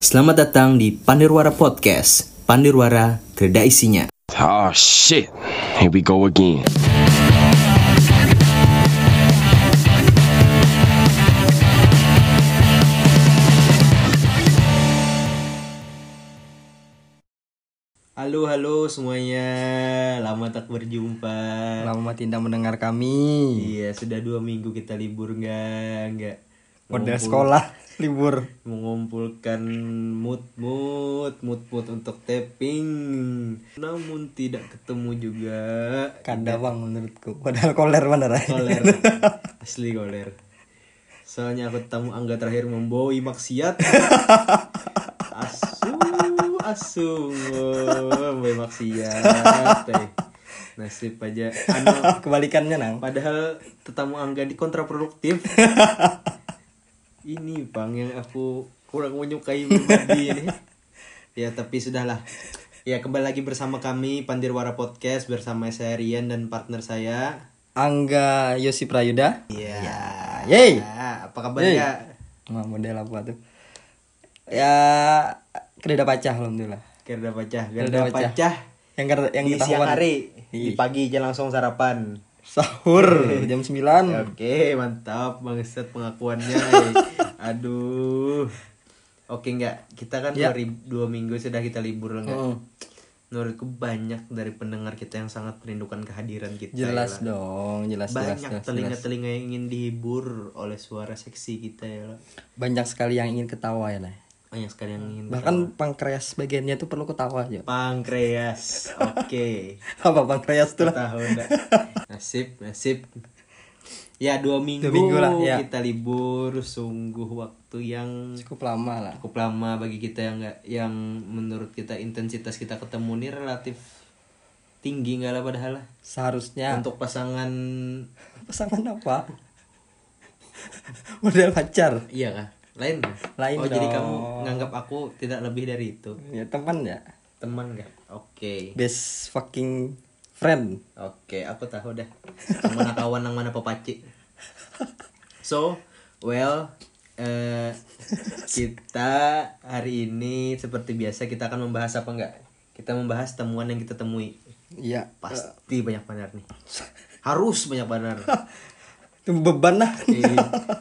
Selamat datang di Pandirwara Podcast. Pandirwara, kerja isinya. Oh shit. Here we go again. Halo, halo semuanya. Lama tak berjumpa. Lama tidak mendengar kami. Iya, sudah dua minggu kita libur nggak? Nggak. Mengumpul- sekolah libur. Mengumpulkan mood mood mood mood untuk tapping. Namun tidak ketemu juga. Kada bang menurutku. Padahal koler bener ya. Koler. Asli koler. Soalnya aku tamu angga terakhir memboi maksiat. Asu, asu, memboi maksiat. eh. Nasib aja. Anu, Kebalikannya nang. padahal tetamu angga di kontraproduktif. Ini bang yang aku kurang menyukai pribadi ini. Ya tapi sudahlah. Ya kembali lagi bersama kami Pandirwara Podcast bersama saya Rian dan partner saya Angga Yosi Prayuda. Iya. Yeay. Ya, apa kabarnya? Wah, model apa tuh? Ya kereda pacah alhamdulillah. Gerda pacah, gerda pacah. pacah. Yang kerja yang Di kita siang hari, di pagi aja langsung sarapan. Sahur jam 9. Oke, mantap bangsat pengakuannya. eh. Aduh. Oke enggak, kita kan Ya. dua, ri- dua minggu sudah kita libur enggak? Hmm. Menurutku banyak dari pendengar kita yang sangat merindukan kehadiran kita. Jelas ya lah. dong, jelas jelas, Banyak telinga-telinga yang ingin dihibur oleh suara seksi kita ya. lah. Banyak sekali yang ingin ketawa ya, nah. Banyak sekali yang ingin Bahkan pankreas bagiannya tuh perlu ketawa aja. Pankreas. Oke. Apa pankreas tuh lah? Tahu? Nasib, nasib. Ya dua minggu, Dua minggu lah, ya. kita libur, sungguh waktu yang Cukup lama lah. cukup lama bagi kita yang enggak, yang menurut kita intensitas kita ketemu ini relatif tinggi enggak lah padahal lah. Seharusnya Untuk pasangan, pasangan apa? Model pacar. iya kah? Lain? Lain Oh jadi dong. kamu nganggap aku tidak lebih dari itu, Ya teman ya. teman enggak? Oke, Best fucking friend. oke, aku tahu dah. Yang mana kawan, yang mana pepaci. So, well, eh, kita hari ini seperti biasa kita akan membahas apa enggak? Kita membahas temuan yang kita temui. Iya. Pasti banyak benar nih. Harus banyak benar. Beban lah. Eh,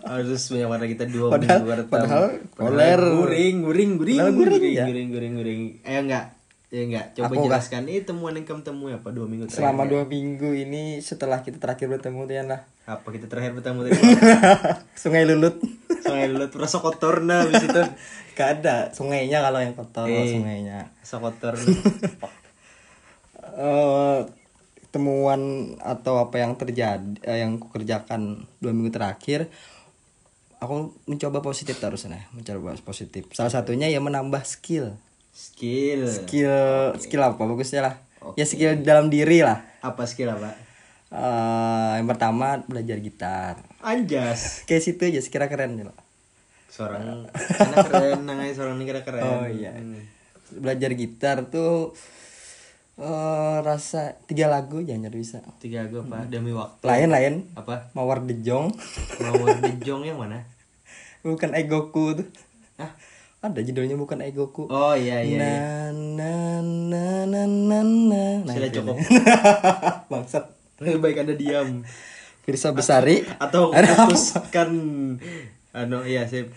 harus banyak benar kita dua Padahal- minggu bertemu. padahal koler. guring, guring, guring, Padahal guring, guring, ya. guring, guring, guring. Eh enggak, ya enggak. Coba Aku jelaskan. Ini temuan yang kamu temui apa dua minggu terakhir? Selama dua minggu ini setelah kita terakhir bertemu tuh ya lah. Apa kita terakhir bertemu tadi? Sungai Lulut. Sungai Lulut rasa kotor nah habis itu. Gak ada sungainya kalau yang kotor Eh. sungainya. Rasa kotor. eh temuan atau apa yang terjadi eh, yang kukerjakan dua minggu terakhir aku mencoba positif terus nah mencoba positif salah satunya ya menambah skill Skill. skill skill apa bagusnya lah ya skill dalam diri lah Apa skill apa? Eh, yang pertama belajar gitar Anjas. kayak situ aja sekira keren ya lah. Seorang keren, nangai seorang ini kira keren. oh iya Hmm. belajar gitar tuh eh rasa tiga lagu ya nyari bisa Tiga gue apa? Demi waktu. lain lain Apa? mawar dejong Mawar Dejong yang mana? bukan egoku tuh Hah? ada judulnya bukan egoku Oh iya iya. iya. na na na na na na nah, Sudah cukup. bangsat Lebih baik anda diam. Firsa Besari Atau putuskan. Anu iya sip.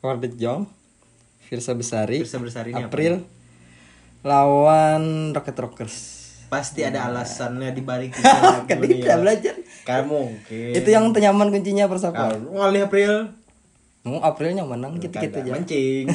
Mawar dejong Firsa Besari Firsa Besari ini apa? Lawan Rocket Rockers Pasti ada alasannya di balik lagu kan kita ya. belajar Kamu mungkin. itu yang tenyaman kuncinya persapa ngalih April. mau Aprilnya menang gitu gitu Kagak, aja Mancing.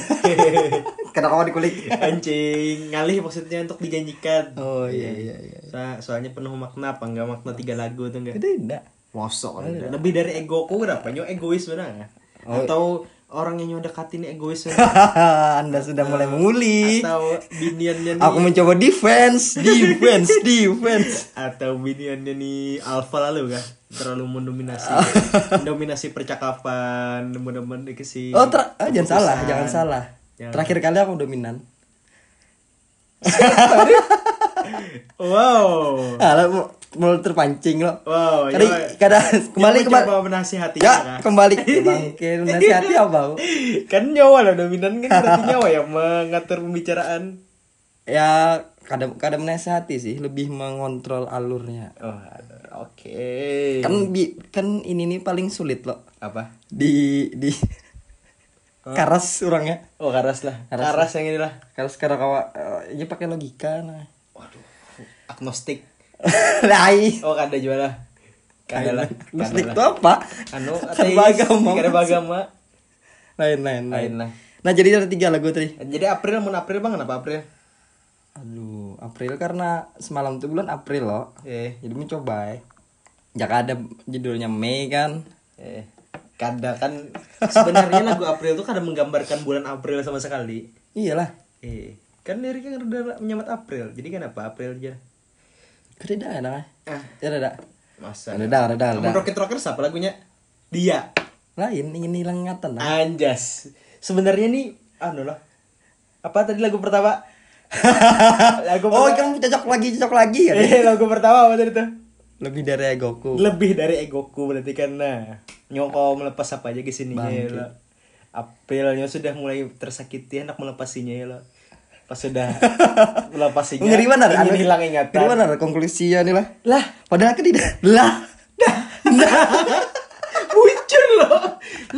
kenapa dikulik Mancing. Ngalih maksudnya untuk dijanjikan. oh iya iya iya So- soalnya penuh makna apa enggak makna tiga lagu tuh enggak? itu enggak Mosok kan? lebih dari egoku berapa nyo egois benar Oh. atau orang yang nyo dekatin egois. Anda sudah mulai menguli atau biniannya nih. aku mencoba defense defense defense. Atau biniannya nih alpha lalu kah? Terlalu mendominasi. Mendominasi percakapan teman-teman dikasih oh ter ah, jangan salah jangan salah. Jangan. terakhir kali aku dominan. Wow. Ah, lah, mulai terpancing lo. Wow, Kadang, ya. kadang kembali Yang kembali. mencoba menasihatinya Ya, kan? kembali bangke nasihati apa? Bau? kan nyawa lah dominan kan berarti nyawa yang mengatur pembicaraan Ya kadang kadang menasihati sih, lebih mengontrol alurnya. oh oke Kan bi, kan ini nih paling sulit loh apa di di karas orangnya. oh karas lah Karas karas, yang inilah Karas sekarang kawa eh, ini pakai logika nah. waduh agnostik Lai. oh kada juga lah kada lah Musik kada itu apa? anu ateis, beragama. kada beragama Lain lain lain. lah Nah jadi ada tiga lagu tadi. jadi April mau April bang kenapa April Aduh, April karena semalam tuh bulan April loh. eh Jadi mencoba ya. Jangan ada judulnya Mei kan. eh kada kan sebenarnya lagu April tuh kada menggambarkan bulan April sama sekali Iyalah. eh kan liriknya udah menyamat April jadi kenapa April aja Kereda ada ah Ya ada. masa Reda, reda, reda. Rocket Rockers apa lagunya dia Lain ingin hilang ingatan lah. Anjas. Sebenarnya nih anu lah. Apa tadi lagu pertama? lagu Oh, pertama. kamu cocok lagi, cocok lagi ya. Eh, lagu pertama apa tadi tuh? Lebih dari egoku. Lebih dari egoku berarti kan nah. Nyoko melepas apa aja ke sini ya. Aprilnya sudah mulai tersakiti hendak melepasinya ya lo. Pas sudah melepasinya. Ngeri mana? Ingin hilang ingatan. Ngeri mana konklusinya nih lah. Lah, Padahal kan tidak. Lah. muncul loh.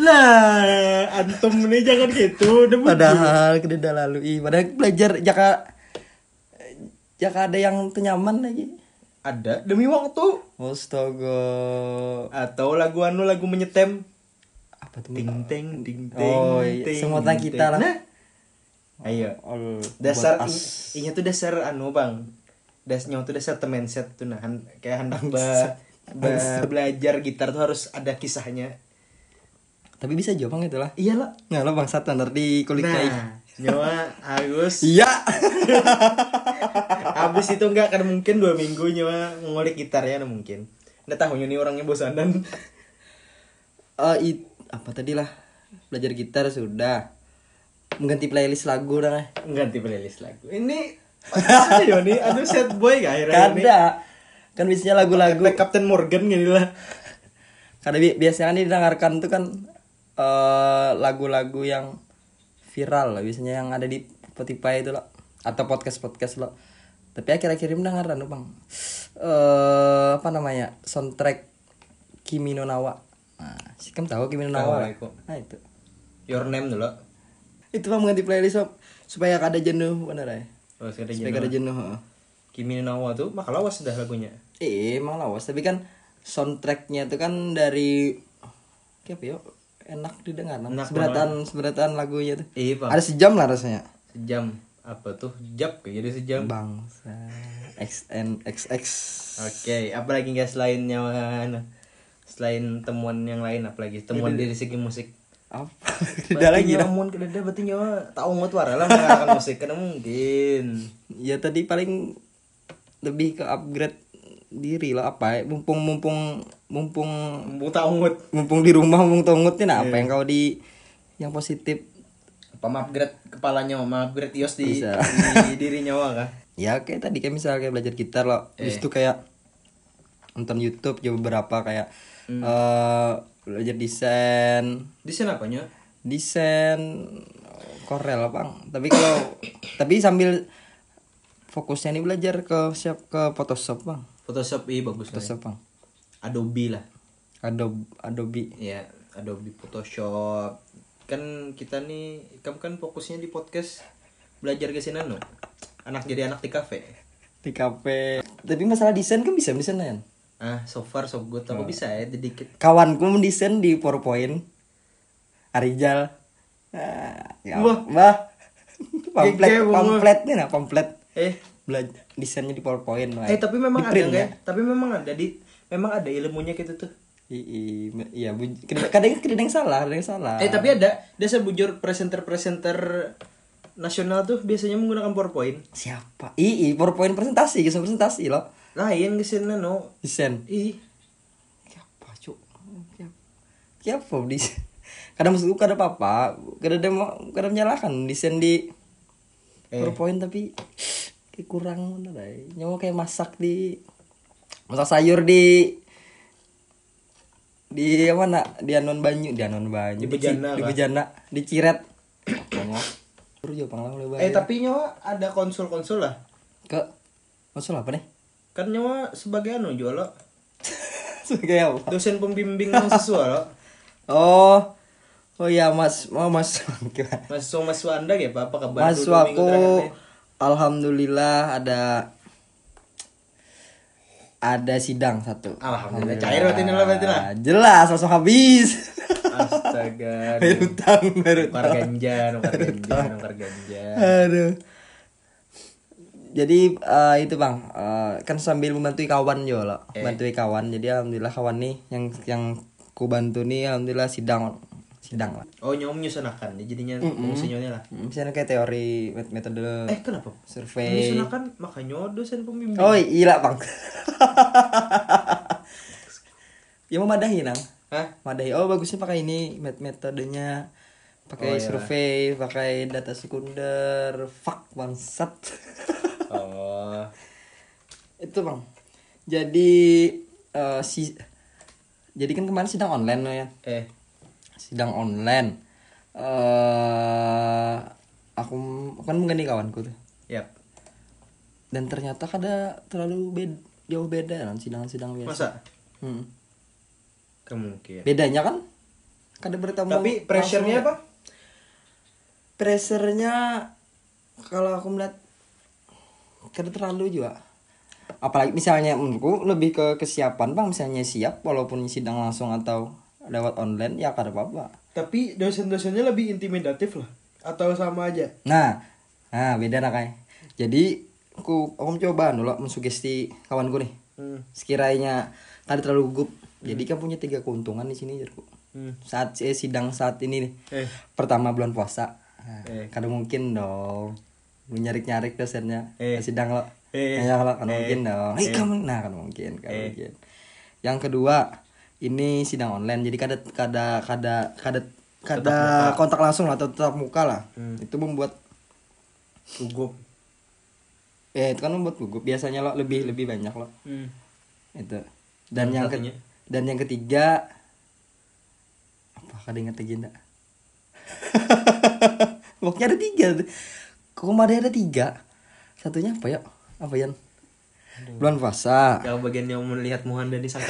Lah, antum ini jangan gitu. Udah. Padahal kereda lalu. Ih, padahal belajar jaka jaka ada yang tenyaman lagi. Ada demi waktu. Astaga. atau lagu anu lagu menyetem Apa tuh? ting teng ting teng Oh, iya. Semua kita lah. nah ayo Ol, dasar buat as. i- inya tuh dasar anu bang dasnya tuh dasar temen set tuh nah han- kayak hendak ba, ba- belajar gitar tuh harus ada kisahnya Tapi bisa jawab bang itu lah. iya lah Nah, lo bangsat ntar di kulit nah nyawa Agus Iya. abis itu enggak kan mungkin dua minggu nyawa ngulik gitar ya nah mungkin nggak tahu ini orangnya bosanan Eh, it- apa tadi lah? Belajar gitar sudah. Mengganti playlist lagu dah. lah. ganti playlist lagu ini apa ya nih aduh sad boy gak akhirnya ini Kada. Kan biasanya lagu-lagu Kayak Captain Morgan gini lah Karena bi- biasanya kan didengarkan tuh kan eh lagu-lagu yang viral lah biasanya yang ada di Spotify itu loh atau podcast-podcast loh. Tapi akhir-akhir ini mendengar anu bang, eh apa namanya soundtrack Kimi no Nawa. Nah, sih kamu tahu Kimi no Nawa? Nah itu, Your name dulu itu bang mengganti playlist Sob. supaya kada jenuh bener ya. Oh Supaya kada jenuh. heeh. Kimi no Nawa tuh maka lawas dah lagunya Eh, emang lawas, tapi kan soundtracknya itu kan dari kayak apa ya? Enak didengar. Enak Seberatan seberatan lagunya tuh. Iya Ada sejam lah rasanya. Sejam Apa tuh Jap kayak jadi sejam Bangsa XNXX. Oke apalagi nggak selain nyawa anu, Selain temuan yang lain apalagi Temuan dari segi musik Apa? Tidak lagi dah. Namun kedada berarti nyawa ungut warna lah mengarahkan musik Karena mungkin Ya tadi paling lebih ke upgrade diri lah apa ya? Mumpung mumpung mumpung Mumpung tak ungut mumpung di rumah mumpung tongutnya nah apa yang kau di yang positif Apa upgrade kepalanya Mau upgrade iOS di, Bisa. di diri nyawa kah ya kayak tadi kayak misalnya kayak belajar gitar loh habis itu kayak nonton YouTube coba beberapa kayak eh belajar desain. Desain apanya? desain Corel bang. Tapi kalau tapi sambil fokusnya nih belajar ke siap ke Photoshop bang. Photoshop iya bagus. Photoshop bang. Adobe lah. Adobe Adobe. Ya Adobe Photoshop. Kan kita nih kamu kan fokusnya di podcast belajar ke sini no? Anak jadi anak di kafe. Di kafe. Tapi masalah desain kan bisa desain kan ah so far so good. Aku bisa ya sedikit kawanku mendesain di PowerPoint Arijal. Ah, ya, Wah. bah pamflet pamflet nih nah pamflet. Eh. Belajar desainnya di PowerPoint lah. eh tapi memang ada nggak ya? tapi memang ada di memang ada ilmunya gitu tuh. I- i- iya kadang kadang salah kadang yang salah. Eh tapi ada dasar bujur presenter presenter nasional tuh biasanya menggunakan PowerPoint siapa? I, i PowerPoint presentasi kisah presentasi loh lain ke sini no desain ih. Siapa cuk? Siapa siapa desain kadang maksudku kadang apa apa kadang ada mau kadang menyalahkan desain di Eh. PowerPoint tapi kayak kurang bener ya. nyawa kayak masak di masak sayur di di mana di Anon Banyu. Di Anon Banyu Di Bejana di kah? Bejana di Ciret. Eh tapi nyawa ada konsul-konsul lah. ke maksud apa nih Kan nyawa sebagai anu jual lo. sebagai apa? Dosen pembimbing mahasiswa lo. oh. Oh iya mas. Oh mas. Gimana Mahasiswa mahasiswa anda ya apa kabar? mas aku alhamdulillah ada ada sidang satu. Alhamdulillah. Cair berarti ini lah berarti lah. Ah, jelas langsung habis. Astaga. bayar utang bayar Nukar utang ganja, nukar ganja, nukar ganja. aduh jadi eh, itu bang. Eh, kan sambil membantu kawan juga loh Eh. bantu kawan. Jadi alhamdulillah kawan nih yang yang ku bantu nih alhamdulillah sidang sidang lah. Oh nyawa menyusunakan, ya jadinya fungsinya lah. Hmm, misalnya kayak teori met- metode Eh kenapa? survei. Menyusunakan makanya dosen pembimbing. oh iya bang. Ya mau madahi nang. Hah? madahi. Oh bagusnya pakai ini met metodenya. Pakai Oh, iya. survei pakai data sekunder. Fuck bangsat Itu bang jadi eh, si jadi kan kemarin sidang online loh ya Eh, sidang online eh aku kan mengganti kawanku tuh yap. dan ternyata kada terlalu beda jauh beda kan sidang-sidang biasa Masa? Hmm. Kemungkinan. bedanya kan kada bertemu Tapi pressure-nya ya. apa? pressure-nya kalau aku melihat kada terlalu juga apalagi misalnya menurutku lebih ke kesiapan bang misalnya siap walaupun sidang langsung atau lewat online ya kada apa-apa Tapi dosen-dosennya lebih intimidatif lah. Atau sama aja? nah nah beda lah kayak jadi aku aku mencoba dulu mensugesti kawanku nih Hmm. sekiranya kada terlalu gugup jadi kan punya tiga keuntungan di sini jarku Hmm. saat eh, sidang saat ini nih Eh, pertama bulan puasa nah, Eh. kada mungkin dong lu nyarik nyarik dosennya Eh. sidang lo Eh. ya lo kan Eh. mungkin dong eh, Eh. kamu nah kan mungkin kan Eh. mungkin yang kedua ini sidang online jadi kada kada kada kada kada kontak langsung lah atau tetap muka lah Hmm. itu membuat gugup. ya itu kan membuat gugup biasanya lo lebih lebih banyak lo Hmm. itu dan yang ke- satunya? dan yang ketiga apa kada ingat lagi enggak pokoknya ada tiga kok kemarin ada tiga? Satunya apa ya? Apa ya bulan puasa. Yang bagian yang melihat Muhanda di sana.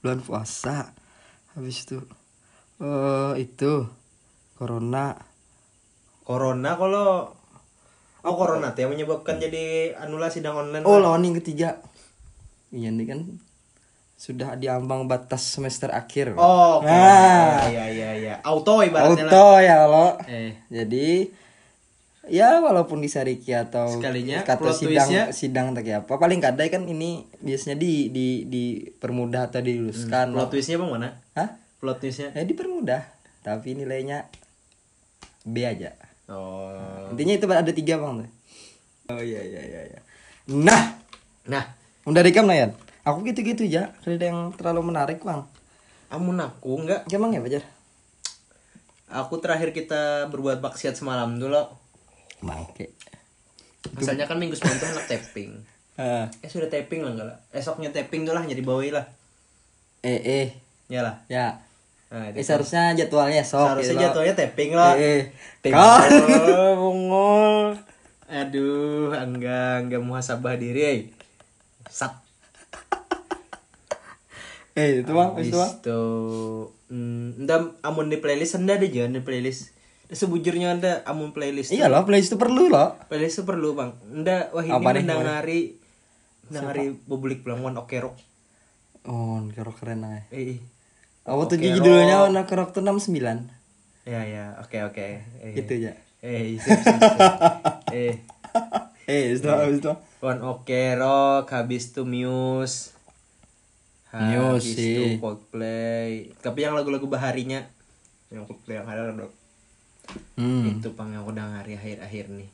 bulan puasa. Habis itu eh itu corona. Corona kalau Oh corona tuh yang menyebabkan jadi anulasi sidang online. oh lawan yang ketiga. Iya ini kan sudah diambang batas semester akhir Oh, oke. nah iya iya iya. Auto ibaratnya lah. auto ya lo Eh, Jadi ya walaupun disariki atau Sekalinya kata sidang twistnya- sidang tak apa paling kadang kan ini biasanya di di dipermudah atau diluluskan plot twistnya bang mana? Hah? Plot twistnya? Ya dipermudah tapi nilainya B aja. Oh. Intinya itu ada tiga bang tuh. Oh iya iya iya. iya. Nah, Nah, udah rekam lah ya. Aku gitu-gitu. Kada ada yang terlalu menarik bang. amun aku enggak. Emang ya Pajar? Aku terakhir kita berbuat maksiat semalam dulu. Bangke. Misalnya kan minggu semalam tuh anak tapping. Ah, Eh sudah tapping lah enggak lah. Esoknya tapping tuh lah jadi bawahi lah. eh eh Ya lah. ya. Nah, Eh, seharusnya jadwalnya sok. Seharusnya gitu jatuhnya tapping lah. Eh, eh. Tapping. Aduh, enggak enggak muhasabah diri. Eh. Sat. Eh, itu bang, itu bang. Itu hmm, nda amun di playlist anda ada jangan di playlist. Sebujurnya anda amun playlist. Iya loh, playlist itu perlu loh. Playlist itu perlu bang. Nda wah ini Apa mendengari mendengari publik bilang one oke rock. Oh, kerok keren aja. Eh, eh. Aku tuh judulnya Rock. warna kerok tuh 69 ya ya oke oke. Eh, Gitu ya. Eh, sip. eh, Eh, itu habis itu. one oke rock habis itu Muse. Habis sih. itu Coldplay. Tapi yang lagu-lagu baharinya yang Coldplay yang ada dok. Hmm. Itu pang yang udah ngari akhir-akhir nih.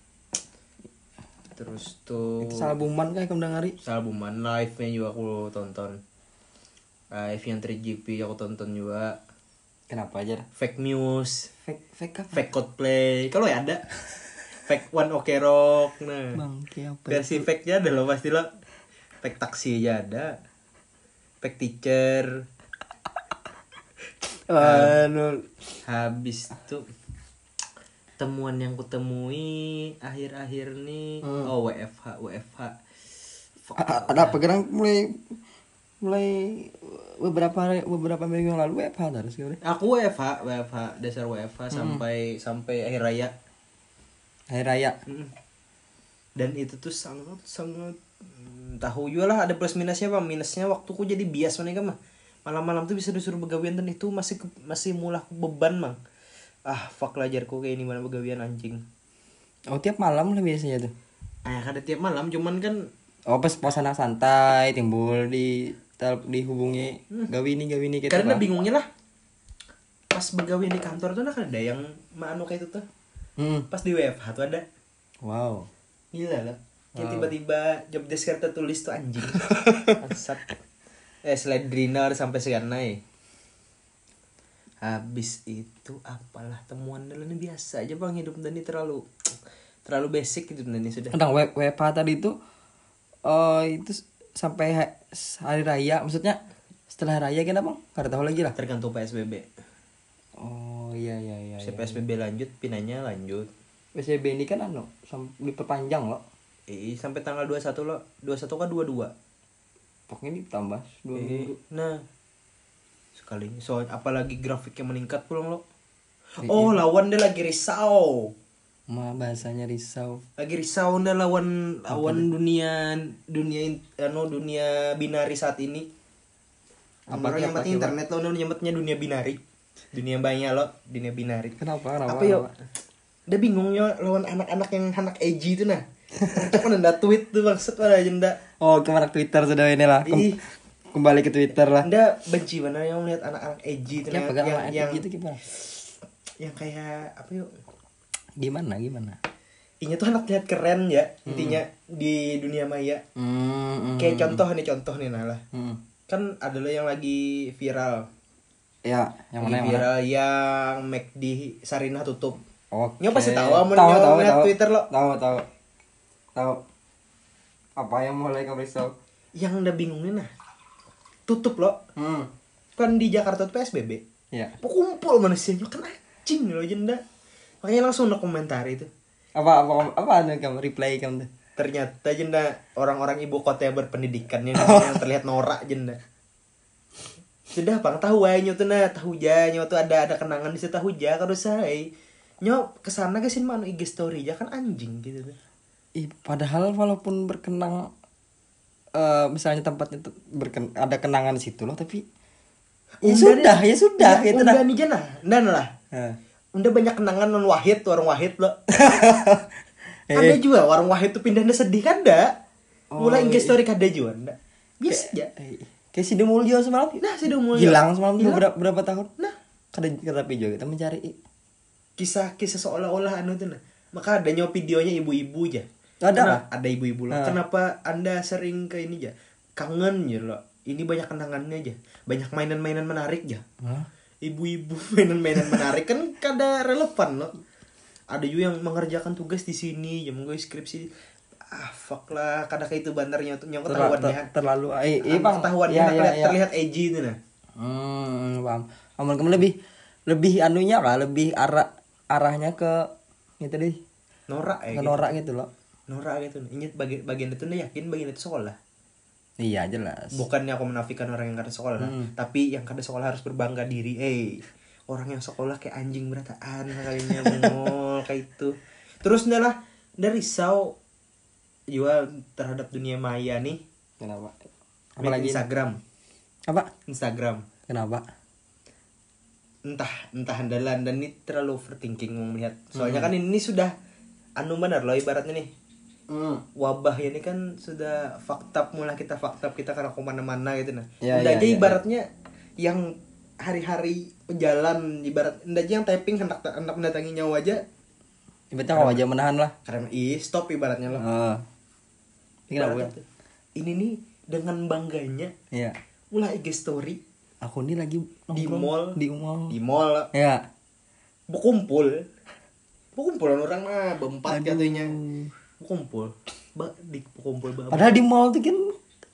Terus tuh Itu albuman kayak kamu dengari. albuman live-nya juga aku tonton. Live yang 3GP aku tonton juga. Kenapa aja? Fake Muse, Fake fake apa? Fake Coldplay. Kalau ya ada. Fake One Ok Rock. Nah. Bang? Versi fake-nya ada loh pasti lo. Pek taksi aja ada. Pek teacher. Anu, Habis tuh temuan yang kutemui akhir-akhir nih oh WFH WFH Fuck. a- ada apa sekarang mulai mulai beberapa hari- beberapa minggu yang lalu WFH harus aku WFH WFH dasar WFH sampai sampai akhir raya Hari raya. Mm. dan itu tuh sangat sangat tahu juga lah ada plus minusnya bang minusnya waktuku jadi bias mereka mah malam-malam tuh bisa disuruh begawian dan itu masih ke- masih mulah beban bang ah fuck lah jarku kayak ini mana begawian anjing Oh tiap malam lah biasanya tuh. ah ada tiap malam cuman kan Oh pas pas anak santai timbul di tel- dihubungi gawi ini gawi ini gitu. karena Bang. bingungnya lah pas begawian di kantor tuh nah kan ada yang manu kayak itu tuh Hmm. pas di WFH tuh ada Wow. gila lah yang tiba-tiba job desk tertulis tuh anjing Bangsat. eh slide dinner sampai sekarang naik habis itu apalah temuan dalam biasa aja bang hidup Dani terlalu terlalu basic hidup Dani sudah Tentang WFH tadi itu oh itu sampai ha- hari raya maksudnya setelah raya kita bang nggak tahu lagi lah. tergantung PSBB Oh iya iya iya. si PSBB lanjut pinanya lanjut PSBB ini kan anu diperpanjang loh. Eh sampai tanggal 21 lo. 21 kan 22 Pokoknya ditambah dua Eh, minggu. nah. Sekalinya. So apalagi grafiknya meningkat pulang lo. Oh lawan dia lagi risau. Ma bahasanya risau. lagi risau dah lawan lawan dunia dunia in- anu dunia binari saat ini. Apa yang apa ki, internet lo nyebutnya dunia binari. Dunia banyak lo dunia binari. Kenapa? Kenapa? apa yuk? Udah bingungnya lawan anak-anak yang anak edgy itu nah Cak mana ndak tweet tuh maksud mana aja ndak Oh ke mana Twitter sudah ini lah. Kem- kembali ke Twitter lah. ndak benci mana yang melihat anak-anak edgy itu Kenapa gak yang, yang, yang, gitu gimana? yang kayak apa yuk Gimana gimana? Inya tuh anak lihat keren ya intinya di dunia maya Hmm, hmm, kayak contoh nih contoh nih lah hmm. kan adalah yang lagi viral Ya, yang Lagi mana yang mana? viral yang McD Sarinah tutup Oke. Nyo pasti tahu, amun tahu, tahu, tahu. Twitter lo. Tahu, tahu. Tahu. Apa yang mulai kamu risau? yang udah bingungin nah tutup loh Hmm. kan di Jakarta tuh PSBB Ya. kumpul manusianya kan anjing loh jenda makanya langsung udah komentar itu Apa apa apa anu kamu reply kamu tuh? ternyata jenda orang-orang ibu kota yang berpendidikan yang, yang terlihat norak jenda sudah bang tahu aja tuh nah tahu aja nyo tuh ada ada kenangan di situ tahu aja kalau saya nyo ke sana ke sini mana IG story aja kan anjing gitu tuh padahal walaupun berkenang eh misalnya tempatnya berken ada kenangan di situ loh, tapi ya sudah, ya sudah ya, gitu unda dah. nih jana dan lah Nah. unda banyak kenangan non wahid warung wahid lo Eh. ada juga warung wahid tuh pindah sedih kan dah Oh, mulai iya. story kada juga anda biasa aja Eh, Kayak si Demulyo semalam. nah sudah mulai Hilang semalam Hilang. berapa, berapa tahun? nah Kada tapi juga kita mencari. kisah kisah seolah-olah anu tuh nah maka ada nyawa videonya ibu-ibu aja Ada lah. ada ibu-ibu loh Ah. kenapa anda sering ke ini aja kangen ya lo ini banyak kenangannya aja banyak mainan-mainan menarik ya ibu-ibu mainan-mainan menarik kan kada relevan loh ada juga yang mengerjakan tugas di sini yang gue skripsi ah fuck lah kada kayak itu bandarnya tuh yang ketahuan ter- ya terlalu eh, iya bang ketahuan Iya, ya, iya, terlihat, edgy itu nah Hmm, paham. Amun kamu lebih lebih anunya kah? Lebih arah arahnya ke itu deh. norak ya gitu. norak gitu loh. Norak gitu ingat bagian bagian itu nih yakin bagian itu sekolah Iya jelas. bukannya aku menafikan orang yang kada sekolah nah. Hmm. tapi yang kada sekolah harus berbangga diri eh orang yang sekolah kayak anjing berataan kalinya bengol kayak itu terus nih lah dari risau juga terhadap dunia maya nih Kenapa? Apalagi Instagram apa? Instagram Kenapa? entah entah andalan dan ini terlalu overthinking melihat soalnya kan ini sudah anu benar loh ibaratnya nih Hmm. wabah ini kan sudah fakta mulai kita fakta kita karena ke mana-mana gitu nah Ya, Ndak ya, aja ya, ibaratnya yang hari-hari pejalan ibarat ndak aja yang typing hendak hendak mendatangi nyawa aja Ibaratnya kalau aja menahan lah. karena ih stop ibaratnya loh Oh. Ini? Ibarat ini nih dengan bangganya Iya. mulai IG story Aku ini lagi Di mall. Di mall. di mall Ya. berkumpul berkumpulan orang mah berempat katanya Berkumpul ba di berkumpul ba Padahal di mall tuh kan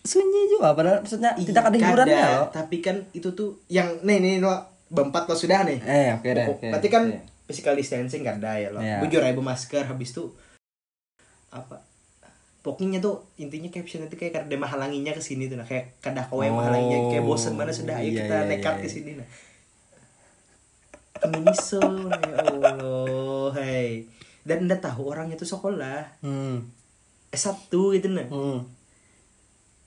sunyi juga padahal maksudnya tidak ada hiburannya loh. Tapi kan itu tuh yang nih nih lo berempat lo sudah nih. Eh oke deh Pokok- oke berarti kan Oke. physical distancing gak ada ya lo. Iya. bujur aja masker habis itu apa pokoknya tuh intinya caption itu kayak kada menghalanginya ke sini tuh nah kayak kada kowe yang Oh, menghalanginya kayak bosen mana sudah ayo iya, kita iya, nekat iya, ke iya. sini nah. Miniso ya Allah hai dan anda tahu orang itu sekolah hmm S1 gitu nah hmm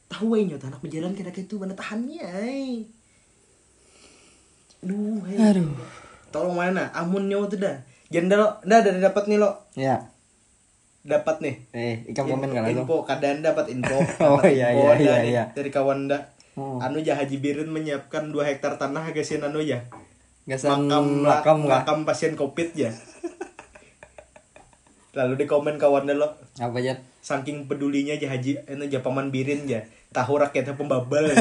tahu aja nyata anak berjalan kira kayak itu mana tahannya ay. Duh, hey. Aduh. Tolong mana? Amunnya tuh dah. Jangan lo, dah dari dapat nih lo. ya Dapat nih. eh ikan komen kan Info, keadaan dapat info. Oh, iya, info iya, iya, nih iya. Dari kawan dah. Hmm. Anu ya Haji Birin menyiapkan 2 hektar tanah gasin anu ya. gasan Makam makam pasien Covid ya. Lalu di komen kawan dah lo. apa aja Saking pedulinya aja Haji. Anu ya paman Birin ya. Tahu rakyatnya pembabal.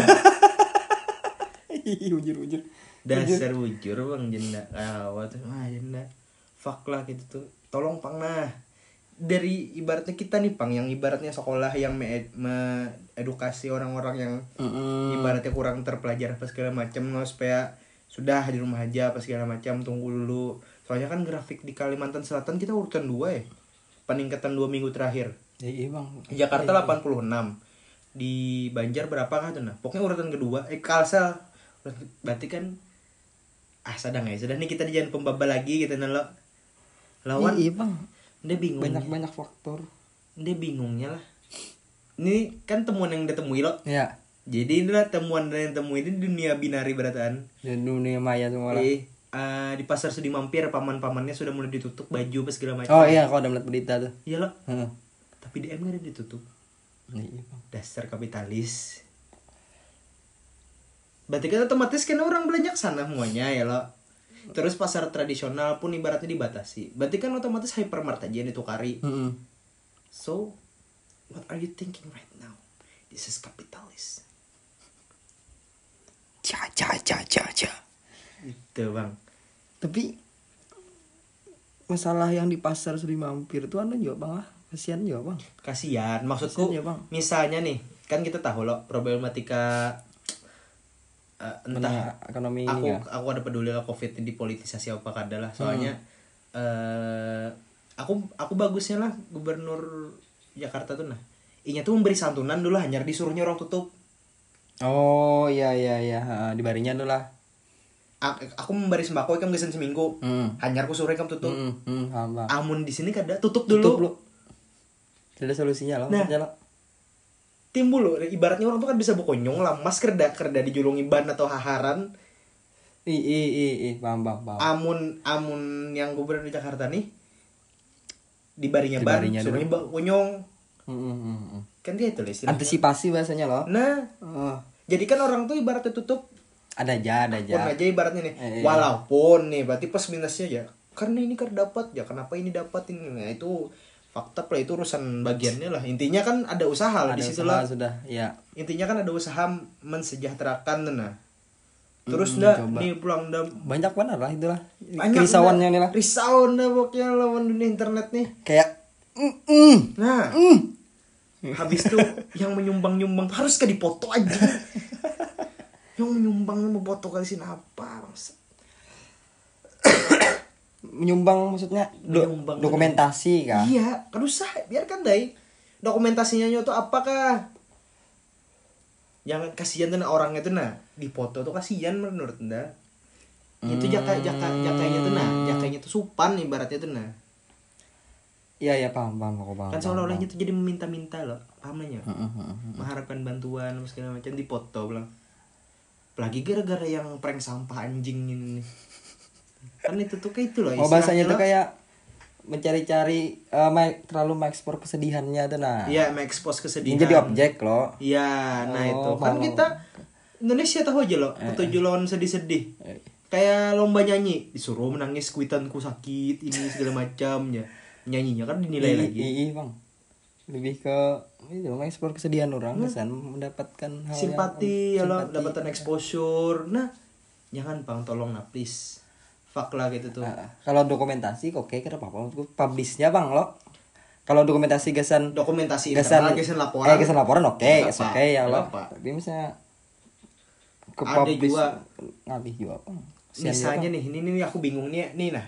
Ya. ujur ujur. Dasar bujur bang jenda. Awat ah jenda. Fuck lah gitu tuh. Tolong pang nah. Dari ibaratnya kita nih pang yang ibaratnya sekolah yang me- edukasi orang-orang yang ibaratnya kurang terpelajar apa segala macam no supaya sudah di rumah aja apa segala macam tunggu dulu. Soalnya kan grafik di Kalimantan Selatan kita urutan dua ya peningkatan dua minggu terakhir. Ya iya bang. Jakarta 86 di Banjar berapa kah tuh nah? Pokoknya urutan kedua eh Kalsel. Berarti kan ah sedang ya sudah nih kita di jalan pembaba lagi gitu nah lo lawan. Iya bang. Dia bingung. Banyak banyak faktor. Dia bingungnya lah. Ini kan temuan yang ditemui lo. Ya. Jadi inilah temuan yang temui ini dunia binari beratan di dunia maya semua lah. Eh eh, di pasar Sudi Mampir paman-pamannya sudah mulai ditutup baju apa segala macam. Oh iya kalau udah melihat berita tuh. Iya lo. Heeh. tapi DM gak ada ditutup. Iya bang. Dasar kapitalis. Berarti kan otomatis kan orang belanja ke sana semuanya ya lo. Terus pasar tradisional pun ibaratnya dibatasi. Berarti kan otomatis hypermart aja yang ditukari. Heeh. so what are you thinking right now? This is capitalist. Ca ca ca ca ca itu bang. Tapi masalah yang di pasar Sri Mampir tuh anda juga bang lah. Kasihan juga bang. Kasihan. Maksudku Kasihan ya, Bang. misalnya nih kan kita tahu loh problematika eh, entah ekonomi aku ya. aku ada peduli lah covid ini dipolitisasi apa kada lah. Soalnya eh aku aku bagusnya lah gubernur Jakarta tuh nah. Inya tuh memberi santunan dulu hanya disuruhnya orang tutup. Oh iya iya iya. Di baringnya tuh lah aku memberi sembako kan gesen seminggu. Hmm. Hanya aku suruh kamu tutup. Hmm hmm amun di sini kada tutup dulu, tutup lu. Tidak ada solusinya loh Nah. lo timbul loh ibaratnya orang tuh kan bisa bokonyong lah mas kerda kerda dijulungi ban atau haharan. I i i i paham paham paham. Amun amun yang gubernur di Jakarta nih di barinya ban suruhnya bokonyong Hmm, hmm, hmm, hmm. kan dia itu lah antisipasi bahasanya loh. Nah. Oh, jadi kan orang tuh ibaratnya tutup ada aja ada pun aja. aja ibaratnya nih. Eh, iya. walaupun nih berarti plus minusnya ya karena ini kan dapat ya kenapa ini dapat ini nah itu fakta lah itu urusan bagiannya lah. Intinya kan ada usaha lah di situ lah. sudah ya intinya kan ada usaha mensejahterakan nah. Terus Hmm, dah coba. nih pulang dah. Banyak benar lah itulah banyak kerisauannya dah. nih lah. Risau dah pokoknya lawan dunia internet nih. Kayak mm, mm, nah. Mm. habis tuh yang menyumbang nyumbang harus ke dipoto aja yang menyumbang mau kali sini apa bangsa? menyumbang maksudnya do- Menyumbang, dokumentasi kan iya kan usah biarkan dai dokumentasinya tuh apakah jangan kasihan tuh nah orangnya tuh nah di foto tuh kasihan menurut anda itu jaka jaka jakanya tuh nah jakanya tuh supan ibaratnya tuh nah iya iya paham paham aku paham kan seolah-olahnya tuh jadi meminta-minta loh paham nggak? paham. Mm, mm, mm, mm. mengharapkan bantuan segala macam di foto bilang apalagi gara-gara yang prank sampah anjing ini. Kan itu tuh kayak itu loh oh bahasanya tuh kayak mencari-cari eh, ma- terlalu mengekspor kesedihannya tuh nah. Iya mengekspos kesedihan. Ini jadi objek loh. Iya nah Oh, itu. Kan kita Indonesia tahu aja loh petunjuk lawan sedih-sedih. Eh. kayak lomba nyanyi disuruh menangis kuitanku sakit ini segala macam ya nyanyinya kan dinilai Iya, lagi. iya, iya, bang. Lebih ke itu mengeksplor kesedihan orang kesan mendapatkan hal Hmm. simpati ya yang, lo simpati. dapatan exposure. Nah jangan bang tolong nah please. Fuck lah gitu tuh. Nah, kalau dokumentasi kok kayak kenapa apa Menurutku publishnya bang lo. Kalau dokumentasi gasan dokumentasi gasan internal gasan laporan eh gasan laporan oke Nggak oke apa, ya lo. tapi misalnya ke Ada publis- juga. ngalih juga apa misalnya nih ini nih aku bingung nih nih nah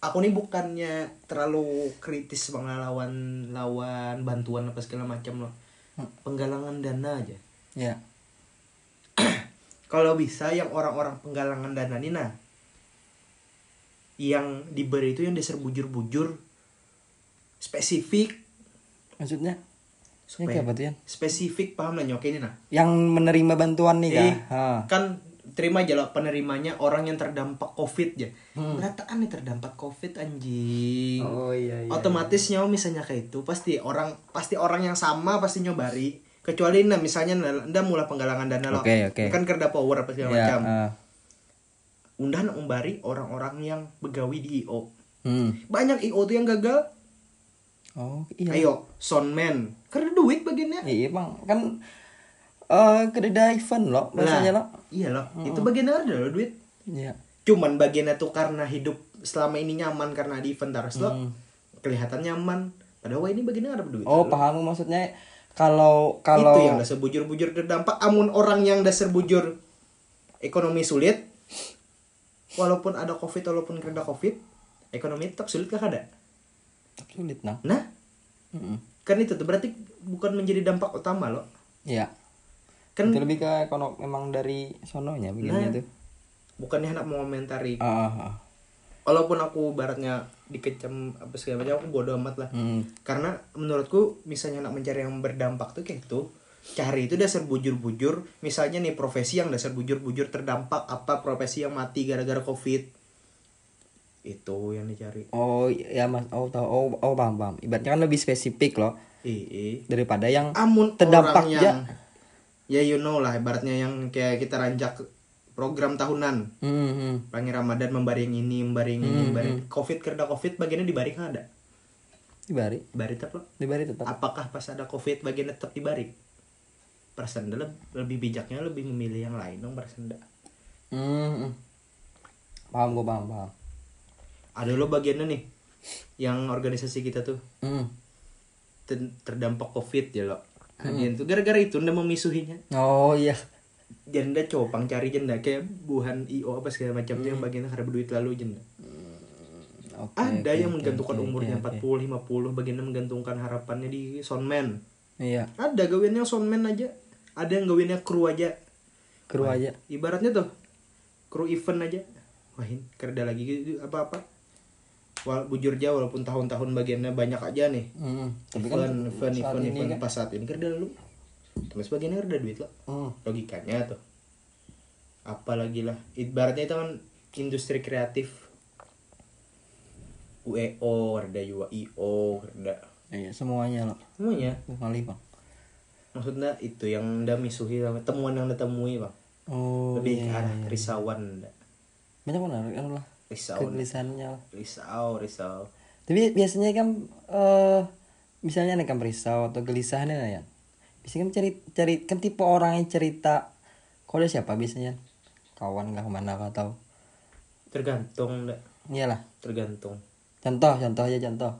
aku nih bukannya terlalu kritis lawan lawan bantuan apa segala macam loh. Hmm. penggalangan dana aja. Ya. Kalau bisa yang orang-orang penggalangan dana ini nah yang diberi itu yang dasar bujur-bujur spesifik. Maksudnya? Supaya kayak spesifik paham lah nyok ini nah? Yang menerima bantuan nih Eh, kan terima aja lah penerimanya orang yang terdampak covid ya Hmm. berataan nih terdampak covid anjing. Oh iya iya otomatis nyawa misalnya kayak itu pasti orang pasti orang yang sama pasti nyobari. Kecuali nah misalnya nda mulai penggalangan dana lo Oke, oke. kan kerda power apa segala ya macam. ah. undahan umbari orang-orang yang begawi di IO hmm. banyak IO tuh yang gagal. Oh iya. Ayo soundman. Karena duit bagiannya. Iya bang. Kan eh kededa event lo biasanya lo Lah, iya loh. Itu bagian ada loh duit. Iya. Cuman bagiannya tuh karena hidup selama ini nyaman karena di event terus lo Hmm. kelihatan nyaman. Padahal wah ini bagiannya ada duit. Oh paham maksudnya. Kalau kalau itu yang dasar bujur-bujur terdampak amun orang yang dasar bujur ekonomi sulit walaupun ada covid walaupun kerja covid ekonomi tetap sulit kah ada? Sulit nah. Nah. Mm-mm. kan itu tuh berarti bukan menjadi dampak utama loh. Iya kan itu lebih ke ekonomi memang dari sononya begini Nah. tuh. bukannya hendak mengomentari ah ah, ah. walaupun aku baratnya dikecam apa segala macam aku bodoh amat lah. Hmm. karena menurutku misalnya nak mencari yang berdampak tuh kayak itu cari itu dasar bujur-bujur. Misalnya nih profesi yang dasar bujur-bujur terdampak apa profesi yang mati gara-gara covid? Itu yang dicari. Oh ya mas. Oh tahu. Oh, oh paham paham. Ibaratnya kan lebih spesifik loh. Eh daripada yang amun Terdampak orang ya. yang ya you know lah ibaratnya yang kayak kita ranjak program tahunan hmm, hmm. Pelangi Ramadan membari yang ini, membari yang ini, Hmm, membari Covid kerja Covid bagiannya dibari kan ada. dibari Dibari tetap loh. dibari tetap Apakah pas ada Covid bagiannya tetap dibari? Persenda lebih, lebih bijaknya lebih memilih yang lain dong persenda. hmm, hmm. paham gua paham paham Ada lo bagiannya nih yang organisasi kita tuh hmm. ter- terdampak Covid ya lo. Bagian tuh gara-gara itu ndak memisuhinya. oh iya Janda copang cari janda kayak buhan IO apa segala macam tuh yang bagiannya karena berduit lalu janda. Oke, ada oke, yang menggantungkan oke, umurnya oke, 40 50 bagiannya menggantungkan harapannya di soundman. iya Ada gawiannya soundman aja. Ada yang gawiannya kru aja. kru aja Ibaratnya tuh kru event aja. Wah, ini kerja lagi gitu, apa-apa. Wal bujur jauh walaupun tahun-tahun bagiannya banyak aja nih. hmm. tapi kan Event, event, event, kan pas saat ini kerja dulu. Terus bagiannya kerja duit lo. hmm. Logikanya tuh. Apalagi lah. Ibaratnya itu kan industri kreatif. UEO, kerja juga IO, kerja iya semuanya loh semuanya. Kali bang Maksudnya itu yang udah misuhi sama temuan yang udah temui bang. oh Lebih iya, ke arah iya. risauan nda. banyak benar kan lah Risau, kegelisahannya risau, risau. tapi biasanya kan eh misalnya nih kan risau atau gelisah nih ya biasanya kan cari cari kan tipe orang yang cerita kode siapa biasanya kawan nggak ke mana kau tahu Tergantung nda. iyalah Tergantung. contoh contoh aja contoh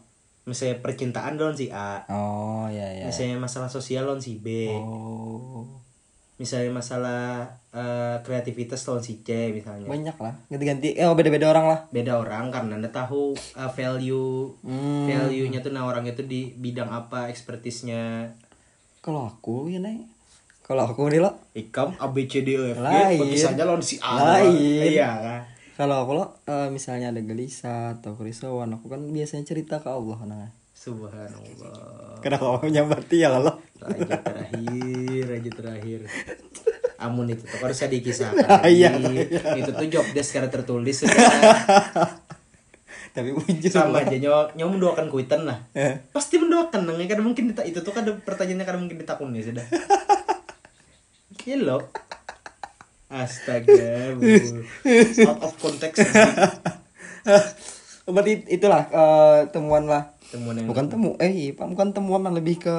Misalnya percintaan lawan si A. oh ya ya Misalnya masalah sosial lawan si B. oh Misalnya masalah eh, kreativitas lawan si C misalnya. banyak lah ganti-ganti eh oh, beda-beda orang lah Beda orang karena anda tahu eh, value hmm. value-nya tuh nah orang itu di bidang apa expertise-nya. kalau aku ya nih kalau aku nih lo Ikam A B C D E F G pegisannya lawan si A. Lain. Iya kan. kalau aku lo eh, misalnya ada gelisah atau kerisauan aku kan biasanya cerita ke Allah nah Subhanallah. kenapa kamu nyambati ya kalau Raja terakhir, raja terakhir. Amun itu tuh harus dikisahkan. Iya, Itu tuh job desk secara tertulis sudah. tapi wujud sama aja nyawa nyawa mendoakan kuitan lah. Eh. Pasti mendoakan nang kan mungkin dita- itu tuh kan pertanyaannya kan mungkin ditakun nih sudah. Gila. Astaga, bu. out of context berarti itulah eh, temuan lah temuan yang bukan temu eh iya Pak, bukan temuan lah lebih ke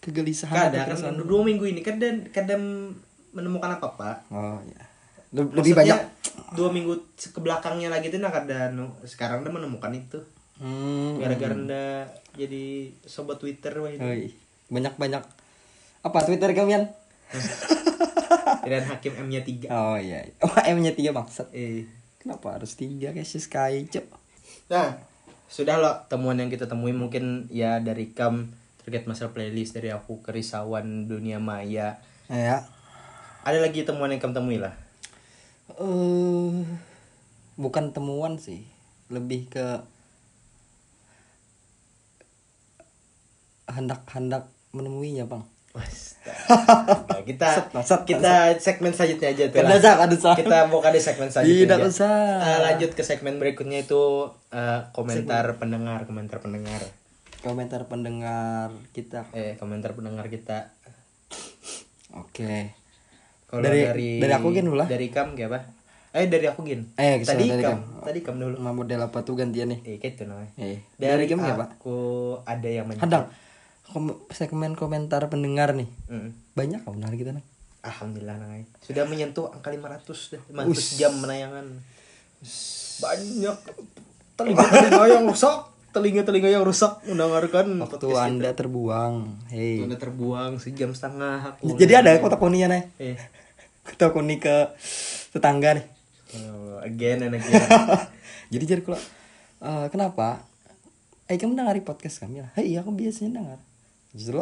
kegelisahan kadang atau kan dua minggu ini kadang kadang menemukan apa pak oh ya Le- lebih Maksudnya, banyak dua minggu ke belakangnya lagi tuh nah kadang sekarang udah menemukan itu Hmm. gara-gara nda jadi sobat Twitter wah itu. Oi, banyak-banyak apa Twitter kalian? Dan hakim M-nya 3. Oh iya. Oh, M-nya 3 maksud. Eh. Kenapa harus 3 guys Sky, Cok? Nah, sudah lo temuan yang kita temui mungkin ya dari Kam terkait masalah playlist dari aku kerisauan dunia maya. Ya. Ada lagi temuan yang kamu temui lah. Eh bukan temuan sih, lebih ke hendak-hendak menemuinya, Bang. Nah, kita Maksud, kita segmen selanjutnya aja tuh. Usah, tidak usah. Kita buka di segmen selanjutnya. Tidak aja. usah. Eh, lanjut ke segmen berikutnya itu eh, komentar pendengar, komentar pendengar. Komentar pendengar kita. Eh, komentar pendengar kita. Oke. Kalau Dari- dari dari aku Gin dulu lah. Dari Kam kayak apa? Eh dari aku Gin. Eh, tadi dari Kam. Kam. Tadi Kam dulu. Nama model apa tuh gantian nih? Eh, kayak itu namanya. Eh, Dari dari kamu ya, Pak? aku ada yang mencet. Hadang. Kom- segmen komentar pendengar nih. Mm. Banyak kok benar kita nih. Alhamdulillah Nay. Sudah menyentuh angka 500 deh. 500 jam menayangan. Banyak telinga-telinga yang rusak, telinga-telinga yang rusak mendengarkan Waktu Anda terbuang. Hei. Anda terbuang sejam setengah aku. Jadi ada kotak kuning nih. eh Kotak kuning ke tetangga nih. oh, again and again. Jadi jadi kalau eh, kenapa? Eh kamu dengari podcast kami lah. Hei, aku biasanya dengar. Justru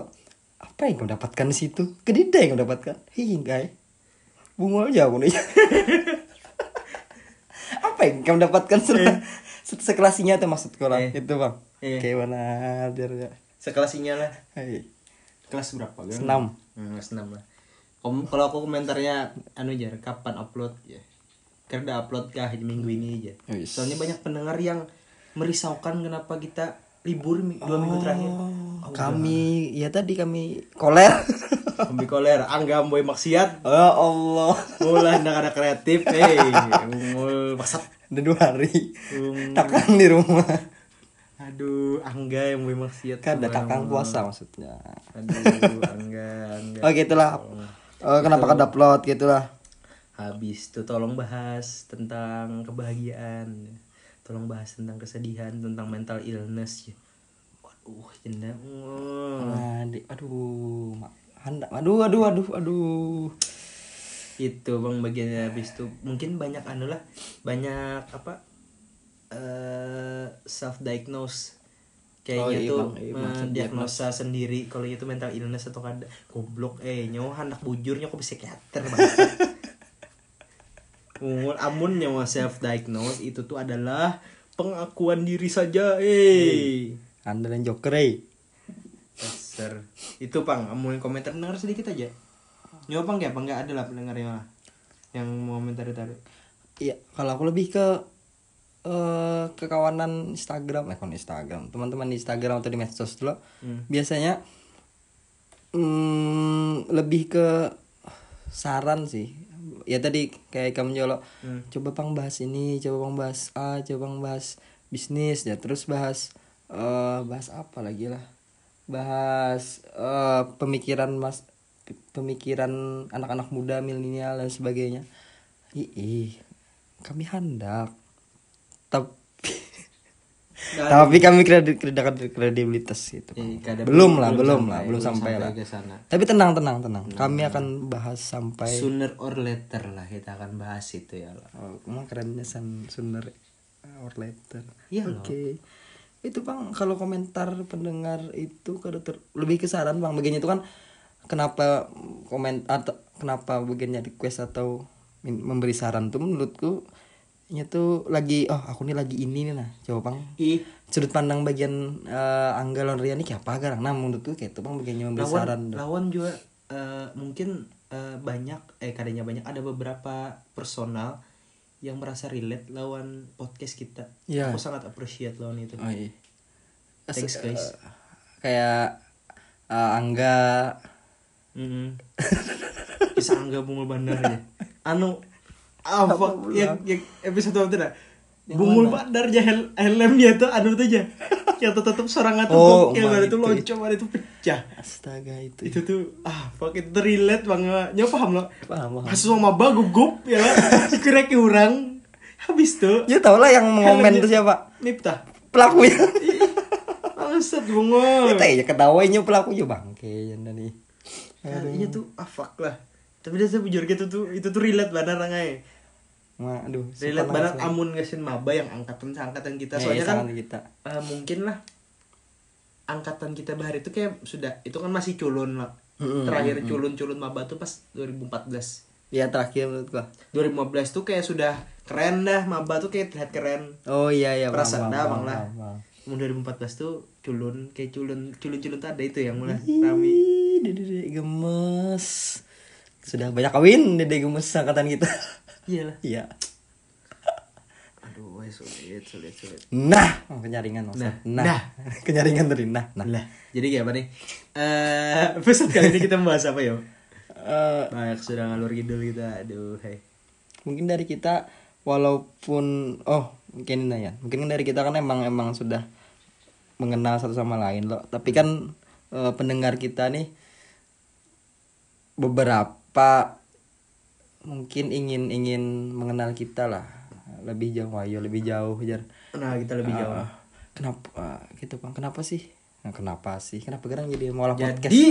apa yang kamu dapatkan di situ? Kedida yang kamu dapatkan. Hei, guys. Bungol aja aku nih. apa yang kamu dapatkan setelah se sekelasinya tuh maksud kau lah Eh. itu bang. Eh. Kayak mana ya. Sekelasinya lah. Hei, Kelas berapa? Gan? senam. Hmm, kelas 6 lah. Kom kalau aku komentarnya anu jar kapan upload ya. Karena upload kah minggu ini aja. Soalnya banyak pendengar yang merisaukan kenapa kita libur dua minggu terakhir. Oh, kami ya tadi kami koler. Kombi koler, angga boy maksiat. oh Allah. Mulai hendak ada kreatif, eh, mul maksat. Udah dua hari. Um, Takang di rumah. aduh, angga yang boy maksiat. Kan ada takang puasa maksudnya. Aduh, angga, angga. Oh gitulah. Oh, kenapa kada upload gitulah. Habis tuh tolong bahas tentang kebahagiaan. Tolong bahas tentang kesedihan, tentang mental illness ya. Waduh, jenda. Nah, di- aduh, hendak. Aduh, aduh, aduh, aduh. Itu Bang bagiannya habis itu mungkin banyak anu lah, banyak apa? eh self diagnose kayaknya Oh, iya, tuh. Iya, Bang. mendiagnosa sendiri kalau itu mental illness atau kada goblok eh nyawa anak bujurnya kok psikiater bangsa Umur amun nyawa self diagnose itu tuh adalah pengakuan diri saja eh Anda dan Joker, eh. dasar itu pang amun komentar dengar sedikit aja pang ya pang nggak ada lah pendengar yang yang mau komentar tadi Iya, kalau aku lebih ke eh kekawanan Instagram, eh akun Instagram, teman-teman di Instagram atau di medsos dulu. Hmm. Biasanya hmm, lebih ke saran sih. Ya tadi kayak kamu jolo, Hmm. coba bang bahas ini, coba bang bahas A, coba bang bahas bisnis, ya terus bahas eh bahas apa lagi lah, bahas eh pemikiran mas, pemikiran anak-anak muda milenial dan sebagainya. Ih, kami hendak, tapi kami kredi- kredi- kredibilitas gitu. Eh, belum lah, belum lah, belum sampai lah. ke sana. Tapi tenang, tenang, tenang. Kami akan bahas sampai. Sooner or later lah kita akan bahas itu ya lah. Oh, emang kerennya san sooner or later. Iya Oke. Itu bang, kalau komentar pendengar itu kada ter- lebih ke saran bang. Begini itu kan kenapa komen atau kenapa bagiannya request atau memberi saran tuh menurutku nya tuh lagi oh aku nih lagi ini nih nah coba bang Ih, sudut pandang bagian eh, Angga lawan Rian ini kayak apa garang nah menurutku kayak itu bang bagiannya memberi lawan saran lawan juga eh, mungkin eh, banyak eh kadanya banyak ada beberapa personal yang merasa relate lawan podcast kita. Iya. Aku sangat appreciate lawan itu. oh iya Thanks guys. Eh, kayak eh, Angga Mm. Kisah angga bungul bandar ya. Anu apa yang, yang episode apa tidak? Bungul bandar aja hel helmnya tuh anu tuh aja. Yang tetap seorang atau Oh, gokil emang baru itu loncat baru itu pecah. astaga itu Itu tuh ah fuck itu relate banget. Nyo paham lo? paham paham Kasus sama maba gugup ya lah. Kira ke orang. Habis tuh ya tau lah yang mengomen tuh siapa Miftah. pelakunya Bangsat bungol. kita ya ketawanya pelakunya bangke ya nih Iya tuh ah fuck lah. Tapi dia bujur gitu tuh itu tuh relate banget rangai. Waduh, Relate banget amun ngesin maba yang angkatan angkatan kita soalnya kan kita. eh, mungkin lah angkatan kita bahar itu kayak sudah itu kan masih culun lah. Mm-mm, Terakhir culun-culun maba tuh pas 2014. Ya terakhir menurut gua. 2015 tuh kayak sudah keren dah maba tuh kayak terlihat keren. Oh iya iya. Perasaan dah bang lah. Umur 2014 tuh culun kayak culun culun-culun tuh ada itu yang mulai rame. Ih, Dede gemes. Sudah banyak kawin Dede gemes angkatan kita. Iyalah. Iya. Aduh, weh, sulit, sulit, sulit. Nah, oh, kenyaringan maksud. Nah, Nah. nah. kenyaringan tadi. Nah, nah. Lah, jadi kayak apa nih? Eh, episode kali ini kita membahas apa ya? Eh, Banyak sudah ngalur ngidul kita. Aduh, hey. mungkin dari kita walaupun oh mungkin ini ya mungkin dari kita kan emang emang sudah mengenal satu sama lain loh tapi kan eh, pendengar kita nih beberapa mungkin ingin ingin mengenal kita lah lebih jauh ayo lebih jauh jar Nah, kita lebih jauh. Ah, kenapa ah, gitu bang kenapa sih nah, kenapa sih kenapa sekarang jadi malah podcast Jadi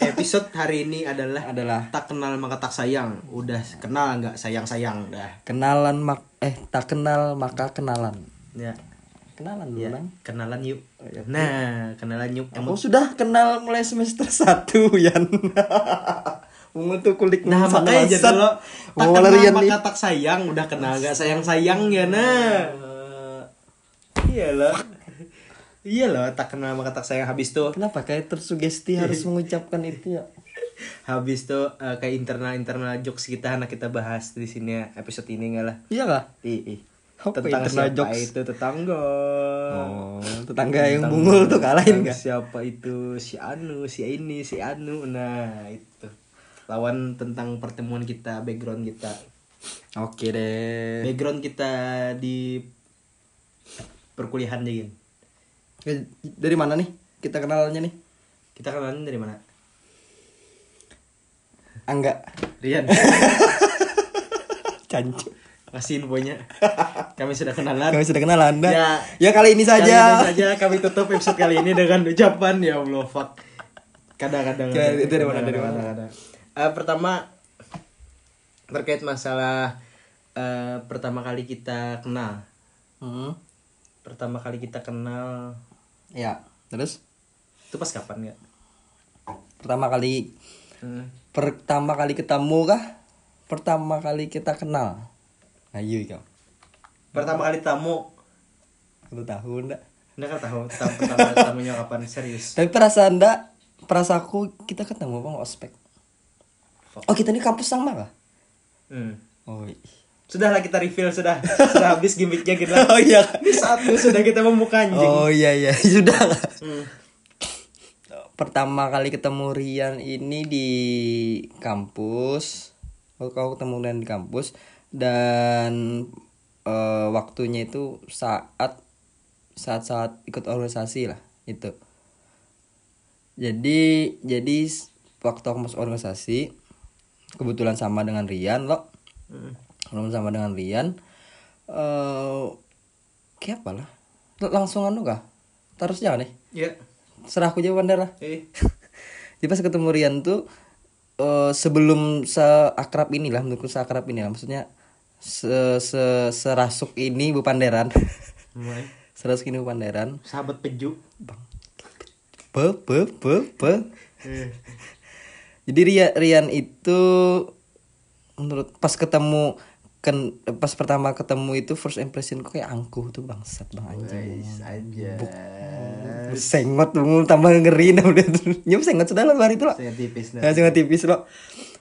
episode hari ini adalah adalah tak kenal maka tak sayang. Udah kenal nggak sayang-sayang dah. kenalan mak eh tak kenal maka kenalan Ya. kenalan dulu Ya, Nang. kenalan yuk. Nah, kenalan yuk. Aku sudah kenal mulai semester 1 Yan. Ungu tuh kulik Nah, makanya jadi lo tak kenal maka tak sayang, udah kenal nggak sayang-sayang ya nah. Iya loh. Iya loh, tak kenal maka tak sayang habis tuh. Kenapa kayak tersugesti harus mengucapkan itu ya? Habis tuh eh, kayak internal-internal jokes kita anak kita bahas di sini ya, episode ini enggak lah. Iya ih. Apa Tentang internal siapa jokes? itu tetangga. Oh, tetangga yang bungul tuh kalahin gak? Siapa itu si Anu, si ini, si Anu. Nah, itu. Lawan tentang pertemuan kita, background kita. Oke deh. Background kita di perkuliahan Jin. Eh, Dari mana nih? Kita kenalannya nih? Kita kenalan dari mana? Angga. Rian. Cancu. Kasih infonya. Kami sudah kenalan. Kami sudah kenal Anda. Ya. Ya, kali ini Kali saja. ini saja kami tutup episode kali ini dengan ucapan ya Allah fuck. Kadang-kadang. Kadang- itu dari mana, dari mana? Eh, pertama terkait masalah eh, pertama kali kita kenal. Hmm. Pertama kali kita kenal Ya, terus itu pas kapan ya? pertama kali Hmm. pertama kali ketemu kah? Pertama kali kita kenal. Ayo kau. Pertama kali tamu. Satu tahun enggak? Anda kan tahu pertama tamunya kapan serius. Tapi perasaan enggak perasaanku kita ketemu bang ospek. Oh kita ini kampus sama kah? Hmm. Oh, Sudahlah kita reveal sudah. Sudah habis gimmicknya kita. oh iya. Ini saatnya sudah kita membuka anjing. Oh iya iya sudah. Hmm. Pertama kali ketemu Rian ini di kampus. Waktu kau ketemu Rian di kampus dan eh, waktunya itu saat saat saat ikut organisasi lah itu. Jadi jadi waktu aku masuk organisasi kebetulan sama dengan Rian loh. Hmm. belum sama dengan Rian eh kayak apa lah langsung anu kah terus jangan nih Ya. serah aku jawaban lah Eh. jadi pas ketemu Rian tuh eh sebelum seakrab inilah menurutku seakrab inilah maksudnya se, se serasuk ini Bu Panderan serasuk ini Bu Panderan Sahabat peju. be be be be Eh. Jadi Rian, Rian itu menurut pas ketemu kan pas pertama ketemu itu first impression kok kayak angkuh tuh bangsat bang anjing. Aja. sengot tuh tambah ngeri nah udah nyum sengot sudah lah hari itu loh Saya tipis nah. sengot tipis loh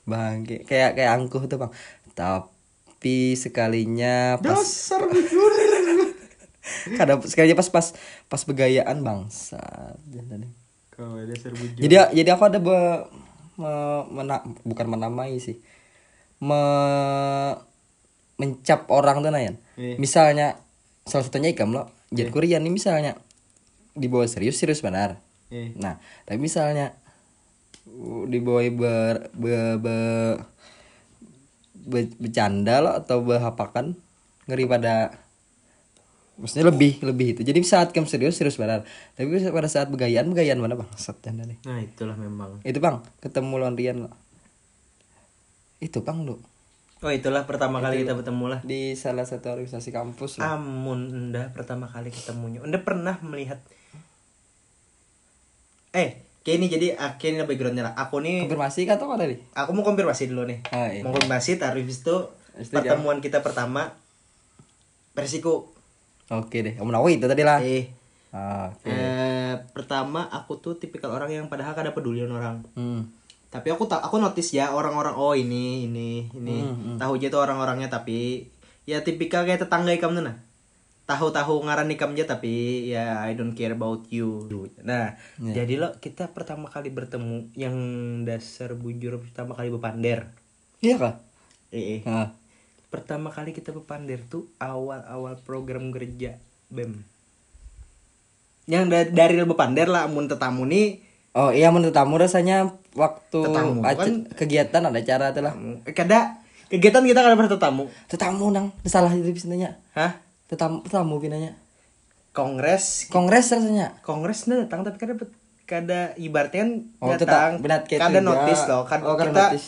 bang kayak kayak angkuh tuh bang. Tapi sekalinya pas Dasar kadang sekalinya pas pas pas begayaan bangsat. Jadi jadi aku ada be, me- mena- bukan menamai sih. Me, mencap orang tuh Nayan. Iya. misalnya salah satunya ikam lo jadi Korean nih misalnya. Dibawa serius serius benar. Eh. nah tapi misalnya uh, dibawa ber, be, be- be- bercanda lo atau berhapakan ngeri pada maksudnya lebih lebih itu. Jadi saat kamu serius serius benar tapi pada saat begayaan begayaan mana bang? Janda nih nah itulah memang. Itu bang. Ketemu lawan Rian lo itu bang lu. Oh itulah pertama kali kita bertemu lah. di salah satu organisasi kampus lah. Amun anda pertama kali ketemunya. Anda pernah melihat? Eh kayak ini jadi ah, ini backgroundnya lah. Aku nih konfirmasi kan atau apa tadi? Aku mau konfirmasi dulu nih. Ah, iya. mau konfirmasi taruh itu itu pertemuan kita pertama Persiko oke deh kamu tahu itu tadi lah. Eh Ah, oke. eh, pertama aku tuh tipikal orang yang padahal kada peduli orang. Hmm. tapi aku tak aku notice ya orang-orang oh ini ini ini. Hmm, tahu aja tuh orang-orangnya tapi ya tipikal kayak tetangga ikam tuh nah. Tahu-tahu ngaran ikam aja tapi ya I don't care about you. Nah Ya. jadi lo kita pertama kali bertemu yang dasar bujur pertama kali bepander iya kah? Ah. Pertama kali kita bepander tuh awal-awal program kerja bem. Yang da dari bepander lah amun tetamu nih oh iya menurut tamu rasanya waktu Tetamu kan- kegiatan ada cara tuh lah. Eh, kada? Kegiatan kita kada pernah tetamu. Tetamu nang. Salah itu bisanya hah? Tetamu tetamu pinanya kongres. Kongres rasanya. Kongres nah datang tapi kada kada ibaratnya kan Oh, datang kada ya. loh. Kan Oh, kada kita notice.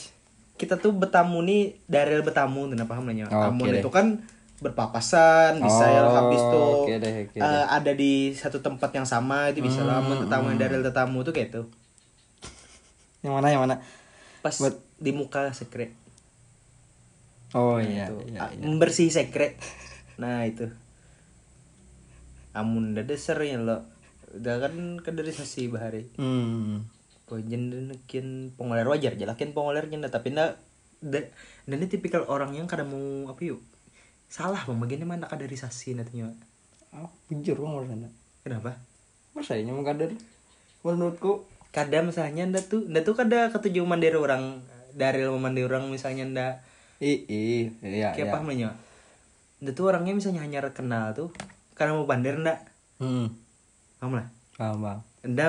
Kita tuh betamu nih dari betamu tuh paham namanya Oh, oke deh. itu kan berpapasan bisa ya Oh, habis tuh oke deh, oke eh, ada di satu tempat yang sama itu bisa lah Hmm, Amun tetamu yang dari tetamu tuh kayak tuh yang mana yang mana? Pas Buat- di muka sekret. Oh iya, Tuh, iya, ah, iya. membersih sekret. Nah itu. Amun udah dasarnya lo. Udah kan kaderisasi bahari. Hmm. Nekin pengoler wajar jelakin pengolernya nda tapi nda da- dan ini tipikal orang yang kadang mau apa yuk salah bang bagiannya mana kaderisasi nantinya oh, jujur bang anda kenapa? Ini mau kader menurutku kada misalnya nda tuh nda tuh kada ketujuh mandiri orang dari mandiri orang misalnya nda. I i iya kayak iya. paham nanya nda tuh orangnya misalnya hanya kenal tuh karena mau bandar nda. Hmm. paham lah? Paham bang anda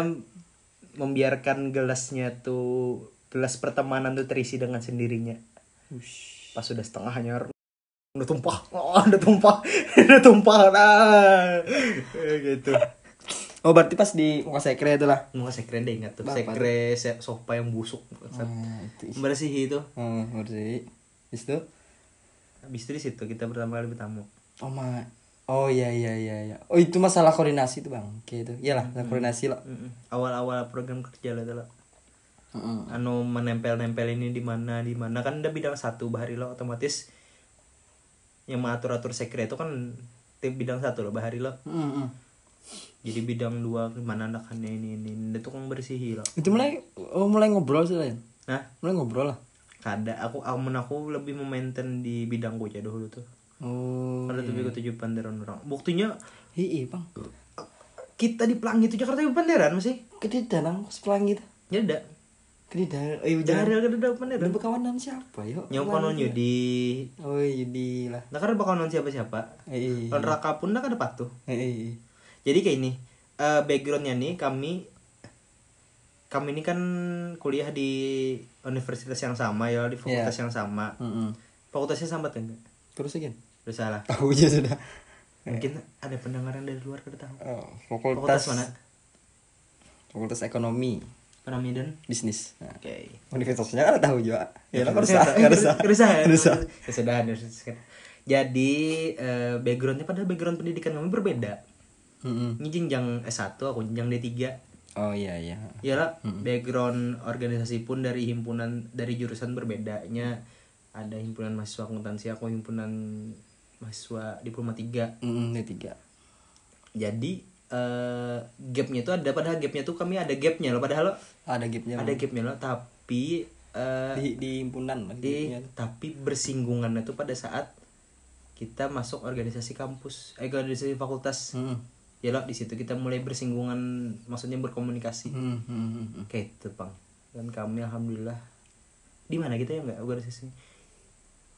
membiarkan gelasnya tuh gelas pertemanan tuh terisi dengan sendirinya. Pas sudah setengahnya udah tumpah. Oh, udah tumpah. Udah tumpah. Nah gitu. Oh berarti pas di muka sekre itu lah. Mau sekre deh ingat tuh. Bapak. sekre se- sofa yang busuk. Hmm, itu bersih itu. Hmm, bersih Habis itu? Habis itu di situ kita pertama kali bertamu oh ma oh iya iya iya iya. Oh itu masalah koordinasi tuh bang. Kayak itu. Iyalah masalah koordinasi lah. Mm-mm. awal-awal program kerja lah lah. Heeh. anu menempel-nempel ini di mana di mana. Kan udah bidang satu bahari lo otomatis. Yang mengatur-atur sekre itu kan tim bidang satu lo bahari lo Heeh. jadi bidang dua gimana anakannya ini ini ini. Itu kan bersih lo itu mulai oh mulai ngobrol sih lah ya nah mulai ngobrol lah? Kada aku amun aku lebih memaintain di bidang aja dahulu tuh oh ada tuh ketujuh panderan orang. Buktinya iya bang. Kita di pelangi itu Jakarta di panderan masih gede danang pelangi itu ya ada. Gede danang iya jangan dari ada ada panderan udah dengan siapa yuk nyokonon di oh iya di lah nah karena bakal non siapa siapa eh. Kalau raka pun nak ada patuh. Eh eh jadi kayak ini eh, backgroundnya nih kami kami ini kan kuliah di universitas yang sama ya di fakultas yang sama. Heeh. fakultasnya sama tuh enggak? Terus again udah salah tahu aja sudah. Mungkin ada pendengaran dari luar kita tahu. Oh, fakultas fakultas mana? Fakultas ekonomi. Ekonomi dan bisnis. Nah, oke. Universitasnya kan tahu juga ya lah harus harus Kerusahan. kesudahan, kesudahan. jadi eh, backgroundnya padahal background pendidikan kami berbeda. Heeh. ini jenjang S1 aku jenjang D3 oh iya iya. Iyalah, background organisasi pun dari himpunan dari jurusan berbedanya. Ada himpunan mahasiswa akuntansi aku himpunan mahasiswa diploma 3 Heeh, ini tiga. Jadi eh gapnya itu ada padahal gapnya tuh kami ada gapnya loh padahal lo ada gapnya ada gapnya loh tapi eh di di himpunan gapnya. tapi bersinggungannya tuh pada saat kita masuk organisasi kampus eh organisasi fakultas. Heeh. ya loh di situ kita mulai bersinggungan maksudnya berkomunikasi. Heeh, heeh, heeh. Kayak itu bang. Dan kami alhamdulillah Di mana kita ya nggak organisasi?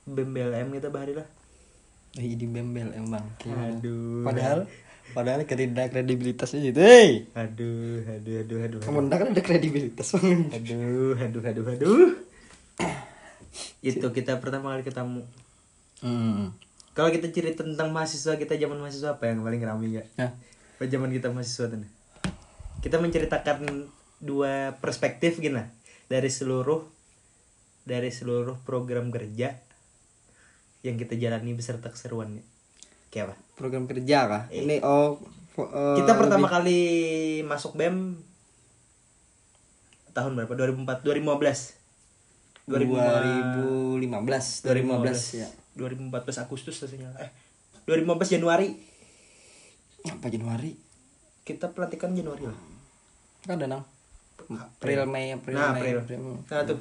BMBLM kita bahari lah Ih, di bembel emang Gimana? Aduh. padahal padahal tidak kredibilitasnya gitu hey Aduh aduh aduh aduh kamu kan ada kredibilitas Aduh aduh aduh aduh Itu kita pertama kali ketemu Hmm. Kalau kita cerita tentang mahasiswa kita zaman mahasiswa apa yang paling ramai gak? Nah, Pas zaman kita mahasiswa tuh. Kita menceritakan dua perspektif gini lah. Dari seluruh dari seluruh program kerja yang kita jalani beserta keseruannya. Kayak apa? program kerja kah? Ini oh eh, kita pertama lebih- kali masuk BEM tahun berapa? 2004 2015. 2015 2015 ya 2014 Agustus rasanya. Eh 2015 Januari. apa Januari Kita pelantikan Januari lah. kan ada nang April Mei April Nah, Mei April. Mei. Nah tuh.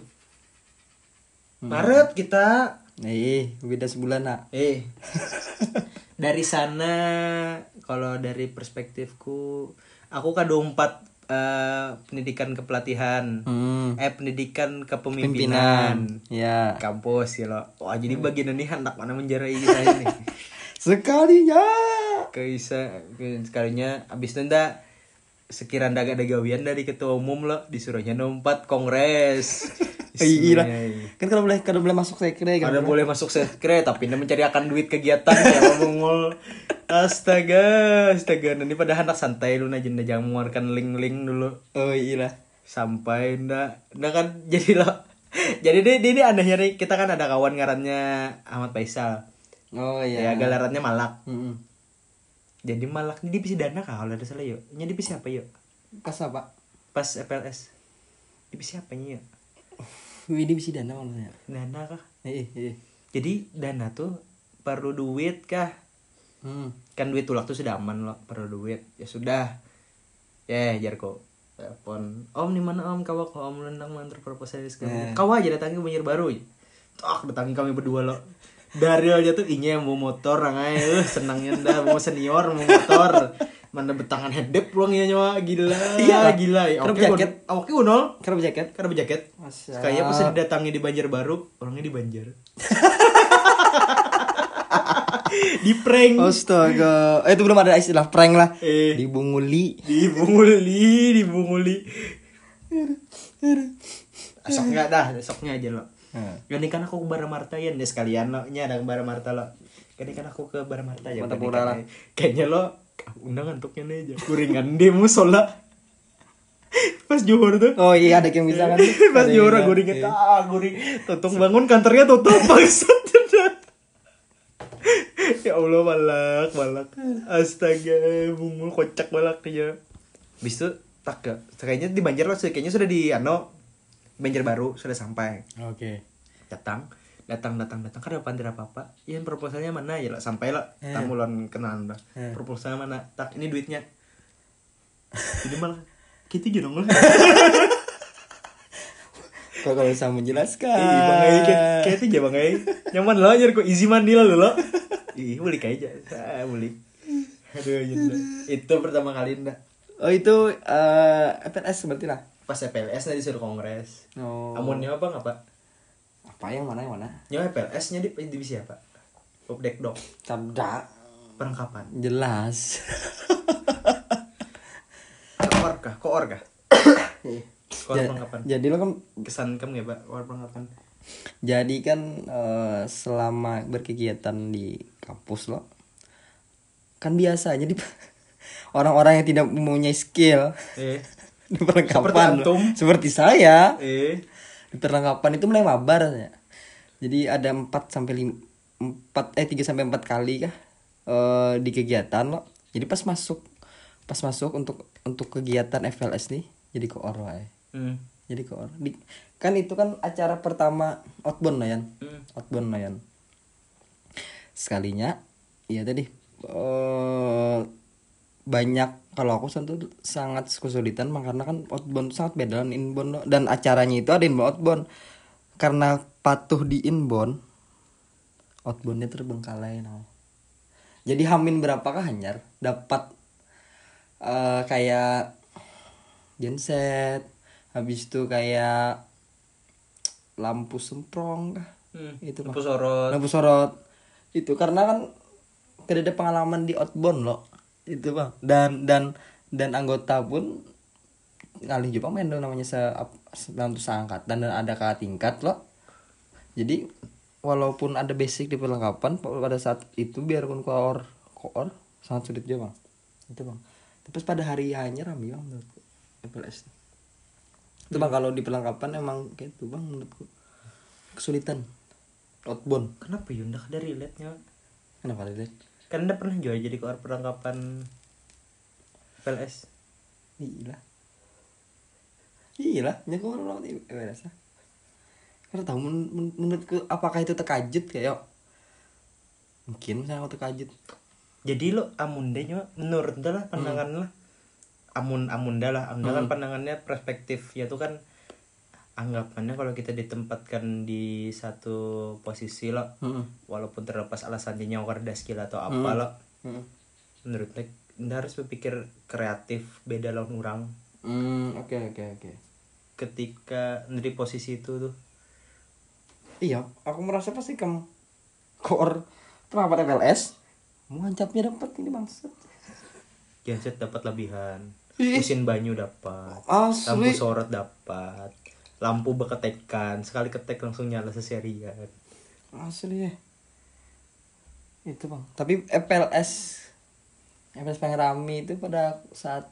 Maret kita eh beda sebulan nak. Eh. Dari sana kalau dari perspektifku aku kado empat eh, pendidikan kepelatihan hmm. eh pendidikan kepemimpinan ya. Kampus ya lo. Wah jadi bagian ini hendak mana menjarai kita ini? Sekalinya. Keisa ke- sekalinya. Abis ndak sekiranya ada gawian dari ketua umum lo disuruhnya nompat kongres iya Ismay. kan kalau boleh kalau boleh masuk sekre kan Ada boleh masuk sekre tapi dia mencari akan duit kegiatan ya mengul. Astaga, astaga. Nanti pada anak santai lu aja jangan mengeluarkan link-link dulu oh iya lah sampai ndak ndak kan jadi lo. Jadi ini, ini anehnya nih kita kan ada kawan ngarannya Ahmad Faisal. oh Ya, iya galarannya Malak. Mm-mm. Jadi Malak ini divisi dana kah kalau ada salah yuk. Nya divisi apa yuk? pas apa Pas FLS. Divisi apanya yuk? Widi bisa dana maksudnya? Dana kah? eh eh Jadi dana tuh perlu duit kah? hmm. kan duit tulak tuh sudah aman loh perlu duit. Ya sudah. Ya Jarko telepon om di mana om? Kau kau om lendang mantar proposal sekarang kau aja datangi banjir baru. Tak datangi kami berdua loh. Dari aja tuh inya mau motor rangai. Eh senangnya dah mau senior mau motor mana betangan headep pulang ya nyawa gila Iya. gila ya Kerap oke jaket. un- oke unol Kerap jaket karena berjaket Masa. kayak pas didatangi di Banjarbaru orangnya di Banjar di prank Astaga, eh, itu belum ada istilah prank lah. Eh. Dibunguli. dibunguli dibunguli esoknya dah esoknya aja lo. Gini kan aku ke Baramarta ya deh sekalian lo nya ada ke Baramarta lo Gini kan aku ke ya Mantap kan, lah. eh. kayaknya lo undangan nih aja. Kuringan demo sola pas johor tuh. Oh iya ada yang bisa kan. pas johor gue ringet ah gue ring tutung bangun kantornya tutup bangsat. Ya Allah balak balak. Astaga bungul kocak balak dia. Bis itu tak ke kayaknya di Banjar lo kayaknya sudah di ano Banjar baru sudah sampai. Oke. datang datang datang. Datang kan depan tidak apa apa ya proposalnya mana? Ya lah sampai lah. Tamu lon kenalan lah. Proposalnya mana? Tak ini duitnya. Jadi malah gitu aja dong Kok kalau bisa menjelaskan. Ih, bang Ai kayak itu aja bang Ai. Nyaman lo aja kok easy mandi lah lo ih beli aja. Ah, beli aduh jenda. itu pertama kali ndak Oh itu eh FNS berarti lah. pas FLS nya disuruh kongres. Oh. amunnya apa nggak pak Apa yang mana yang mana? nyawa FLS nya di divisi apa Updek dok Cabda. perlengkapan. Jelas. koor kah? Koor kah? Koor Ja- perlengkapan. jadi lo kan kesan kamu ya pak? Koor perlengkapan. Jadi kan eh, selama berkegiatan di kampus lo kan biasa jadi orang-orang yang tidak mempunyai skill eh. di Seperti perlengkapan antum. seperti saya. Eh di perlengkapan itu mulai mabar ya. Jadi ada 4 sampai lim- empat eh 3 sampai 4 kali kah eh, di kegiatan lo. Jadi pas masuk pas masuk untuk untuk kegiatan FLS nih jadi koor wae. hmm. Jadi koor. Di, kan itu kan acara pertama outbound lah Yan. Hmm. Outbound lah Yan. Sekalinya iya tadi eh banyak kalau aku tentu sangat kesulitan Mak, karena kan outbound tuh sangat beda dengan inbound. Dan acaranya itu ada inbound outbound. Karena patuh di inbound outboundnya terbengkalai nah. jadi hamin berapakah hanyar dapat eh, kayak genset habis itu kayak lampu semprong kah? Hmm. itu lampu sorot. Lampu sorot. Itu karena kan tidak ada pengalaman di outbound loh itu bang. Dan dan dan anggota pun ngalih juga main dong namanya se dalam seangkatan dan ada kakak tingkat loh. Jadi walaupun ada basic di perlengkapan pada saat itu biarpun koor koor sangat sulit juga bang. Itu bang. Tapi pada hari hanya rame bang menurutku FLS itu bang kalau di perlengkapan emang kayak itu bang menurutku. Kesulitan. Outbound. Kenapa ya ndak ada relate nya kenapa lihat kan anda pernah juga jadi koor perlengkapan PLS iya iya nya koor orang FLS lah karena tahu men- men- menurutku apakah itu terkajut kayak mungkin misalnya aku terkajut. Jadi lo amunda nya menurut lah pandangan lah. Amun amunda lah. Amunda kan pandangannya perspektif. Ya tuh kan anggapannya kalau kita ditempatkan di satu posisi lo Heeh. walaupun terlepas alasannya ada skill atau apa lo Heeh. menurut anda harus berpikir kreatif beda lawan orang Hmm, oke oke oke. ketika dari posisi itu tuh Iya, aku merasa pasti kamu koor pendapat FLS mengancapnya dapat ini bangsat. genset dapat lebihan Ih. mesin banyu dapat lampu sorot dapat lampu beketekan sekali ketek langsung nyala seserian Asli ya. Itu bang. Tapi FLS FLS pengen rame itu pada saat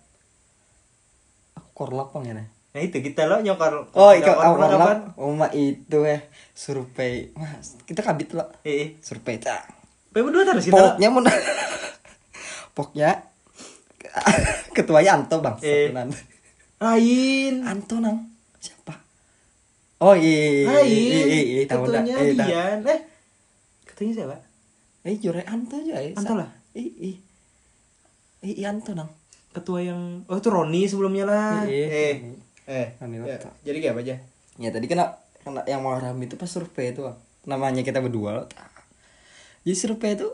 aku korlap bang ya nah. itu kita lo nyokor Oh, nyokor aku korlap. Oh, mak itu eh survei. Mas, kita kabit lo. eh eh Survei tak. Pe berdua terus kita. Pokoknya mun Pokoknya ketuanya Anto bang. Eh. Lain Anto nang siapa? Oh iya iya lain iya iya iya ketuanya Eh, tahu. Dian eh ketuanya siapa Eh jure Anto aja ya. Anto lah. Ih ih, Anto nang. ketua yang oh itu Roni sebelumnya lah Iya, eh eh ya, jadi kayak apa aja Ya tadi kena kena yang mau rame itu pas survei itu namanya kita berdua. Jadi survei itu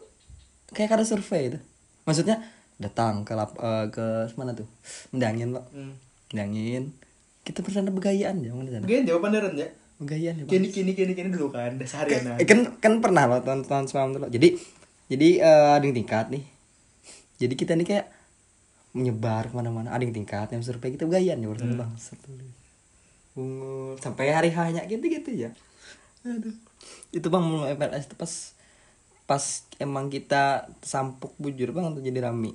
kayak ada survei itu. Maksudnya datang ke lap, eh, ke mana tuh? Mendangin loh. hmm. Mendangin. Kita bersana begayaan ya mana. Mungkin jawaban Deren ya Begayaan ya. Kini kini kini kini dulu kan udah seharian Eh, kan kan pernah loh tahun tahun semalam tuh loh. Jadi jadi eh, ada yang tingkat nih. Jadi kita nih kayak menyebar ke mana-mana. Ada yang tingkat yang survei kita begayaan ya bersama bang. Unggul sampai hari hanya gitu gitu ya. Aduh. Itu bang itu pas pas emang kita sampuk bujur bang untuk jadi rame.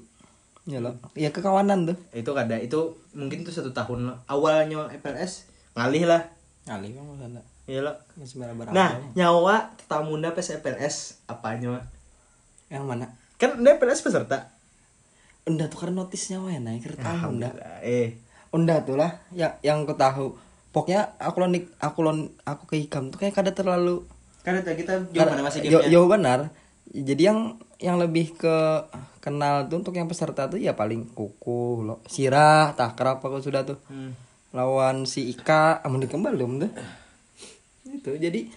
Ya loh. Ya kekawanan tuh. itu kada itu mungkin tuh satu tahun awalnya FLS ngalih lah Kali bang sana. iya Masih merah nah nyawa tamunda pas FLS apanya yang mana? kan dia FLS peserta Unda tuh karena notisnya wae naik kereta unda. Eh Unda tuh lah yang yang aku tahu. Pokoknya aku lonik aku lon aku ke Ikam tuh kayak kada terlalu kan ada kita kada- jawaban masih gamenya yo benar. Jadi yang yang lebih ke kenal tuh untuk yang peserta tuh ya paling kuku lo sirah takrab aku sudah tuh. Hmm. lawan si Ika amun dikembal belum tuh. Itu jadi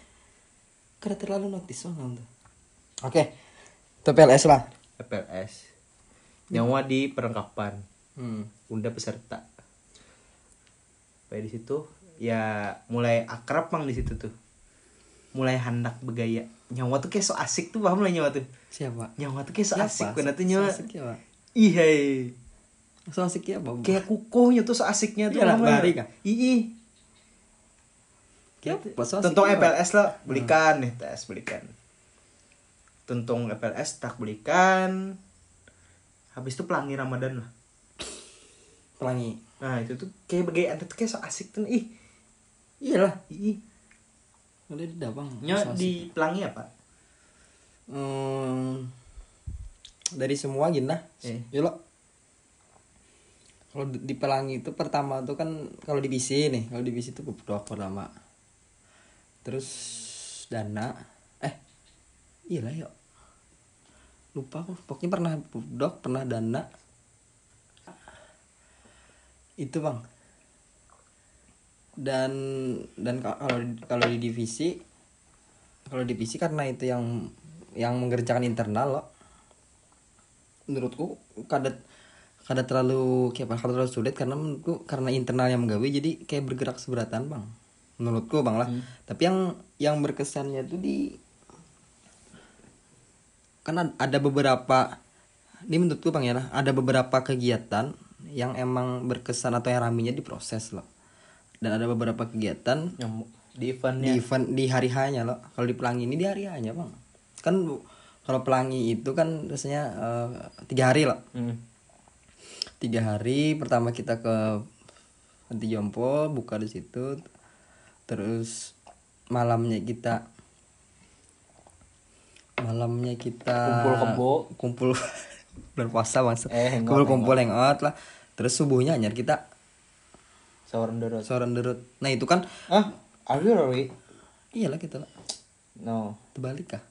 kada terlalu notis soalnya tuh. Oke itu PLS lah. FLS nyawa di perlengkapan. Hmm. unda peserta. Sampai di situ ya mulai akrab mang di situ tuh. Mulai hendak bergaya nyawa tuh kayak so asik tuh paham lah nyawa tuh? Siapa? Nyawa tuh kayak so asik Siapa? bener tuh nyawa. So asik ya Pak? iya so asik ya Pak? kayak kukuhnya tuh so asiknya tuh Iya lah, bari. Kayak apa? So asik ya, Pak? FLS lah belikan nih tes belikan. Tuntung FLS tak belikan. Habis itu pelangi Ramadan lah. Pelangi. Nah itu tuh kayak bagai tuh kayak so asik tuh ih iyalah. Ih udah udah bang nya So asik. di pelangi apa? Hmm, dari semua gini lah Eh. Yuk, lo. kalau di di pelangi itu pertama tuh kan kalau divisi nih kalau divisi itu budok pertama terus dana. Eh iya lah yuk. Lupa aku. Pokoknya pernah budok pernah dana. Itu bang dan dan ka- kalau kalau di divisi kalau divisi karena itu yang yang mengerjakan internal loh. Menurutku kada kada terlalu kayak apa kada terlalu sulit karena menurutku karena internal yang menggawe jadi kayak bergerak seberatan bang. Menurutku bang lah. Tapi yang yang berkesannya tuh di karena ada beberapa ini menurutku bang ya lah. Ada beberapa kegiatan yang emang berkesan atau yang raminya diproses loh dan ada beberapa kegiatan yang di eventnya. di event di hari hanya loh kalau di pelangi ini di hari hanya bang. Kan kalau pelangi itu kan biasanya eh, tiga hari loh Hmm. tiga hari pertama kita ke Panti Jompo buka di situ. Terus malamnya kita malamnya kita Kumpul kebo. kumpul bulan puasa Eh, kumpul kumpul hangout lah. Terus subuhnya anyar kita sahur derut soran derut nah itu kan ah are you really? iyalah kita lah. No. Terbalik kah?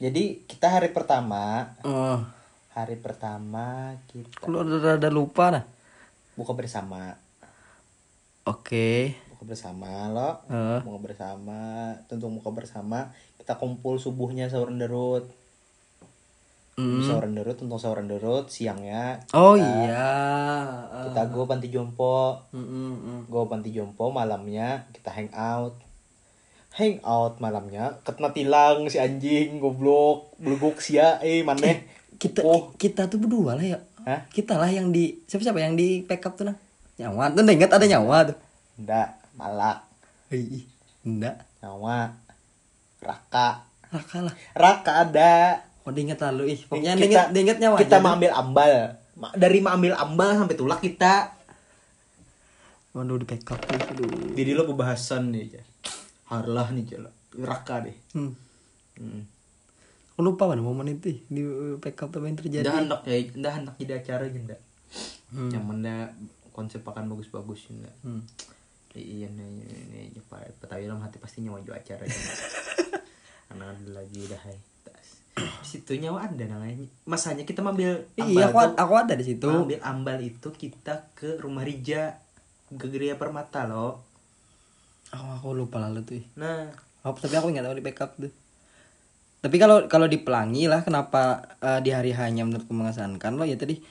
Jadi kita hari pertama oh. Hari pertama kita kalau udah rada lupa nah buka bersama. Oke. Buka bersama lo. Heeh. buka bersama. Tentu buka bersama. Kita kumpul subuhnya sahur derut Hmm. sahur derut tentu sahur derut siangnya oh iya. kita go panti jompo. Mm, mm, mm. go panti jompo malamnya kita hang out. Hang out malamnya ketna tilang si anjing goblok belegok sia eh maneh. Kita Oh. kita tuh berdua lah ya. Hah? kita lah yang di siapa siapa yang di pick up tuh nah. Nyawa tuh ingat ada nyawa tuh. Ndak malak Ih, enggak nyawa. Raka. Raka lah. Raka ada oh diinget lalu ih pokoknya kita, diinget diinget nyawa kita mau tuh. ambil ambal dari mau ambil ambal sampai tulak kita waduh di pick up tuh aduh jadi lo pembahasan nih ya harlah nih jala raka deh hmm. hmm. Aku lupa mana momen itu di pick up apa yang terjadi Dah hendak ya, dah hendak jadi acara ndak. Hmm. Yang mana konsep akan bagus-bagus ndak. Hmm. Iya nih nih nih pak Betawi dalam hati pasti nyawa juga acara Karena ada lagi dah hai. Situ nyawa ada namanya. Masanya kita ambil iya aku, tuh, aku ada di situ ambil ambal itu kita ke rumah Rija ke Geria Permata loh. oh, aku lupa lalu tuh. Nah, Oh, tapi aku nggak tahu di backup tuh. Tapi kalau kalau di pelangi lah kenapa eh, di hari hanya menurutku mengesankan lo ya tadi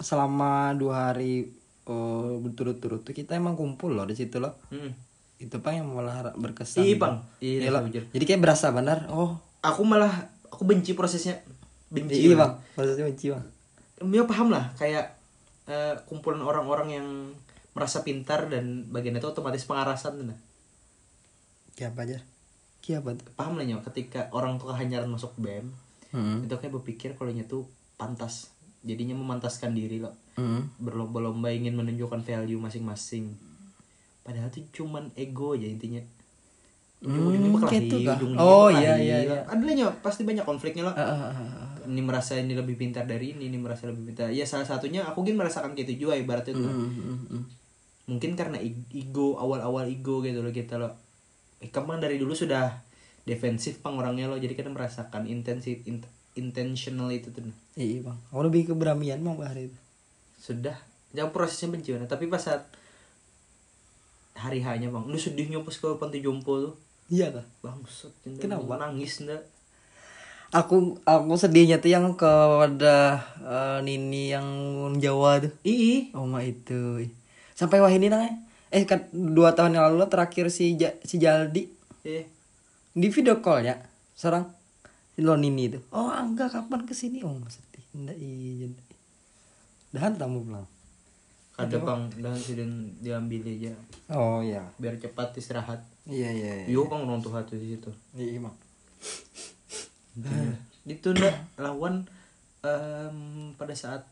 selama dua hari eh, berturut-turut tuh kita emang kumpul loh di situ loh. hmm. Itu pang yang malah berkesan. Iya. Bang. Iya, jujur. Jadi kayak berasa benar. Oh, aku malah aku benci prosesnya. Benci. iya bang. Maksudnya benci bang. Mio paham lah kayak eh, kumpulan orang-orang yang merasa pintar dan bagian itu otomatis pengarasan tuh nah. Kayak apa aja? Kayak apa? Paham lah nyo ketika orang tuh hanyaran masuk BEM Hmm. itu kayak berpikir kalau tuh pantas jadinya memantaskan diri loh Hmm. berlomba-lomba ingin menunjukkan value masing-masing padahal tuh cuman ego aja intinya ujung-ujungnya Hmm, berkelahi gitu Oh, iya, iya, iya. ada lah nyo pasti banyak konfliknya loh Ah, ah, ah, ah. ini merasa ini lebih pintar dari ini ini merasa lebih pintar. Ya salah satunya aku gin merasakan gitu juga ibaratnya tuh. Hmm, hmm, hmm. mungkin karena ego awal-awal ego gitu loh kita loh. Eh, kamu kan dari dulu sudah defensif pang orangnya loh jadi kita merasakan intensif int- intentional itu tuh. Iya bang. Aku lebih ke beramian bang hari itu. sudah. Jauh prosesnya benci tapi pas saat hari hanya bang lu sedihnya pas ke panti jompo tuh Iya kah? bangsat Kenapa? nangis ndak Aku aku sedihnya tuh yang ke wadah eh, Nini yang Jawa tuh. ii Oh ma itu. Sampai wah ini nang eh kan dua tahun yang lalu terakhir si Ja- si Jaldi eh di video call ya seorang si lo Nini itu. Oh enggak kapan ke sini? Oh sedih. Enggak iya. Dahan tamu pulang. ada bang dan sudah diambil aja Oh iya. biar cepat istirahat Iya iya. yuk bang nonton hati di situ Iya bang. itu ndak lawan em, pada saat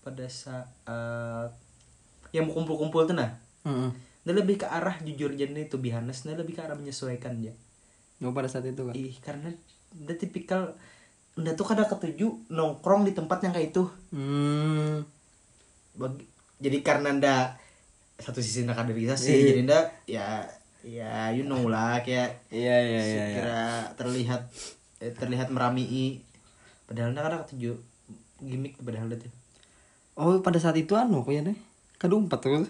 pada saat yang mau kumpul-kumpul tuh nah Heeh. Nah lebih ke arah jujur jadi itu bihanes, nah lebih ke arah menyesuaikan ya. Oh pada saat itu kan. Ih karena udah tipikal udah tuh kada ketuju nongkrong di tempat yang kayak itu. Hmm. Bagi, jadi karena ndak satu sisi ndak kaderisasi, Iya. jadi ndak ya ya you know lah kayak Iya iya iya. iya. kira terlihat eh, terlihat meramii padahal ndak kada ketuju gimmick padahal itu. Oh pada saat itu anu kok ya nih. Kado empat tuh.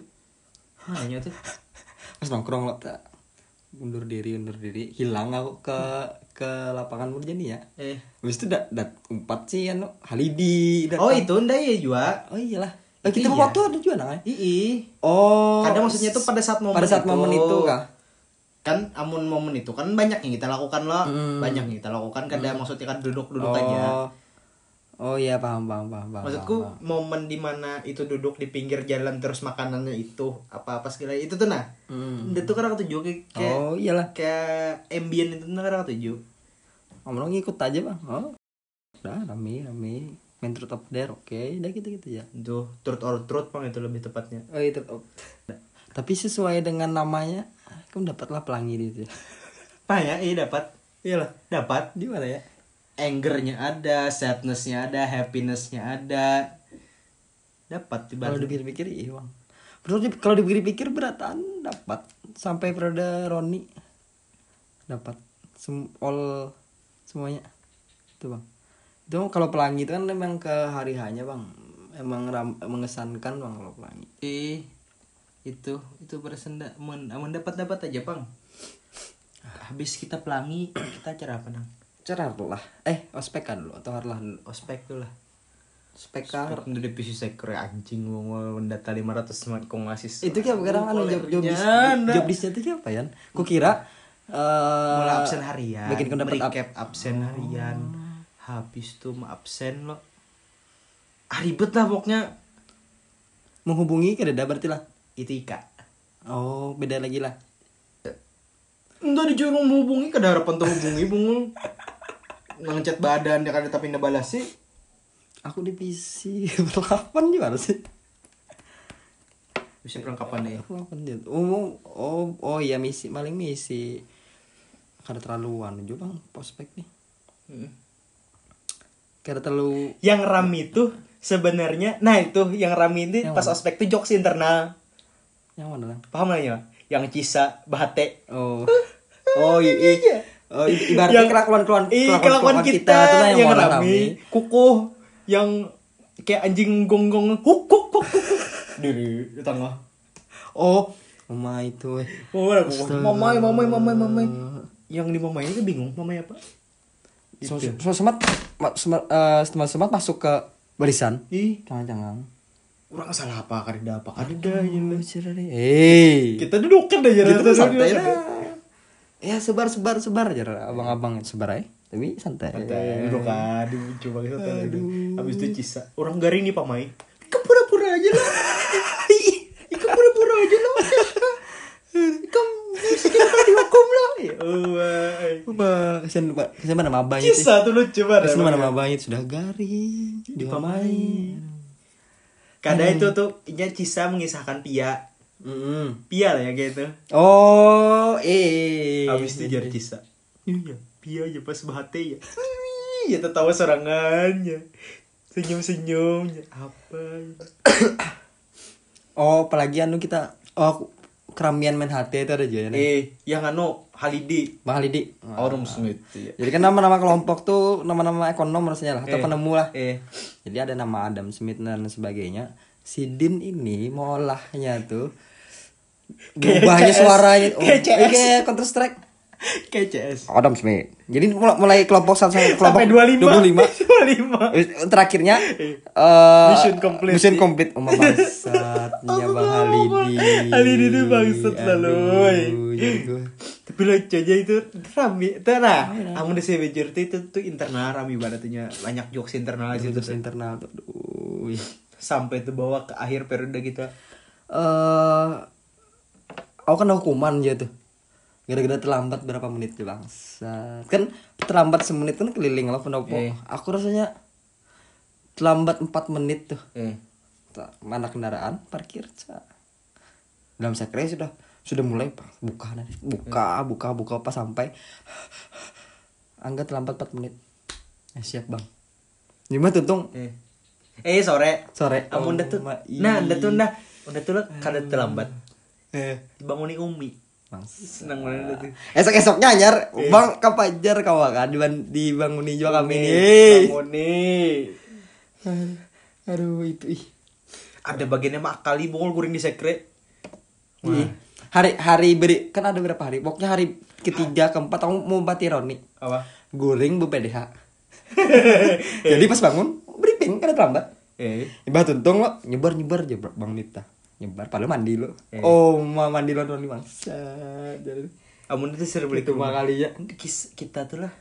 Hanya tuh Pas nongkrong lo tak undur diri undur diri hilang aku ke ke lapangan Murjani ya. eh Habis itu dat dat empat sih anu Halidi. datang. oh itu ndak ya juga. Oh iyalah. Eh, kita Iya. waktu ada juga nang. eh? Ii. Oh. Kadang maksudnya tuh pada saat momen pada saat itu. momen itu kah? Kan amun momen itu kan banyak yang kita lakukan loh Hmm. banyak yang kita lakukan kadang maksudnya kan duduk duduk oh. aja Oh iya paham paham paham paham. Maksudku paham, paham. momen di mana itu duduk di pinggir jalan terus makanannya itu apa apa segala itu tuh nah. Hmm. Itu kan aku tujuh kayak kayak, Oh iyalah. kayak ambient itu tuh kan aku tujuh. Ngomong ngikut aja bang. Oh. Udah rame rame. Main truth of dare oke. Udah gitu gitu ya. Itu truth or truth bang itu lebih tepatnya. Oh itu. Oh. Tapi sesuai dengan namanya, kamu dapatlah pelangi di itu. Apa ya? Iya dapat. Iyalah dapat. Di mana ya? Angernya ada, sadnessnya ada, happinessnya ada. Dapat di Kalau dipikir-pikir iya bang. Di- kalau dipikir-pikir beratan dapat sampai periode Roni dapat Sem all semuanya itu bang. Itu kalau pelangi itu kan memang ke hari hanya bang. Emang ram, mengesankan bang kalau pelangi. Eh, itu itu bersenda men, mendapat dapat aja bang. Habis kita pelangi kita acara apa nang? Cerah lah. Eh ospek kan dulu atau harlah dulu. Ospek tuh lah. Spekar. Di divisi sekre anjing mau mendata 500 semat kong ngasis. Itu kayak sekarang anu job job dis, Nyanda. job disnya itu apa ya? Ku kira eh mulai absen harian. Bikin kau dapat up- recap absen harian. Habis tuh mau absen lo. Ah, ribet lah pokoknya. menghubungi ke dada berarti lah. Itu Ika. Oh, beda lagi lah. Enggak disuruh menghubungi ke harapan tuh hubungi bungul. Ngechat badan dia kada tapi balas sih. Aku di PC berlapan gimana sih? Bisa perlengkapan deh. Berlapan dia. Oh, oh, oh iya misi, paling misi. Karena terlaluan juga bang, prospek nih. Karena terlalu Yang ram itu sebenarnya nah itu yang ram ini Yang pas mana? ospek tuh jokes internal. Yang mana bang? Paham lah ya? Yang Cisa Bahate. Oh, oh iya. Oh, ibaratnya Yang- kelakuan-kelakuan Ih, kelakuan kita, itu lah yang, mau rame, kukuh, yang kayak anjing gonggong, huk huk, huk. diri di tengah. Oh, mama itu. eh. Oh, ada kukuh. mamai, mamai, mamai, mamai. Yang di mamai ini bingung, mamai apa? Gitu. semat, ma- semat, eh, semat, semat masuk ke barisan. Ih, Jangan-jangan. Orang salah apa karida apa karida gitu. Hei. Kita duduk kan aja Kita santai lah. Ya sebar sebar sebar aja abang-abang sebar aja. Tapi santai. Santai, duduk kan, coba kita Aduh. Habis itu Cisa, orang garing nih pamai. Ika pura-pura aja lah. Ika pura-pura aja lah. Ika kita dihukum lah. Ya. Coba kesian pak kesian mana mabang itu. Cisa tuh lucu banget. Kesian mana mabang itu sudah garing. Dipamain. Kadang itu tuh inya Cisa mengisahkan Pia. Mm. Pia lah ya gitu. Oh, eh. Habis itu jar Cisa. Iya, Pia aja pas bahate ya. Ya tertawa serangannya. Senyum-senyumnya. Apa? Oh, apalagi anu kita oh keramian main hati itu ada aja ya. Eh, yang anu Halidi. Bang Halidi. Aurum Smith ya. Jadi kan nama-nama kelompok tuh nama-nama ekonom rasanya lah atau Eh, penemu lah. Eh, Jadi ada nama Adam Smith dan sebagainya. Si Din ini mengolahnya tuh Kayak berubahnya suaranya oh, kayak Counter Strike. Kayak CS. Adam Smith. Jadi mulai, mulai kelompok satu sampai kelompok Sampai 25. 25. 25. Eh, Terakhirnya eh mission complete. Mission complete. Oh, bangsatnya Bang Halidi. Halidi itu bangsat gua- Tapi lucu aja itu rame. Tuh nah, amun di tuh itu tuh internal rame bangetnya. Banyak jokes internal aja tuh. internal tuh. Sampai tuh bawa ke akhir periode kita. eh aku kan hukuman aja tuh gara-gara terlambat berapa menit tuh bangsa kan terlambat semenit kan keliling lah pendopo Eh. aku rasanya terlambat 4 menit tuh Eh, mana kendaraan parkir ca. dalam sekre sudah sudah mulai Pak. buka nanti buka buka buka pas sampai angga terlambat 4 menit eh, siap bang gimana tuntung eh. Eh sore. sore Amun dah tuh. ma- Nah, dah tuh dah. Udah tuh lah kada terlambat. eh Dibanguni Umi. Senang banget tuh. Esok esoknya anyar, Eh. bang kapajar kawakan diban dibanguni juga kami nih. Banguni. Aduh itu ih. Ada bagiannya mah kali bongol guring di sekre. Ih. Hari hari beri kan ada berapa hari? Pokoknya hari ketiga keempat aku mau bati Roni. Apa? Goreng bu PDH. Jadi pas bangun briefing kan terlambat. Eh. Ibah tuntung lo nyebar nyebar aja bang Nita. Nyebar padahal mandi lo. Eh. Oh ma mandi lo Roni bangsa. Jadi Amun itu sering beli itu mah kali ya. Kis, kita tuh lah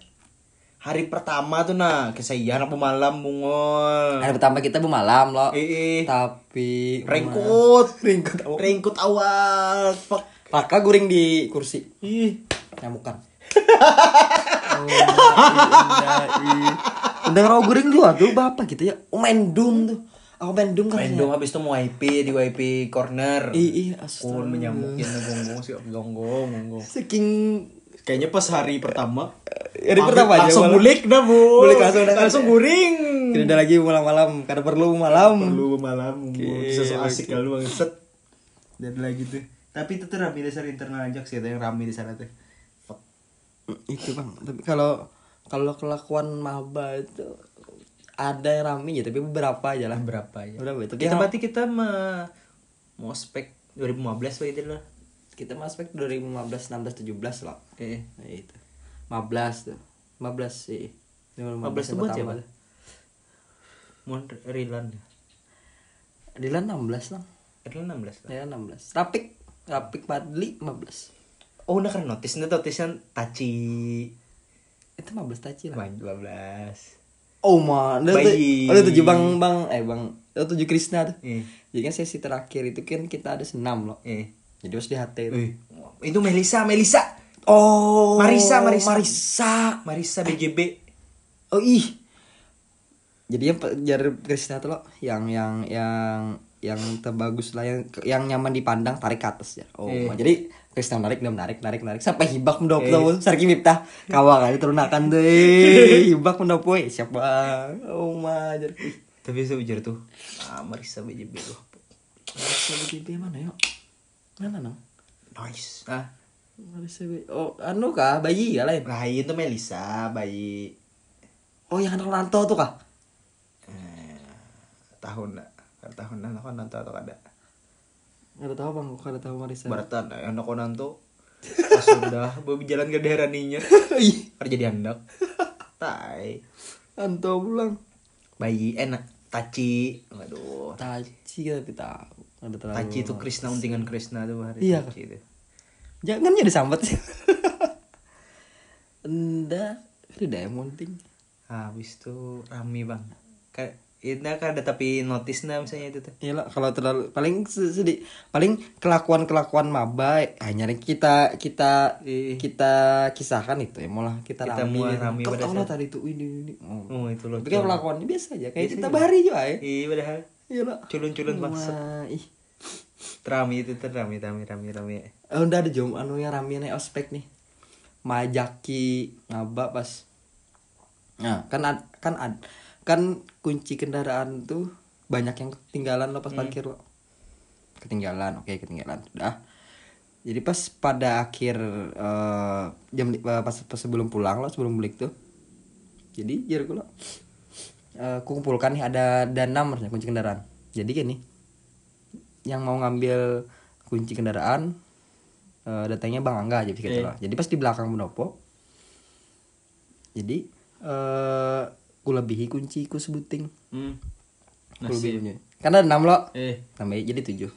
hari pertama tuh nah kesayangan apa malam bungol Hari pertama kita malam lo. eh eh. Tapi Rengkut, Ringkut. rengkut awal. Fuck. Raka guring di kursi. Ih, Nyamukan. oh, indah, ih. Udah ngerau guring juga tuh bapak gitu ya. Main doom tuh. Aku doom kan. main dong habis itu mau WP di WP corner. Kun astaga. menyamukin gonggong sih gonggong gonggong. Saking Kayaknya pas hari pertama Hari pertama aja, langsung malah. bulik dah bu Bulik langsung dah. langsung guring Tidak ada lagi malam-malam, karena perlu malam. perlu malam bisa so asik kalau bangset dan lagi tuh tapi itu tuh rame dasar internal aja sih yang rame di sana tuh Fuck. Itu bang. Tapi kalau kalau kelakuan maba itu ada yang rame ya, tapi beberapa aja lah. berapa ya Berapa itu? kita berarti kita ma mau spek 2015 begitu lah kita masuk 2015, 16, 17 lah. eh Nah, itu. 15 tuh. 15 sih. 15 yang tuh buat siapa? mau Rilan Dilan 16 lah. Rilan 16 lah Dilan 16. Rapik, Rapik Padli 15. oh udah kan notice nih noticean taci Itu 15 taci lah. main 12 Oh man, itu Bayi. oh, itu tujuh bang bang eh bang itu tujuh Krishna tuh. eh Jadi kan sesi terakhir itu kan kita ada senam loh. eh Jadi harus di HT itu. Eh, itu Melisa, Melisa. Oh, Marisa, Marisa. Marisa. Marisa BGB. Oh ih. Jadi yang jar Krishna tuh loh yang yang yang yang terbagus lah yang yang nyaman dipandang tarik ke atas ya. Oh, Eh. jadi Krishna menarik dia menarik narik narik sampai hibak mendop tuh sarki miftah kawa kali terunakan tuh eh, hibak mendop we siapa oh mah Tapi saya ujar tuh, ah Marisa BGB tuh. Marisa BGB mana yuk mana nang Nice. Ah, Marisa BGB oh anu kah bayi ya lain lain tuh Melisa, bayi oh yang anak Lanto tuh kah eh, tahun lah. Tahun lah, kan nanto atau ada. Nggak tahu bang ada tahu Marisa Baratan, anak nanto. Pas udah bawa jalan ke daerah ninya. ih Kerja di handak. Tai. Anto pulang Bayi enak. Taci. Aduh. Taci tapi tahu ada terlalu Taci itu Krishna untingan Krishna tuh hari Iya, Taci itu. jangan ya disambat sih Enda itu diamond ting Habis tuh rame bang. Kayak ini kan ada tapi notice nah misalnya itu tuh. Iya kalau terlalu paling se- sedih paling kelakuan kelakuan maba hanya kita kita Iya. kita kisahkan itu ya malah kita, Kita gitu. rame Kau pada saat- tadi tuh ini ini oh. Oh itu loh. tapi kan kelakuannya biasa aja kayak Biasa kita bahari juga ya Iya padahal iya lah culun-culun bangsa. Ih Rame itu tuh rame rame rame rame. Eh, udah ada jom anu yang rame nih ospek nih majaki ngaba pas nah kan ad, kan ad, kan kunci kendaraan tuh banyak yang ketinggalan lo pas parkir lo ketinggalan oke ketinggalan. Udah jadi pas pada akhir eh, jam eh, pas, pas sebelum pulang lo sebelum balik tuh jadi jadi lo eh, kumpulkan nih ada enam harusnya kunci kendaraan. Jadi gini yang mau ngambil kunci kendaraan eh, datangnya bang Angga aja gitu lah. Jadi pas di belakang pendopo, jadi eh ku lebihi kunci ku sebuting. Hmm. Ku lebihi kunci. Karena enam lo, Eh. tambah jadi tujuh.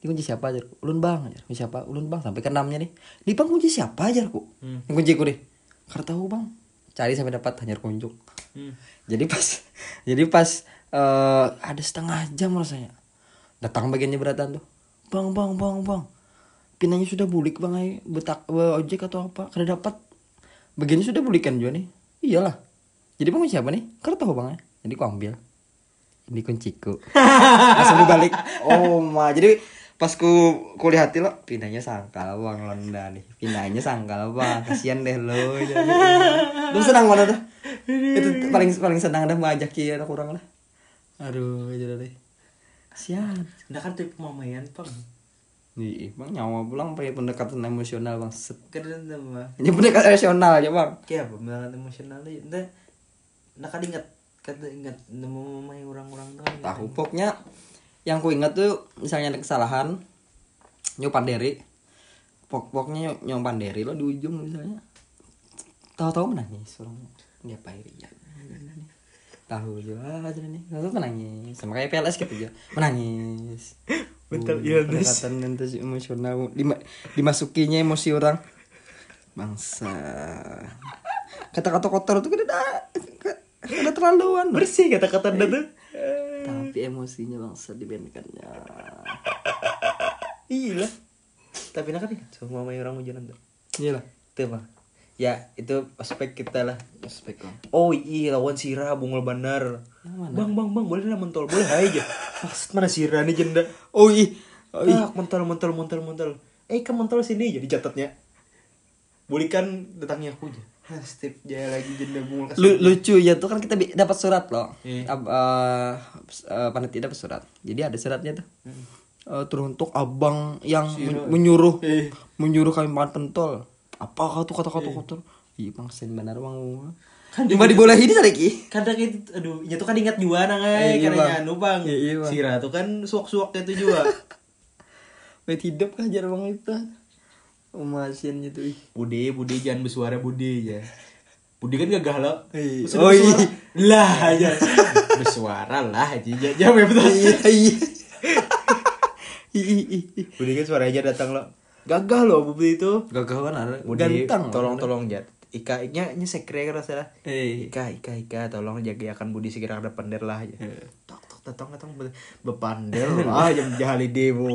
Ini kunci siapa aja? Ulun bang aja. Kunci siapa? Ulun bang sampai ke enamnya nih. Di bang kunci siapa aja ku? Hmm. Yang kunci ku deh. Karena tahu bang. Cari sampai dapat hanya kunjuk. Hmm. Jadi pas jadi pas eh ada setengah jam rasanya. Datang bagiannya beratan tuh. Bang, bang, bang, bang. Pinanya sudah bulik bang ay. Betak eh, ojek atau apa? Karena dapat bagiannya sudah bulikan juga nih. Iyalah. Jadi bang siapa nih? Tahu bang. Jadi ku ambil. Ini kunciku. Langsung dibalik. Oh ma. Jadi pas ku kulihat lo pinanya sangkal bang Londa nih pinanya sangkal bang kasihan deh lo lu senang mana tuh itu paling paling senang dah mau ajak ya kurang lah aduh jadi deh kasihan Nah kan tipe mamayan pang. Ih, bang nyawa pulang pakai pendekatan emosional bang set Keren ini pendekatan emosional aja bang Kayak apa? Pendekatan emosional itu. Nah, nah kan ingat kata ingat nemu mamai orang-orang tuh. tahu pokoknya yang ku ingat tuh misalnya ada kesalahan nyupan diri pok pokoknya nyupan diri lo di ujung misalnya. Tahu-tahu menangis orangnya. Dia apa ya tahu juga aja nih. Tahu menangis. Sama kayak PLS gitu aja menangis. Betul, iya, pendekatan mental emosional. Dima- dimasukinya emosi orang. Bangsa kata-kata kotor tuh kan udah udah terlaluan. Loh. bersih kata-kata anda tuh. Tapi emosinya bangsa dibenkannya iya lah. Tapi nak kan semua mama orang hujan tuh. Iya lah. Itu mah ya itu aspek kita lah. Respect bang oh iya lawan Sira bungul bandar. Bang bang bang boleh lah mentol boleh aja. Maksud mana Sira nih jenda? Oh iya oh iya ah mentol mentol mentol mentol. Eh ke mentol sini jadi catatnya. Bolehkan datangnya aku aja. Ah, Steve jaya lagi jenda Lu, lucu ya tuh kan kita dapat surat loh. Iya. Ab, eh, eh, panitia dapat surat. Jadi ada suratnya tuh. Eh, teruntuk abang yang men- menyuruh Eh. menyuruh kami makan pentol. Apa tuh kata-kata kotor? Iya bang sen benar bang. Kan Cuma dibolehin lagi kadang itu aduh itu kan ingat Eh, eh iya, karena Bang. anu bang. Iya, iya, Bang. Sira tuh kan suak-suak itu juga. Wait hidup kan jar bang itu Umasin gitu ih. Budi Budi jangan bersuara Budi ya Budi kan gagah lo Iya. Maksudnya Oh, iya. lah aja bersuara lah aja ya ya betul Iya iya Ih, ih, ih, ih. Budi kan suara aja datang lo gagah lo Budi itu Gagah kan ada Budi Ganteng tolong tolong jat Ika nya nya sekre kan salah Eh Ika Ika Ika tolong jaga akan Budi segera ada pandel lah aja tok tok datang datang be- bepandel lah jam jahali demo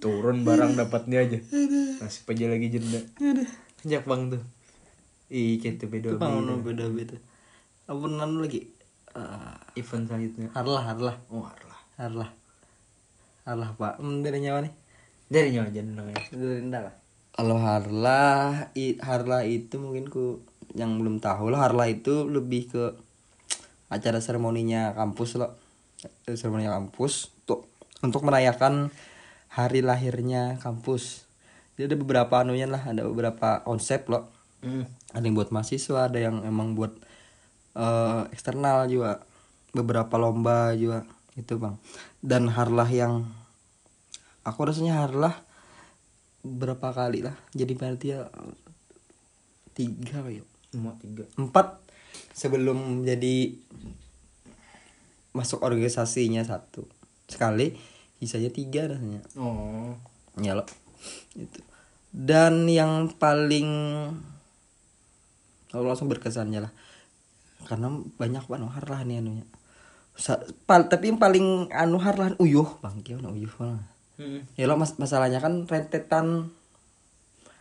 turun barang dapatnya aja. Nasib aja lagi jenda. Anjak bang tuh. Ih gitu beda Itu bang beda. beda Apa nanu lagi? Eh, event selanjutnya. Harlah harlah. Oh lah Harlah. Harlah pak. Hmm, dari nyawa nih? Dari nyawa jenda Dari ndak lah Kalau Harlah i, Harlah itu mungkin ku Yang belum tahu lah. Harlah itu lebih ke Acara seremoninya kampus loh Eh, Seremoninya kampus Untuk Untuk merayakan Hari lahirnya kampus. Jadi ada beberapa anunya lah Ada beberapa konsep loh. Hmm. ada yang buat mahasiswa ada yang emang buat eh, eksternal juga. Beberapa lomba juga itu bang. Dan harlah yang aku rasanya harlah berapa kali lah. Jadi panitia tiga kayak mau tiga. Empat sebelum jadi masuk organisasinya satu. Sekali sisanya tiga rasanya. Oh. Ya lo. Itu. Dan yang paling kalau langsung berkesannya lah. Karena banyak banget harlah nih anunya. Sa- pal- tapi yang paling anu harlah uyuh. Bang gimana uyuh banget hmm. ya lo mas- masalahnya kan rentetan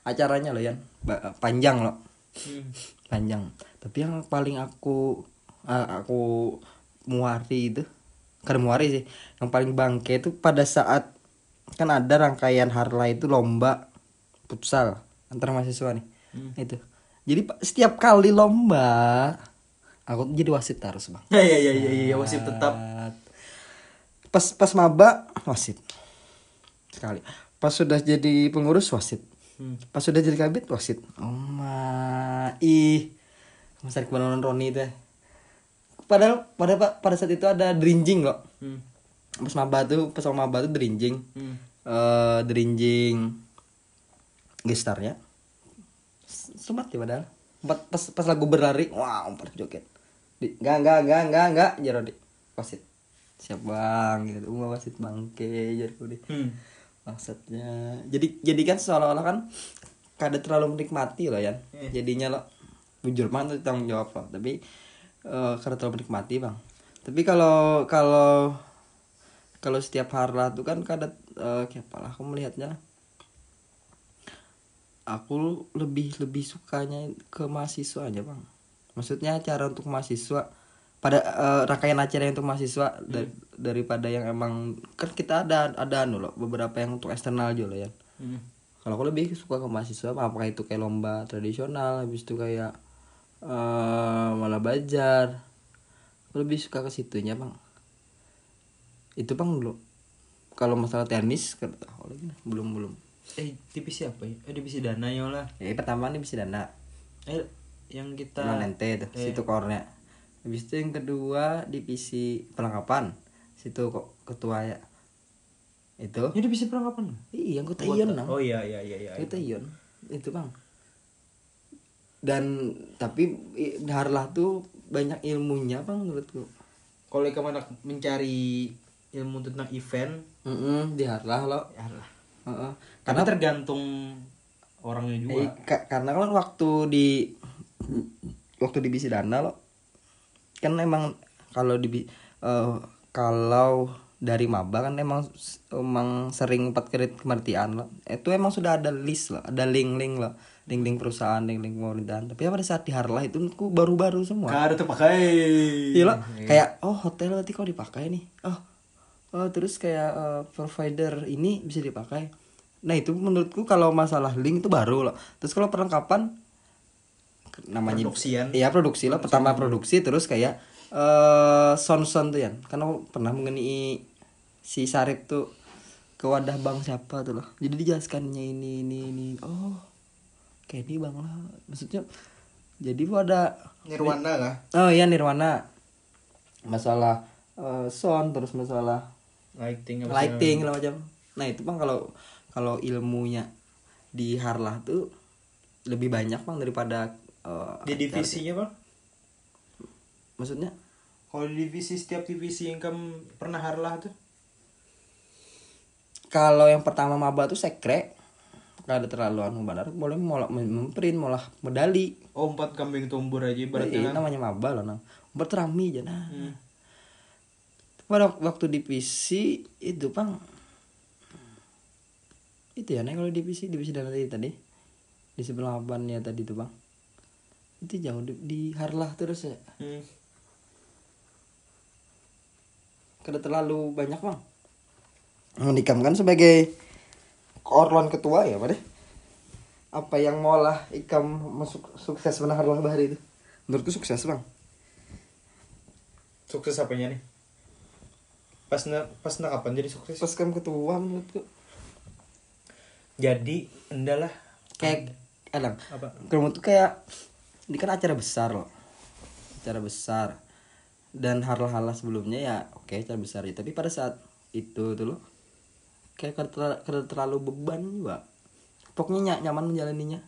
acaranya lo ya panjang lo. Hmm. panjang. Tapi yang paling aku ah, aku muari itu karena muari sih yang paling bangke itu pada saat kan ada rangkaian harla itu lomba futsal antar mahasiswa nih. Itu. Jadi setiap kali lomba aku jadi wasit harus bang. Ya ya ya ya, ya wasit tetap. Pas pas maba wasit. Sekali. Pas sudah jadi pengurus wasit. Hmm. pas sudah jadi kabit wasit. Oh ma ih masa kemarin Roni teh padahal pada pada saat itu ada drinjing loh hmm. pas maba tuh pas sama maba tuh drinjing Hmm. eh drinjing gestarnya semat ya padahal. Pas, pas pas lagu berlari wah umpat joget. Di enggak enggak enggak enggak enggak jaro di. Wasit. Siap bang gitu. Umah wasit bangke jaro di. Hmm. maksudnya jadi jadi kan seolah-olah kan kada terlalu menikmati loh ya jadinya lo bujur itu tanggung jawab lo. Tapi eh kada terlalu menikmati bang. Tapi kalau kalau kalau setiap harlah tuh kan kada eh kayak apa lah aku melihatnya. Aku lebih lebih sukanya ke mahasiswa aja bang. Maksudnya acara untuk mahasiswa pada eh, rangkaian acara yang untuk mahasiswa da- daripada yang emang kan kita ada ada anu loh beberapa yang untuk eksternal juga loh ya. Hmm. kalau aku lebih suka ke mahasiswa apakah itu kayak lomba tradisional habis itu kayak eh malah bajar aku lebih suka ke situnya bang. Itu bang dulu. Kalau masalah tenis kan belum belum. Eh divisi apa ya? Eh divisi dana ya lah ya pertama nih bisa dana. Eh yang kita ente itu eh. situ kornya. Habis itu yang kedua divisi perlengkapan. Situ kok ketua ya. Itu. Ya divisi perlengkapan? Iya yang ketua ion oh iya iya iya iya. Kita ion. Itu bang dan tapi harlah tuh banyak ilmunya bang menurutku? Kalau kamu mencari ilmu tentang event Mm-mm, di harlah lo. ya lah Heeh. karena karena tergantung orangnya juga. Eh, ka- karena kan waktu di waktu di Bisidana lo. Kan emang kalau di eh, kalau dari maba kan emang emang sering empat kredit kematian lo. Itu emang sudah ada list lo. Ada link-link lo link-link perusahaan link-link pemerintahan. Tapi pada saat di Harlah itu ku baru-baru semua. Ada terpakai. Iya lo kayak oh hotel nanti kok dipakai nih? Oh oh terus kayak eh, provider ini bisa dipakai. Nah itu menurutku kalau masalah link itu baru loh. Terus kalau perlengkapan namanya Produksian. iya produksi lah pertama produksi terus kayak eh sound sound tuh ya karena pernah mengenai si Sarip tuh ke wadah bank siapa tuh loh. Jadi dijelaskannya ini ini ini. Oh kayak ini bang lah. Maksudnya jadi wadah Nirwana kah? Oh iya Nirwana. Masalah eh, sound terus masalah lighting apa lighting segala macam. Nah, itu Bang kalau kalau ilmunya di Harlah tuh lebih banyak Bang daripada eh, di divisinya bang? Maksudnya? Kalau di divisi setiap divisi yang kamu pernah harlah tuh? Kalau yang pertama maba tuh sekre Gak ada terlalu anu benar boleh malah memprint malah medali. Oh empat kambing tumbur aja berarti berarti kan? namanya maba loh nah berterami aja nah Hmm. pada waktu di PC itu bang. Itu ya nih kalau di PC divisi dan tadi tadi. Di sebelah ya tadi tuh bang. Itu jauh di, di Harlah terus ya. Hmm. kada terlalu banyak bang. Menikam kan sebagai korlon ketua ya deh. Apa yang mau lah ikam masuk sukses benar Harlah Bahari itu? Menurutku sukses bang. Sukses apanya nih? Pas na pas na kapan jadi sukses? Pas kam ketua menurutku. Jadi endalah kayak kadang apa? kalau tuh kayak ini kan acara besar loh. Acara besar. Dan hal-hal sebelumnya ya oke acara besar. Ya tapi pada saat itu tuh loh kayak kada kada terlalu beban juga. Pokoknya ny- nyaman menjalaninya.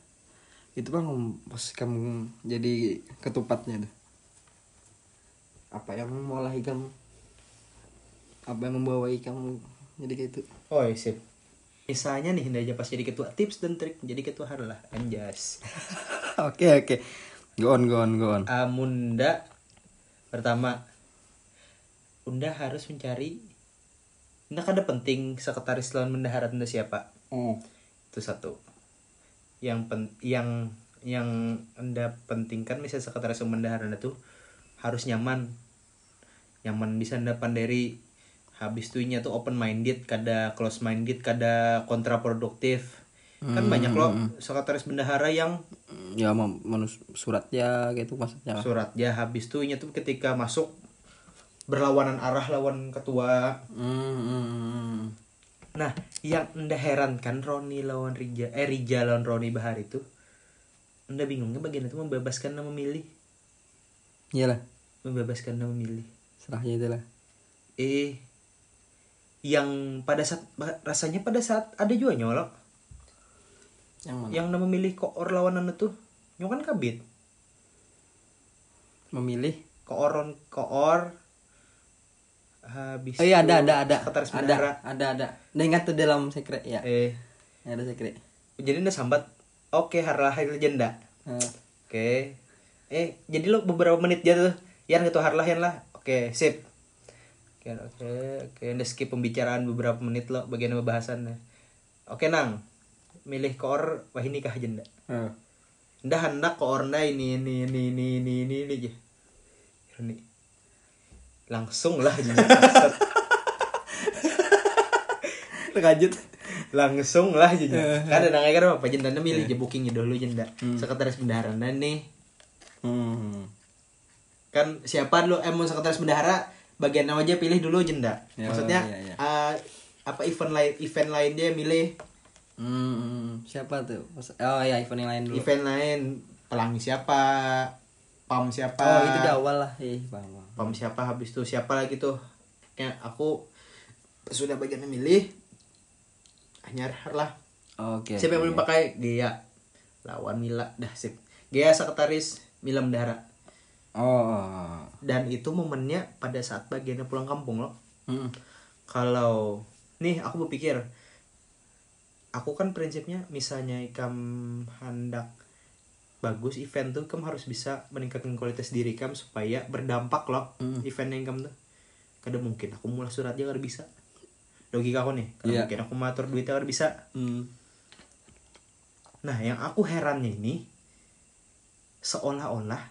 Itu bang pas kamu jadi ketupatnya tuh. Apa yang mau lah kamu? Apa yang membawa kamu jadi kayak itu? Oh iya, sip. Misalnya nih Hinda aja pas jadi ketua tips dan trik jadi ketua harlah anjas. Oke oke. Go on go on go on. Amunda pertama Unda harus mencari Kan ada penting sekretaris lawan bendahara Unda siapa? Hmm. itu satu. Yang pen yang yang anda pentingkan misalnya sekretaris bendahara anda tuh harus nyaman. Nyaman bisa anda pandiri. Habis tuhnya tuh open minded kada close minded kada kontraproduktif. Kan banyak loh sekretaris bendahara yang ya menus suratnya gitu maksudnya surat ya habis tuhnya tuh ketika masuk berlawanan arah lawan ketua. Hmm, hmm, hmm. Nah, yang anda heran kan Roni lawan Rija, eh Rija lawan Roni Bahar itu, anda bingungnya bagian itu membebaskan nama memilih, iyalah. Membebaskan nama memilih. serahnya itu lah. Eh, yang pada saat rasanya pada saat ada juga nyolok, yang mana? Yang nama memilih koor lawan anda tuh, nyok kan kabit, memilih? Kooron koor, habis oh iya ada ada ada sekretaris ada bendahara. ada ada nah, ingat tuh dalam sekret ya Eh, ada sekret jadi anda sambat, oke harlah legenda. Eh, Oke. Eh, jadi lo beberapa menit aja tuh. Yan ketua harlah yan lah. Oke, sip. Oke, oke, oke. Anda skip pembicaraan beberapa menit lo bagian pembahasannya. Oke, Nang. Milih koor wah ini kah jenda. eh. Ndah hendak koorna ini ini ini ini ini ini ini. Ini. Langsung lah terkajut Langsung lah jenda. Kan ada nangnya kan apa jenda milih aja bookingnya dulu jenda. Sekretaris bendahara nih. hmm. kan siapa dulu eh mau sekretaris bendahara bagian nama aja pilih dulu jenda Ya, maksudnya iya, iya. eh, apa event lain event lain dia milih Hmm, hmm. siapa tuh oh ya event yang lain dulu event lain pelangi siapa pam siapa oh itu di awal lah eh bang. Pam siapa habis itu siapa lagi tuh? Ya aku sudah bagiannya milih. Hanya lah. Oke siapa yang belum pakai? Gea. Lawan Mila. Dah sip. Gea sekretaris Mila bendahara. Oh, oh, oh. dan itu momennya pada saat bagiannya pulang kampung loh. Hmm. kalau nih aku berpikir. Aku kan prinsipnya misalnya ikam hendak bagus event tuh kamu harus bisa meningkatkan kualitas diri kamu supaya berdampak loh event yang kamu tuh kada mungkin aku mulai surat aja kada bisa logika aku nih kada Iya. mungkin aku matur duitnya kada bisa Hmm. nah yang aku herannya ini seolah-olah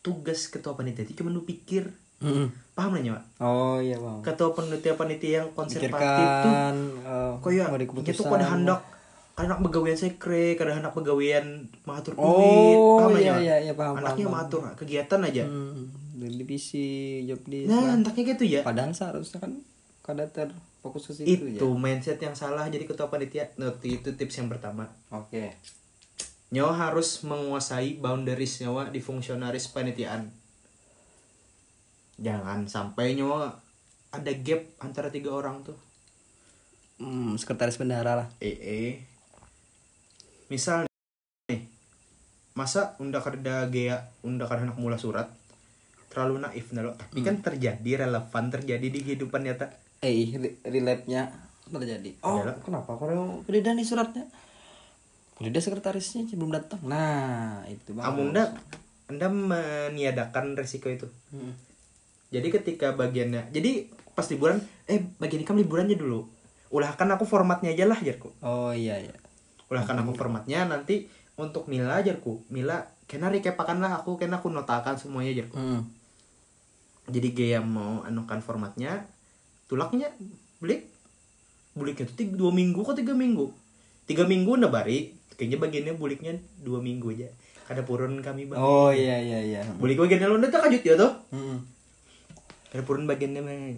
tugas ketua panitia itu cuma lu pikir Hmm. paham nanya Pak? Oh iya bang. ketua panitia panitia yang konservatif tuh Pikirkan eh, kayak mau dia keputusan. tuh kada hendak kada hendak begawian sekre kada hendak begawian matur duit Oh paham iya iya iya paham. anaknya paham, matur kegiatan aja Hmm. Dari divisi job di. nah anaknya gitu ya Padahal seharusnya kan kada terfokus ke itu situ ya. mindset yang salah jadi ketua panitia nah, itu tips yang pertama Oke. nyawa harus menguasai boundaries nyawa di fungsionaris panitiaan jangan sampai nyawa ada gap antara tiga orang tuh Hmm, sekretaris bendahara lah. eh eh misal nih masa unda kerja gaya unda kada anak mula surat terlalu naif nah lo tapi kan terjadi relevan terjadi di kehidupan nyata Eh, re- relapse-nya terjadi. Oh, Adalah. kenapa kalau Frida nih suratnya? Frida sekretarisnya belum datang. Nah, itu bang. Amunda anda meniadakan resiko itu Hmm. jadi ketika bagiannya jadi pas liburan eh bagian ini kamu liburannya dulu ulahkan aku formatnya aja lah jarku Oh iya iya. Ulahkan aku formatnya nanti untuk Mila jarku Mila kena recapakan lah aku kena aku notakan semuanya jarku. Hmm. jadi gaya mau anukan formatnya tulaknya blik. Buliknya tuh tiga, dua minggu kok tiga minggu? Tiga minggu udah bari kayaknya bagiannya buliknya dua minggu aja. Kada purun kami bang Oh iya iya iya. bulik bagiannya lu udah terkajut ya tuh Hmm. kada purun bagiannya mana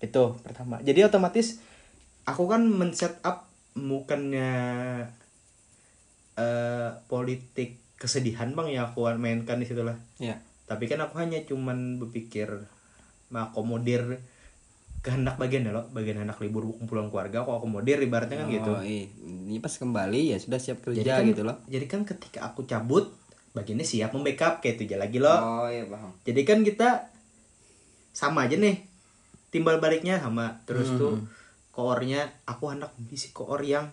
itu pertama. Jadi otomatis aku kan men-set up bukannya eh politik kesedihan bang ya aku mainkan di situ lah Iya. tapi kan aku hanya cuman berpikir mengakomodir kehendak bagian ya loh bagian anak libur kumpulan keluarga aku akomodir ibaratnya kan gitu Oh, iya. Ini pas kembali ya sudah siap jadi kerja kan gitu loh. jadi kan ketika aku cabut bagiannya siap membackup kayak itu aja lagi loh Oh iya paham. jadi kan kita sama aja nih timbal baliknya sama terus tuh koornya aku hendak mengisi koor yang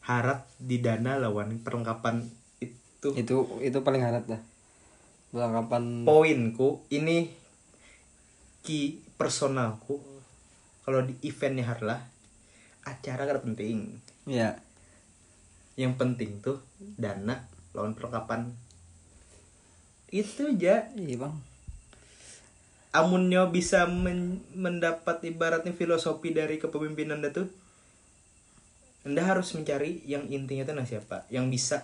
harap didana lawan perlengkapan itu Itu itu paling harap dah. Perlengkapan poinku ini ki personalku kalau di eventnya harlah acara kada penting ya. yang penting tuh dana lawan perlengkapan itu aja Iya, Bang. Amunnya bisa men- mendapat ibaratnya filosofi dari kepemimpinan anda tuh anda harus mencari yang intinya tuh nah siapa? Yang bisa.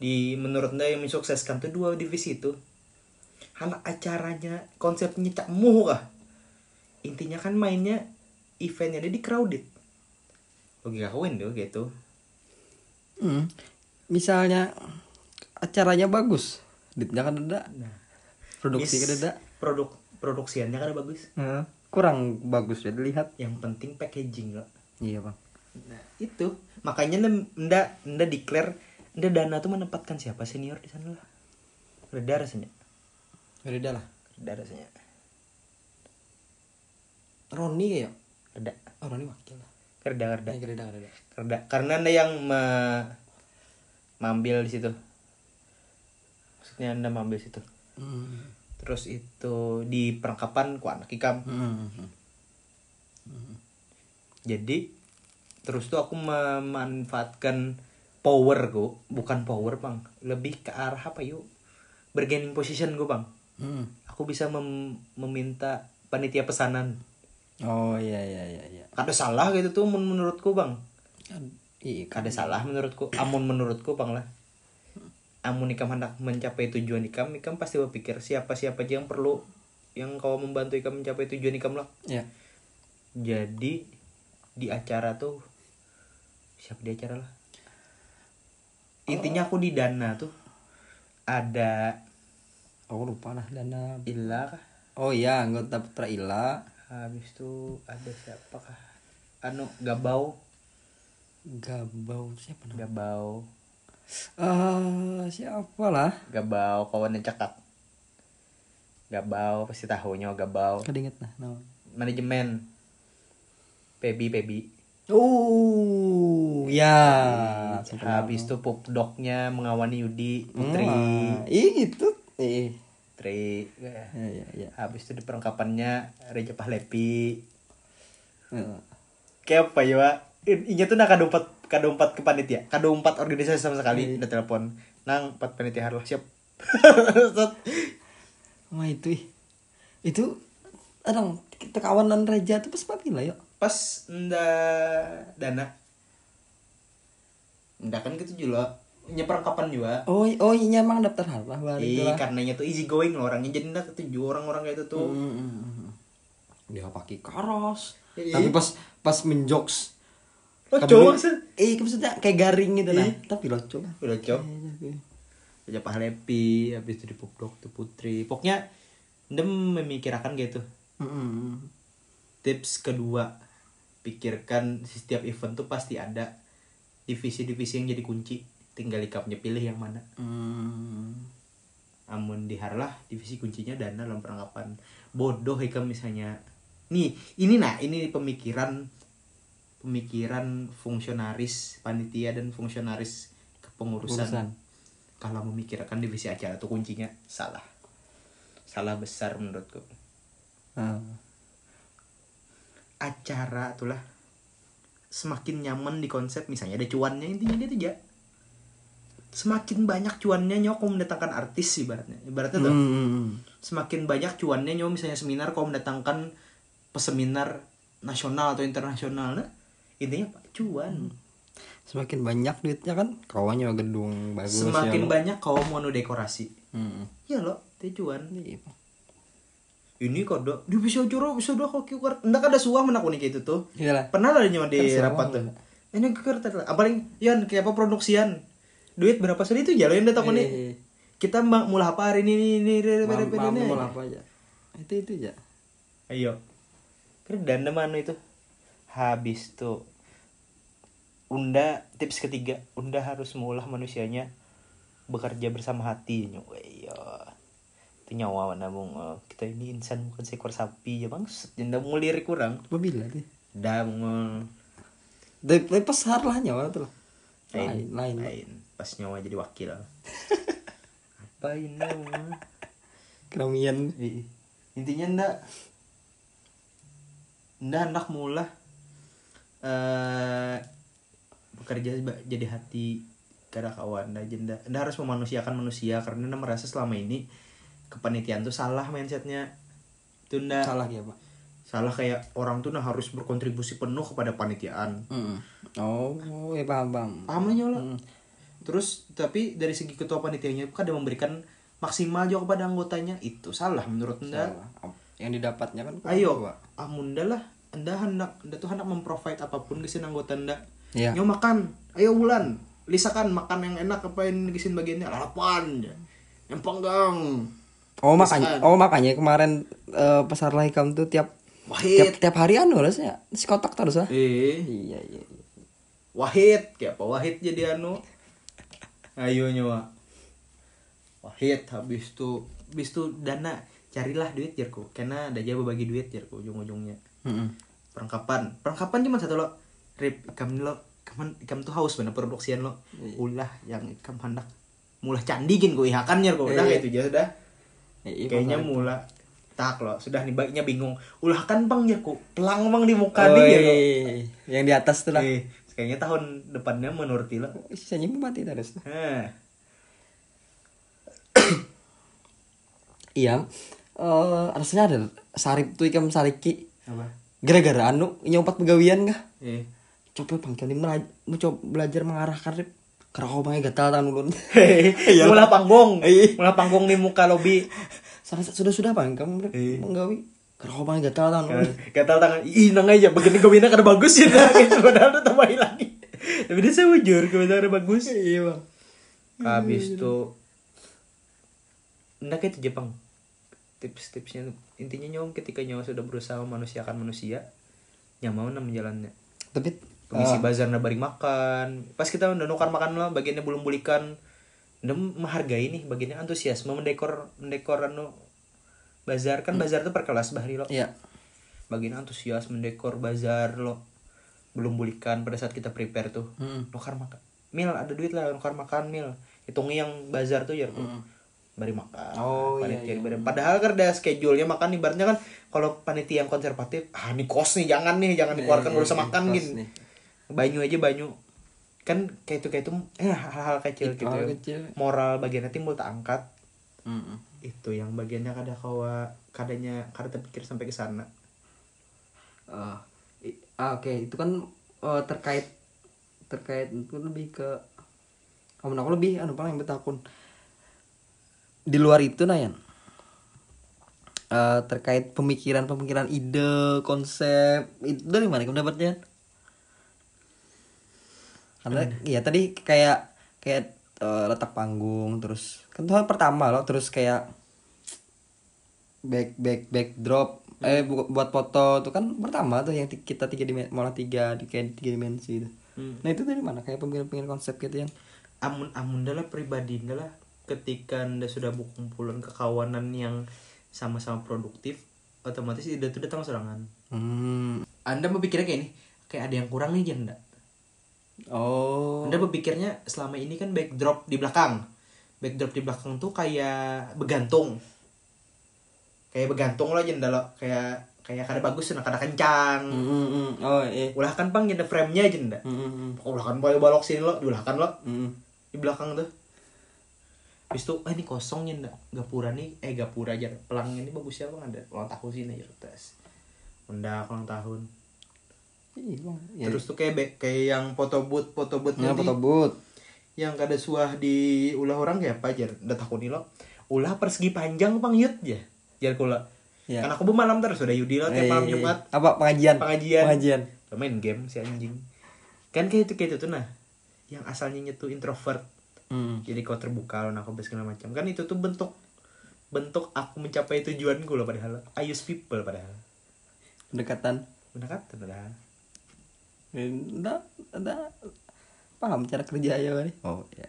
Di menurut anda yang mensukseskan tuh dua divisi itu. Hal acaranya konsepnya cak muh kah? Intinya kan mainnya eventnya dia di crowded. Logika kawin tuh gitu. Hmm. Misalnya acaranya bagus, duitnya kan ada. nah. Produksi kan ada. produk produksiannya kan bagus Heeh. Kurang bagus ya dilihat. yang penting packaging loh Iya, Bang. Nah, itu makanya nda nda declare nda dana tuh menempatkan siapa senior di sana lah. Reda rasanya. Reda lah. Reda rasanya. Roni ya. Reda. Oh, Roni wakil lah. Reda reda. Eh, Reda, Reda. Reda. Karena anda yang me- mambil di situ. Maksudnya anda mambil situ. Hmm. Terus itu di perlengkapan ku anak ikam. Hmm. Jadi terus tuh aku memanfaatkan powerku, bukan power bang, lebih ke arah apa yuk? Bargaining position gue bang. Hmm. Aku bisa mem- meminta panitia pesanan. Oh iya iya iya iya. Kada salah gitu tuh men- menurutku bang. Iya, Kada salah menurutku. Amun menurutku bang lah. Amun ikam hendak mencapai tujuan ikam, ikam pasti berpikir siapa siapa aja yang perlu yang kau membantu ikam mencapai tujuan ikam lah. ya. Jadi di acara tuh siapa di acara lah? Intinya aku di dana tuh ada Aku lupa lah dana. Illa kah? Oh iya, anggota Putra Ila. Habis itu ada siapa kah? Anu Gabau, Gabau siapa namanya? Gabau, Ah, siapa lah? Gabau kawannya cakap. Gabau pasti tahunya Gabau. Kadinget nah nama. Manajemen. Pebi Pebi. Oh, ya. habis itu pop dognya mengawani Yudi Putri Wah, Ih gitu. Eh. Putri Ya, ya, ya. habis itu di perlengkapannya Reja Pahlepi Eh. kayak apa ya Wak? Inya tuh nak empat kado empat ke panitia kado empat organisasi sama sekali udah telepon nang empat panitia harus siap. Wah itu ih. Itu orang kita kawanan raja tuh pas papila yuk. pas nda dana nda kan gitu juga nya perlengkapan juga Oh, oh iya emang daftar harta baru itu Iya, lah. karenanya tuh easy going loh orangnya jadi nda ketujuh orang-orang kayak itu tuh hmm. Dia pakai karos. Iya. Tapi pas pas menjokes. Cowok sih. Eh, maksudnya kayak garing gitu nah. Iya. Tapi lo coba. udah cok Iya, Raja Pahlepi habis itu di Pupdok tuh Putri pokoknya ndem memikirkan gitu Hmm, tips kedua pikirkan setiap event tuh pasti ada divisi-divisi yang jadi kunci tinggal ikapnya pilih yang mana Hmm. amun diharlah divisi kuncinya dana dalam perangkapan bodoh ikam misalnya nih ini nah ini pemikiran pemikiran fungsionaris panitia dan fungsionaris kepengurusan Urusan. kalau memikirkan divisi acara tuh kuncinya salah salah besar menurutku Ah. acara itulah semakin nyaman di konsep misalnya ada cuannya intinya dia tuh ya semakin banyak cuannya nyok kau mendatangkan artis ibaratnya ibaratnya tuh Hmm. semakin banyak cuannya nyok misalnya seminar kau mendatangkan peseminar nasional atau internasional nah intinya apa? Cuan. Semakin banyak duitnya kan kawannya gedung bagus semakin ya, banyak kau mau nu dekorasi. Hmm. ya lo. Itu cuan. Iya. ini kode dia bisa joro bisa doa kok kiukar ndak ada suah menak unik itu tuh. Iya lah. pernah lah nyawa di Kan rapat tuh. Ini keker lah. Apalagi yan kayak apa produksian? Duit berapa sih? Itu jalan yang datang Eh, nih kita mbak mulai apa hari ini ini ini ini ini, ini. Itu itu aja. ayo. Kira dana mana itu habis tuh. Unda tips ketiga unda harus mengolah manusianya bekerja bersama hati iya. Itu nyawa nabung oh, kita ini insan bukan seekor sapi ya bang. Jenda mau lirik kurang. Babila deh. dah mau Dari pasar lah nyawa tuh lah. lain Lain, lain. pas nyawa jadi wakil. Apa ini Keramian. intinya ndak ndak hendak mula eh bekerja jadi hati kada kawan. Ndak jenda ndak harus memanusiakan manusia. Karena ndak merasa selama ini kepanitiaan tuh salah mindsetnya. Itu ndak Salah ya, Pak. salah kayak orang tuh nah harus berkontribusi penuh kepada panitiaan. Oh, ya paham, paham. paham lah terus tapi dari segi ketua panitianya kan ada memberikan maksimal juga kepada anggotanya. Itu salah menurut anda Salah. Yang didapatnya kan ayo Pak. amunda lah anda hendak anda tuh hendak memprovide apa pun kesin anggota anda. Iya. nyo makan ayo bulan lisakan makan yang enak apa yang kesin bagiannya. Lalapan yang panggang Oh makanya, oh makanya kemarin eh, pasar lahikam tuh tiap tiap wahid. tiap hari anu harusnya si kotak terus lah. eh. Iya iya. iya. wahid kayak apa wahid jadi anu? Ayo nyawa wahid habis tuh habis tuh dana carilah duit jarku karena ada aja bagi duit jarku ujung-ujungnya Mm-mm. perlengkapan perlengkapan cuma satu lo rip ikam lo kaman ikam tuh haus bener produksian lo ulah yang ikam hendak mulah candigin gue ihakannya kok udah Iya. kayak itu aja sudah iya, kayaknya mula tak lo sudah nih baiknya bingung ulah kan bang jarku pelang bang di muka Oh, dia iya, iya, iya. yang di atas tuh lah. eh, kayaknya tahun depannya menurut lo Sisanya mati terus. Iya. Eh rasanya ada sarip tuh ikam sariki. Apa Gara-gara anu nyompat pegawian kah? eh Coba melaj- mau coba belajar mengarahkan rip. Kerau banget gatal tangan ulun. Hehehe, mula panggung Iya. mula panggung di muka lobi Sudah sudah sudah bang kamu Iya. menggawi. Kerau banget gatal tangan ulun. gatal tangan ih nang aja begini gue bina kada bagus ya gitu padahal udah tambahin lagi tapi dia saya jujur gue kada bagus Iya bang. habis tuh ndak itu Jepang tips-tipsnya intinya nyom ketika nyawa sudah berusaha memanusiakan manusia nyaman nam jalannya Tapi pengisi ah, bazar na bari makan. Pas kita udah nukar makan lo bagiannya belum bulikan. Udah menghargai nih bagiannya antusiasme mendekor mendekor anu bazar. Kan bazar tuh per kelas bahari lo. Iya. bagian antusias mendekor bazar lo. Belum bulikan pada saat kita prepare tuh. Mm. nukar makan. Mil ada duit lah nukar makan mil. Hitungi yang bazar tuh ya bari makan Oh, iya, panitia dibari- padahal kan ada schedule-nya makan ibaratnya kan kalau panitia yang konservatif ah ini kos nih jangan nih jangan dikeluarkan Iya, gak usah iya, makan kos gitu. nih. banyu aja banyu. Kan kayak itu kayak itu eh hal-hal kecil Itu gitu hal kecil. moral bagiannya timbul tak angkat Mm-mm. itu yang bagiannya kada kawa kadanya kada terpikir sampai ke sana. I- ah, oke itu kan eh, terkait terkait itu lebih ke kamu aku lebih anu paling betakun di luar itu Nayan? Eh, terkait pemikiran-pemikiran ide konsep itu dari mana kamu dapatnya karena ya tadi kayak kayak eh, letak panggung terus kan itu hal pertama loh terus kayak back back backdrop eh bu- buat foto tuh kan pertama tuh yang kita tiga dimensi malah tiga di kayak tiga dimensi itu. Nah itu dari mana? Kayak pemikiran-pemikiran konsep gitu yang amun amun adalah pribadi adalah ketika anda sudah berkumpulan kekawanan yang sama-sama produktif otomatis ide itu datang serangan. Hmm. anda berpikirnya kayak ini kayak ada yang kurang nih janda oh. Anda berpikirnya selama ini kan backdrop di belakang. Backdrop di belakang tuh kayak begantung kayak begantung lah janda lo. Kayak kayak kada bagus nah kada kencang. Hmm, hmm. oh iya. Ulah kan pang janda frame-nya janda Hmm, hmm, hmm. ulah kan boleh balok sini lo. Ulah kan lo Hmm. di belakang tuh Habis itu, ah ini kosong ya ndak Gapura nih, eh gapura aja. Pelangnya ini bagus ya bang. Ada Ulang tahun sini aja tes. Unda ulang tahun. Iya, Bang. Ya, Terus tuh kayak kayak yang foto booth Foto booth ya, nanti foto booth. Yang kada suah di ulah orang kayak apa aja? Udah takut nih lo. Ulah persegi panjang bang yut ya. Jar kula. Ya. Kan aku malam terus udah Yudi lo tiap Eh, malam Jumat. Apa pengajian? Pengajian. Pengajian. Main game si anjing. Kan kayak itu kayak itu tuh nah. Yang asalnya tuh introvert Hmm. jadi kau terbuka lawan aku segala macam. Kan itu tuh bentuk bentuk aku mencapai tujuanku loh padahal. I use people padahal. Pendekatan. benar kata padahal Enggak, enggak paham cara kerja ya? Nih. Oh, iya.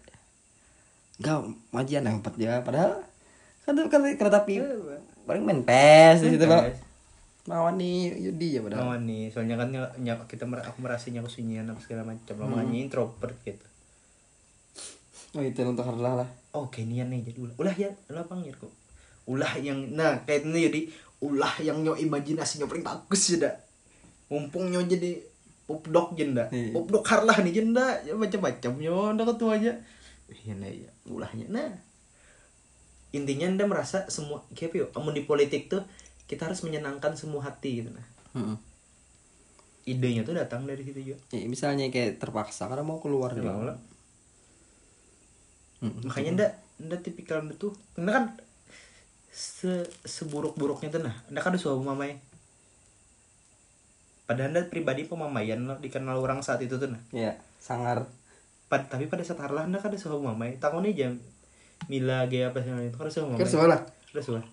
Enggak, pengajian yang empat ya padahal kan kan kereta api. Paling main pes di situ, Bang. Lawan nih Yudi ya padahal. Lawan nih. Soalnya kan ny- ny- kita mer- aku merasanya kesunyian apa segala macam. Lah makanya introvert gitu Oh, itu untuk harlah lah. oh kenian nih jadi ulah. Ulah ya ulah bang ya kok? Ulah yang nah kayak ini jadi ulah yang nyo imajinasinya paling bagus ya dak. Mumpung nyo jadi popdok jenda Iya. popdok harlah nih jenda ya macam-macam nyo ndak ketua aja. Iya nah ya ulahnya. Nah intinya anda merasa semua kayak yo? Amun di politik tuh kita harus menyenangkan semua hati gitu nah. Heeh. idenya tuh datang dari situ juga. Ya, misalnya kayak terpaksa karena mau keluar Ya, gitu. Mm-mm. makanya ndak ndak tipikal anda tuh karena kan se seburuk-buruknya tuh nah anda kan ada suami mamai padahal anda pribadi pemamaian lo dikenal orang saat itu tuh nah Iya, sangar. Pad- tapi pada saat harlah anda kan ada suami mamai tahun ini jam Mila gaya apa sih itu kan ada suami mamai Kan salah. ada suami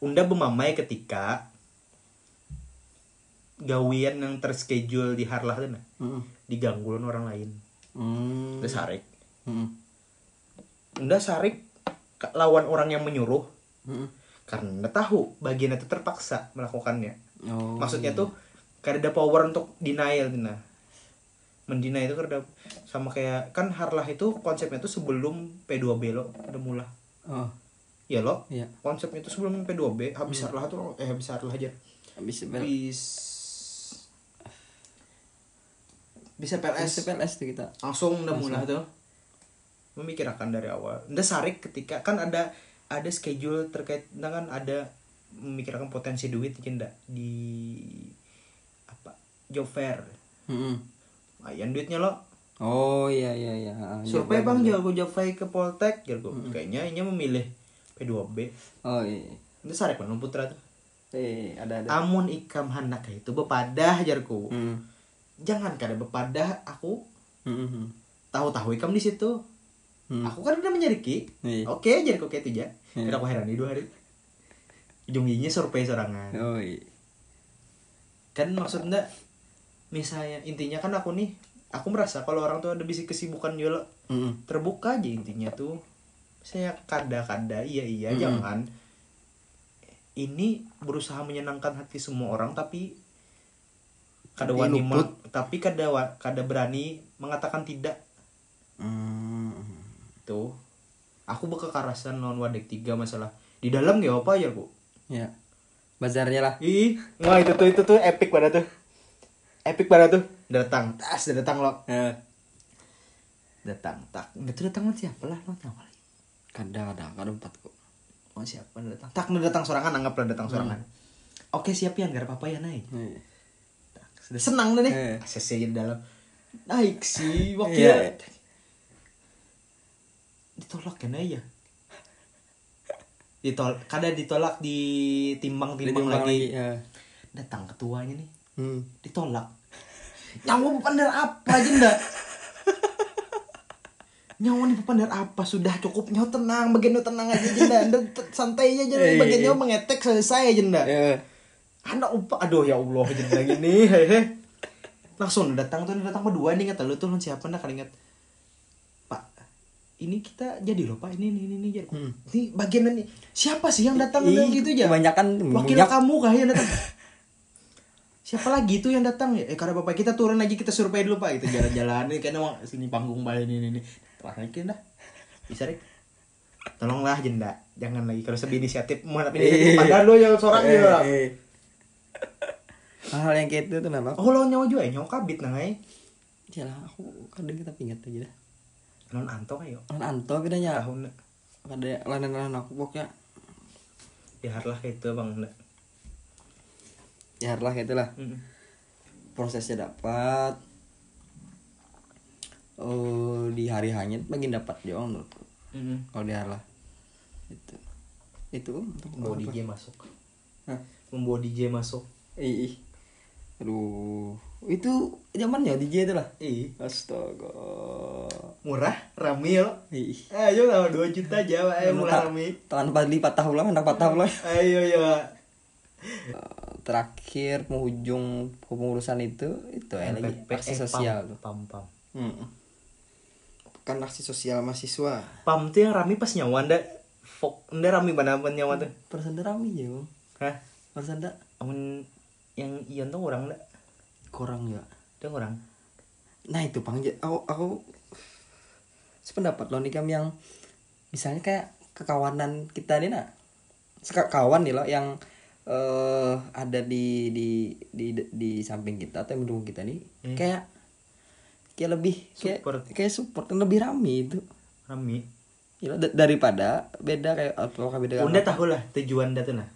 unda bermamai ketika gawian yang terschedule di harlah tuh nah Heeh. diganggu oleh orang lain Hmm. udah sarik Heeh. Unda sarik lawan orang yang menyuruh Heeh. karena anda tahu bagian itu terpaksa melakukannya. Oh. maksudnya tuh karena ada power untuk denial nah mendinai itu karena sama kayak kan harlah itu konsepnya tuh sebelum P2B lo udah mulai Oh, ya lo? Iya. konsepnya itu sebelum P2B habis harlah tuh eh habis harlah aja. Habis habis bisa PLS PLS tuh kita. langsung udah mulai tuh memikirkan dari awal sarik ketika kan ada ada schedule terkait kan ada memikirkan potensi duit ndak di apa job fair Heeh. lumayan duitnya lo Oh iya iya iya. Ah, survei jawaban. bang jago job fair ke Poltek jago kayaknya ini memilih P2B Oh iya. itu sarik kan putra tuh Eh, ada ada. amun ikam hendak itu bepadah jarku Hmm. jangan kada bepadah aku Hmm, hmm. tahu-tahu ikam di situ Hmm. aku kan udah menyeriki Iya. oke jadi kok kayak itu ya kira aku heran dua hari ujung-ujungnya survei sorangan Oh iya. kan maksudnya misalnya intinya kan aku nih aku merasa kalau orang tuh ada bisi kesibukan juga Heeh. terbuka aja intinya tuh saya kada-kada iya iya Mm-mm. jangan ini berusaha menyenangkan hati semua orang tapi kada wani tapi kada kada berani mengatakan tidak Hmm. Tuh aku berkekerasan non wadek tiga masalah. Di dalam gak apa ya bu? Ya. Bazarnya lah. ih. Wah itu tuh itu tuh epic pada tuh. Epic pada tuh. Datang. Tas datang lo Ya. datang tak. Itu datang siapa lah lo tahu lagi. Kadang ada, kadang empat kok. oh siapa datang? Tak datang sorangan anggaplah datang sorangan. Oke siap ya nggak apa-apa ya naik. Iya. Tak, sudah senang deh nih. ACC di dalam. Naik sih wakil Iya. Ditolak kan ya ditolak kada ditolak ditimbang timbang Ditimbang lagi, Ya. datang ketuanya nih. Hmm. ditolak. Nyawa pandar apa aja ndak? Nyawa nih pandar apa? Sudah cukup nyawa tenang. Bagian nyawa tenang aja jenda Ndak, t- santai aja jenda Eh, bagian eh. nyawa mengetek selesai jenda Ya. anak upa aduh ya allah jenda gini hehe langsung datang tuh datang berdua nih kata lu tuh siapa nak ingat. pak ini kita jadi loh pak ini ini ini, ini jadi Hmm. ini bagian ini. Siapa sih yang datang Ih, gitu aja? kebanyakan wakil munyak. kamu kah yang datang? Siapa lagi tuh yang datang? Ya eh karena bapak kita turun aja kita survei dulu pak. Itu jalan-jalan nih kayaknya mau sini panggung balik ini ini ini. Terakhir dah. Bisa deh tolonglah jenda. Jangan lagi kalau sebi inisiatif mau tapi inisiatif padahal lo yang seorang Eh, ya eh. Hal-hal yang kayak itu tuh memang. oh lo nyawa juga ya? Nyawa kabit nah eh. Yalah, aku kadang kita pingat aja dah. Non anto ayo Lan anto bedanya. tahun Ada lain-lain aku pokoknya. biarlah kayak itu bang. Ya lah itulah. Mm. Prosesnya dapat. Oh, di hari hanyut makin dapat juga menurutku. Mm. Kalau di hari lah. Itu. Itu untuk membawa? DJ masuk Hah? membawa DJ masuk Ih, ih. Aduh, itu zamannya DJ itu lah. ih Astaga. Murah ramil Ih. ayo lah dua juta aja Pak. ayo murah rami Tanpa beli patah ulang, anak patah ulang. ayo ya Eh, terakhir penghujung pengurusan itu itu ya lagi aksi sosial tuh. pam pam Hmm. Bukan aksi sosial mahasiswa. pam tuh yang rami pas nyawa ndak fok ndak rami mana pun nyawa tuh Persen rame ya, Bang. hah Persen dak amun yang ian tuh orang ndak kurang ya. dia orang Nah, itu Bang. Ja- Aku aku sependapat loh nih kami yang misalnya kayak kekawanan kita nih nak. Kawan nih loh yang eh ada di di di di samping kita atau yang mendukung kita nih Hmm. kayak kayak lebih kayak Support. kayak support lebih rame itu rami da- daripada beda kayak apakah beda unda apa? tahu lah tujuan dah tuh nah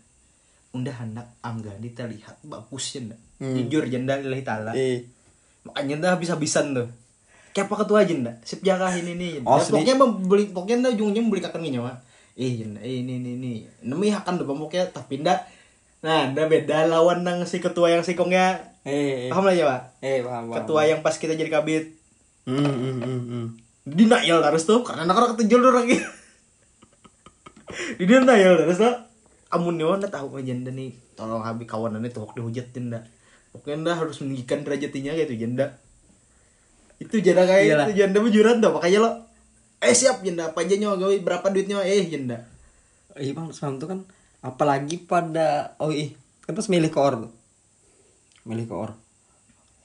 unda hendak Anggani terlihat bagus jenda Hmm. jujur jenda lillahi ta'ala eh makanya dah habis-habisan tuh kayak apa ketua jenda sip jaga ini nih. Oh, Ya, pokoknya membeli pokoknya dah ujungnya membeli kakan nyawa eh jenda eh ini ini ini. Nemi akan tuh pokoknya tapi pindah. Nah dah beda lawan nang si ketua yang sikongnya eh eh, paham lah ya pak? Eh paham, paham. ketua yang pas kita jadi kabit. Hmm, hmm, hmm, hmm. terus tuh karena anak orang ketujul gitu di denial terus tuh. Amun nih anda tahu aja nih. Tolong habis kawanannya tuh dihujat jenda pokoknya anda harus meninggikan derajatnya gitu jenda itu jenda kayak Iyalah. itu jenda bujuran tuh makanya lo eh siap jenda apa aja nyawa gawe berapa duitnya eh jenda Iya bang, semalam tuh kan apalagi pada oh ih kan terus milih koor milih koor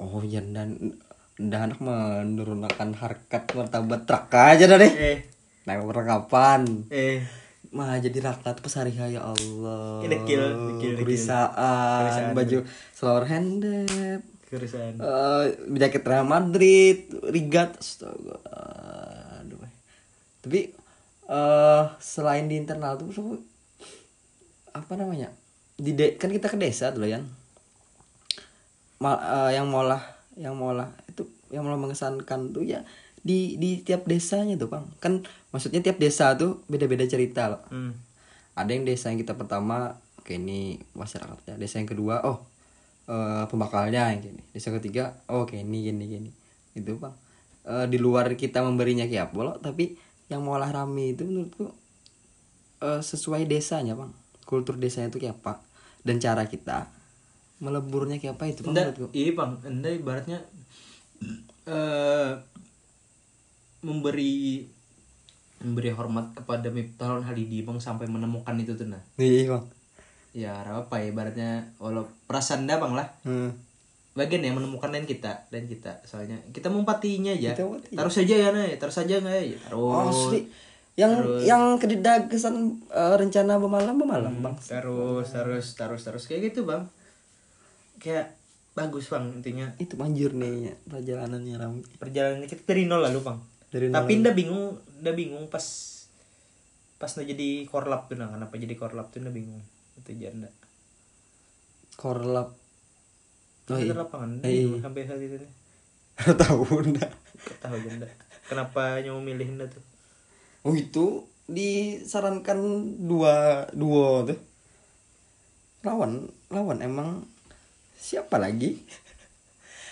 oh iya dan anak menurunkan harkat martabat truk aja dah deh. Eh. Naik perlengkapan eh. Mah jadi rakyat pas hari ya Allah. Dekil, dekil, dekil. Kerisaan, baju seluar handep keresahan eh jaket Real Madrid, rigat, astaga. Aduh. Tapi eh selain di internal tuh so, apa namanya? Di de- kan kita ke desa dulu ya. Ma- eh, yang molah yang molah itu yang molah mengesankan tuh ya di di tiap desanya tuh, Bang. Kan maksudnya tiap desa tuh beda-beda cerita loh hmm. ada yang desa yang kita pertama oke ini masyarakatnya desa yang kedua oh eh, pembakalnya gini. Desa ketiga oh oke ini gini gini. Itu bang. Eh, di luar kita memberinya kayak apa loh tapi yang mau olah rame itu menurutku eh, sesuai desanya bang. Kultur desanya itu kayak apa dan cara kita meleburnya kayak apa itu bang Enda, menurutku. iya bang, enda ibaratnya eh memberi memberi hormat kepada Miftahul Halidi bang sampai menemukan itu tuh nah. iya bang Ya apa ya ibaratnya walau perasaan dah bang lah. Hmm. bagian yang menemukan lain kita dan kita. Soalnya kita mempatinya aja. Kita taruh saja ya nih taruh saja nggak ya? Taruh Asli. Yang yang kededa kesan eh, rencana bemalam bemalam bang. terus terus terus terus. Kayak gitu bang. Kayak bagus bang intinya. Itu manjur nih perjalanannya Rami. perjalanan kita dari nol lalu bang. Dari nol tapi ndak bingung ndak bingung pas pas ndak jadi korlap tuh nah kenapa jadi korlap tuh ndak bingung itu janda Korlap. Oh, iya. lapangan Eh, bingung sampai saat itu nih tahu enggak? tahu janda kenapa nyamu milih ndak tuh Oh itu disarankan dua duo tuh. Lawan lawan emang siapa lagi?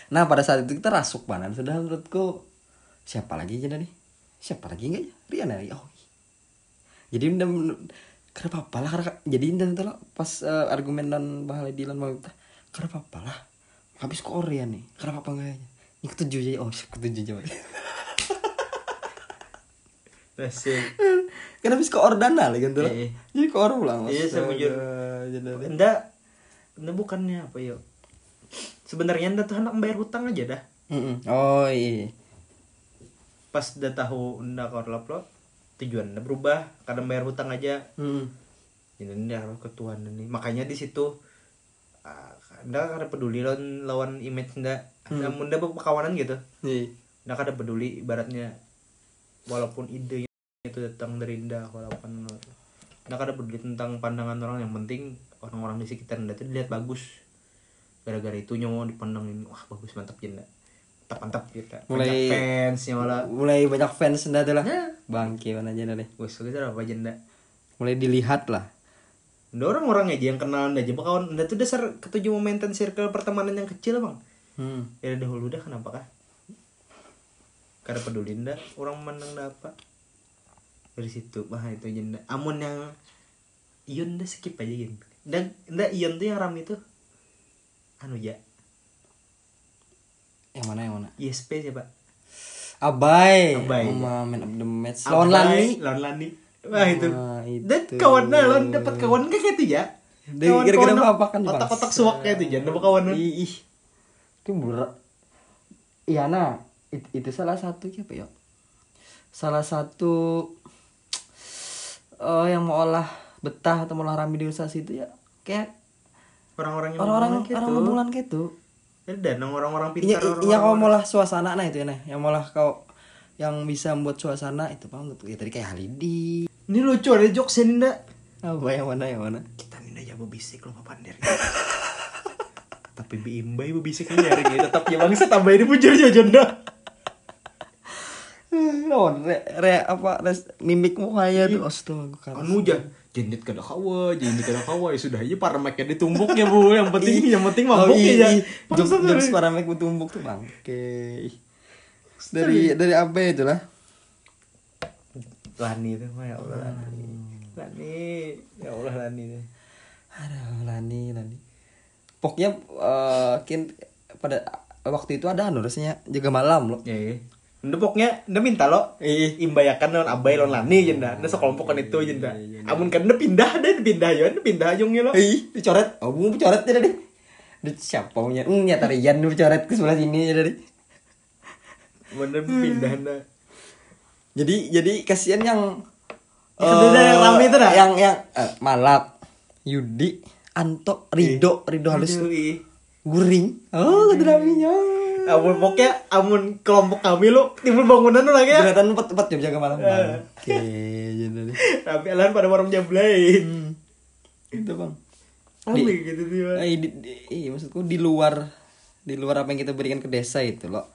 Nah pada saat itu kita rasuk banan sudah menurutku siapa lagi aja nih? Siapa lagi enggak ya? Rian ya? Oh. Jadi udah kenapa apa lah karena jadi dan lah, pas eh, argumen dan bahaya Dilan mau kita kenapa apa lah habis ke Orian nih kenapa apa enggak ya? Ini ketujuh aja oh ketujuh aja Nasib. Kan habis ke Ordana lah gitu. Iya. Jadi ke Or pulang. Iya, saya jujur. jadi- Ndak, ndak bukannya apa ya? Sebenarnya ndak tuh hendak bayar hutang aja dah. Mm-mm. Oh iya. Pas udah tahu ndak korlap lo, tujuan ndak berubah, kadang bayar hutang aja. Mm. Ini harus ketuaan nih. Makanya di situ ah, ndak kada peduli lawan lawan image ndak. Namun ndak kawanan gitu. Ndak kada peduli ibaratnya walaupun ide itu datang dari ndak walaupun ndak kada peduli tentang pandangan orang yang penting orang-orang di sekitar ndak itu dilihat bagus gara-gara itu nyawa dipandangin wah bagus mantap jenda mantap kita Mulai- Banyak fansnya malah. Mulai banyak fans ndak tuh lah. Ya. Bangke mana aja deh. wes kita apa jenda Mulai dilihat lah. Ndak orang-orang aja yang kenal ndak aja kawan? Ndak tuh dasar ketujuh momentum circle pertemanan yang kecil bang. Hmm. ya dahulu dah kenapa kah? Kada peduli ndak orang mandang ndak apa? Dari situ bah itu jenda amun yang ion dah skip aja gitu dan ndak ion tuh yang ram itu anu ya Yang mana yang mana? ISP siapa Abai. Abai. Sama man of the match. Lawan Lani. lawan Lani wah itu itu. dan kawan lawan dapat kawan kayak gitu ya Dari- gara-gara apa kan, otak-otak suak kayak itu ya dapat kawan Ih. Itu murah. Iya nah, it- itu salah satu apa ya? Salah satu eh yang mau olah betah atau mau olah rame di usaha situ ya kayak orang-orang yang orang-orang ngomong gitu orang hubungan gitu. Dan orang-orang Iya, pintar iya orang-orang kalau mau lah suasana nah itu ya nah, yang mau lah kau yang bisa membuat suasana itu bang ya tadi kayak Halidi. ini lucu ada jokes ini ndak Apa yang mana yang mana? kita nih aja bisik lo pander tapi biimbai bisik nyari gitu tetap ya bangsa tambah ini pun jadi janda. Lawan re, re apa res, mimik mukanya tuh astaga kan. anu aja jendit kada kawa jendit kada kawa ya sudah aja para mic-nya ditumbuk ya bu yang penting yang penting Oh, mabuk iya, ya iya. Jokes, Bangsat, jokes sorry. para mek bertumbuk tuh bang. Oke. Dari dari apa itu lah? Lani itu mah ya Allah Lani Lani ya Allah Lani deh Aduh, Lani, Lani. Pokoknya eh, kin pada waktu itu ada anu rasanya jaga malam loh. ya iya Nda pokoknya Nda minta lo Iya. imbayakan lawan abai lawan lani jenda Nda sekelompokan itu jenda amun kan Nda pindah deh pindah aja Nda pindah ajungnya lo Ih, dicoret. Oh, bunga dicoret ya tadi. Di siapa punya? Hmm, nyata Rian dicoret ke sebelah sini ya tadi. bener pindah Nda Jadi jadi kasihan yang Yang kedua yang rame itu dah? Yang yang eh, Malak, Yudi, Anto, Rido, Rido halus, Aduh, ih. Guring. Oh, kedraminya. Amun pokoknya amun kelompok kami lo timbul bangunan lo lagi ya Kelihatan empat empat jam jaga malam. Bang. Oke, jadi. tapi alahan pada warung jablain Hmm. Itu bang. Rame gitu sih Bang. Eh, di, di- iya, maksudku di luar di luar apa yang kita berikan ke desa itu loh.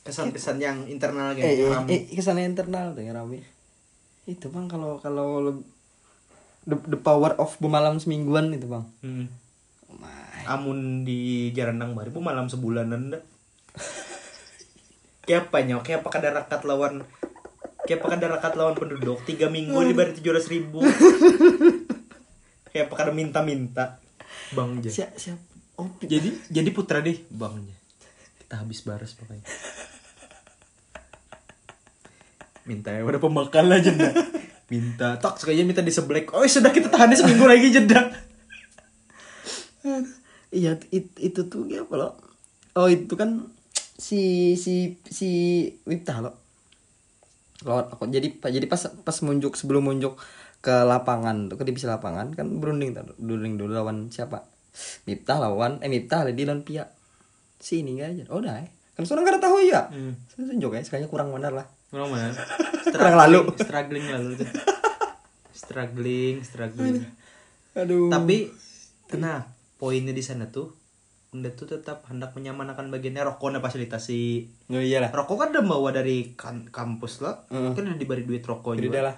kesan-kesan yang internal Eh, gitu eh, rame. eh, kesannya internal tuh yang rame. Itu bang kalau kalau the, the power of bemalam semingguan itu bang. Hmm. Amun di Jarandang Bari pun malam sebulanan dah. Kayak apa nyok kayak apa kada rakat lawan? Kayak apa kada rakat lawan penduduk? Tiga minggu di bari tujuh ratus ribu. Kayak apa kada minta-minta? Bang ja. Siap siap. Oh, jadi jadi putra deh bangnya kita habis baras pokoknya. Minta ya udah pemakan lah jenda minta. Tak sekalian minta diseblek. Oh sudah kita tahannya seminggu lagi jeda iya it- itu tuh ya apa lo oh itu kan si si si Miftah lo lawan aku jadi jadi pas pas munjuk sebelum munjuk ke lapangan tuh ke divisi lapangan kan berunding berunding dulu lawan siapa Miftah lawan eh Miftah Lady lawan Pia si ini aja oh udah eh. kan seorang kada tahu ya Hmm. saya tunjuk ya sekalinya kurang benar lah Kurang mana? Kurang lalu. Struggling lalu tuh. Struggling, struggling. aduh Tapi kena poinnya di sana tuh Unda tuh tetap hendak menyamanakan bagiannya rokoknya fasilitasi. Oh iyalah rokok kan udah bawa dari kan- kampus lah. Heeh. kan udah diberi duit rokok jadi juga. lah.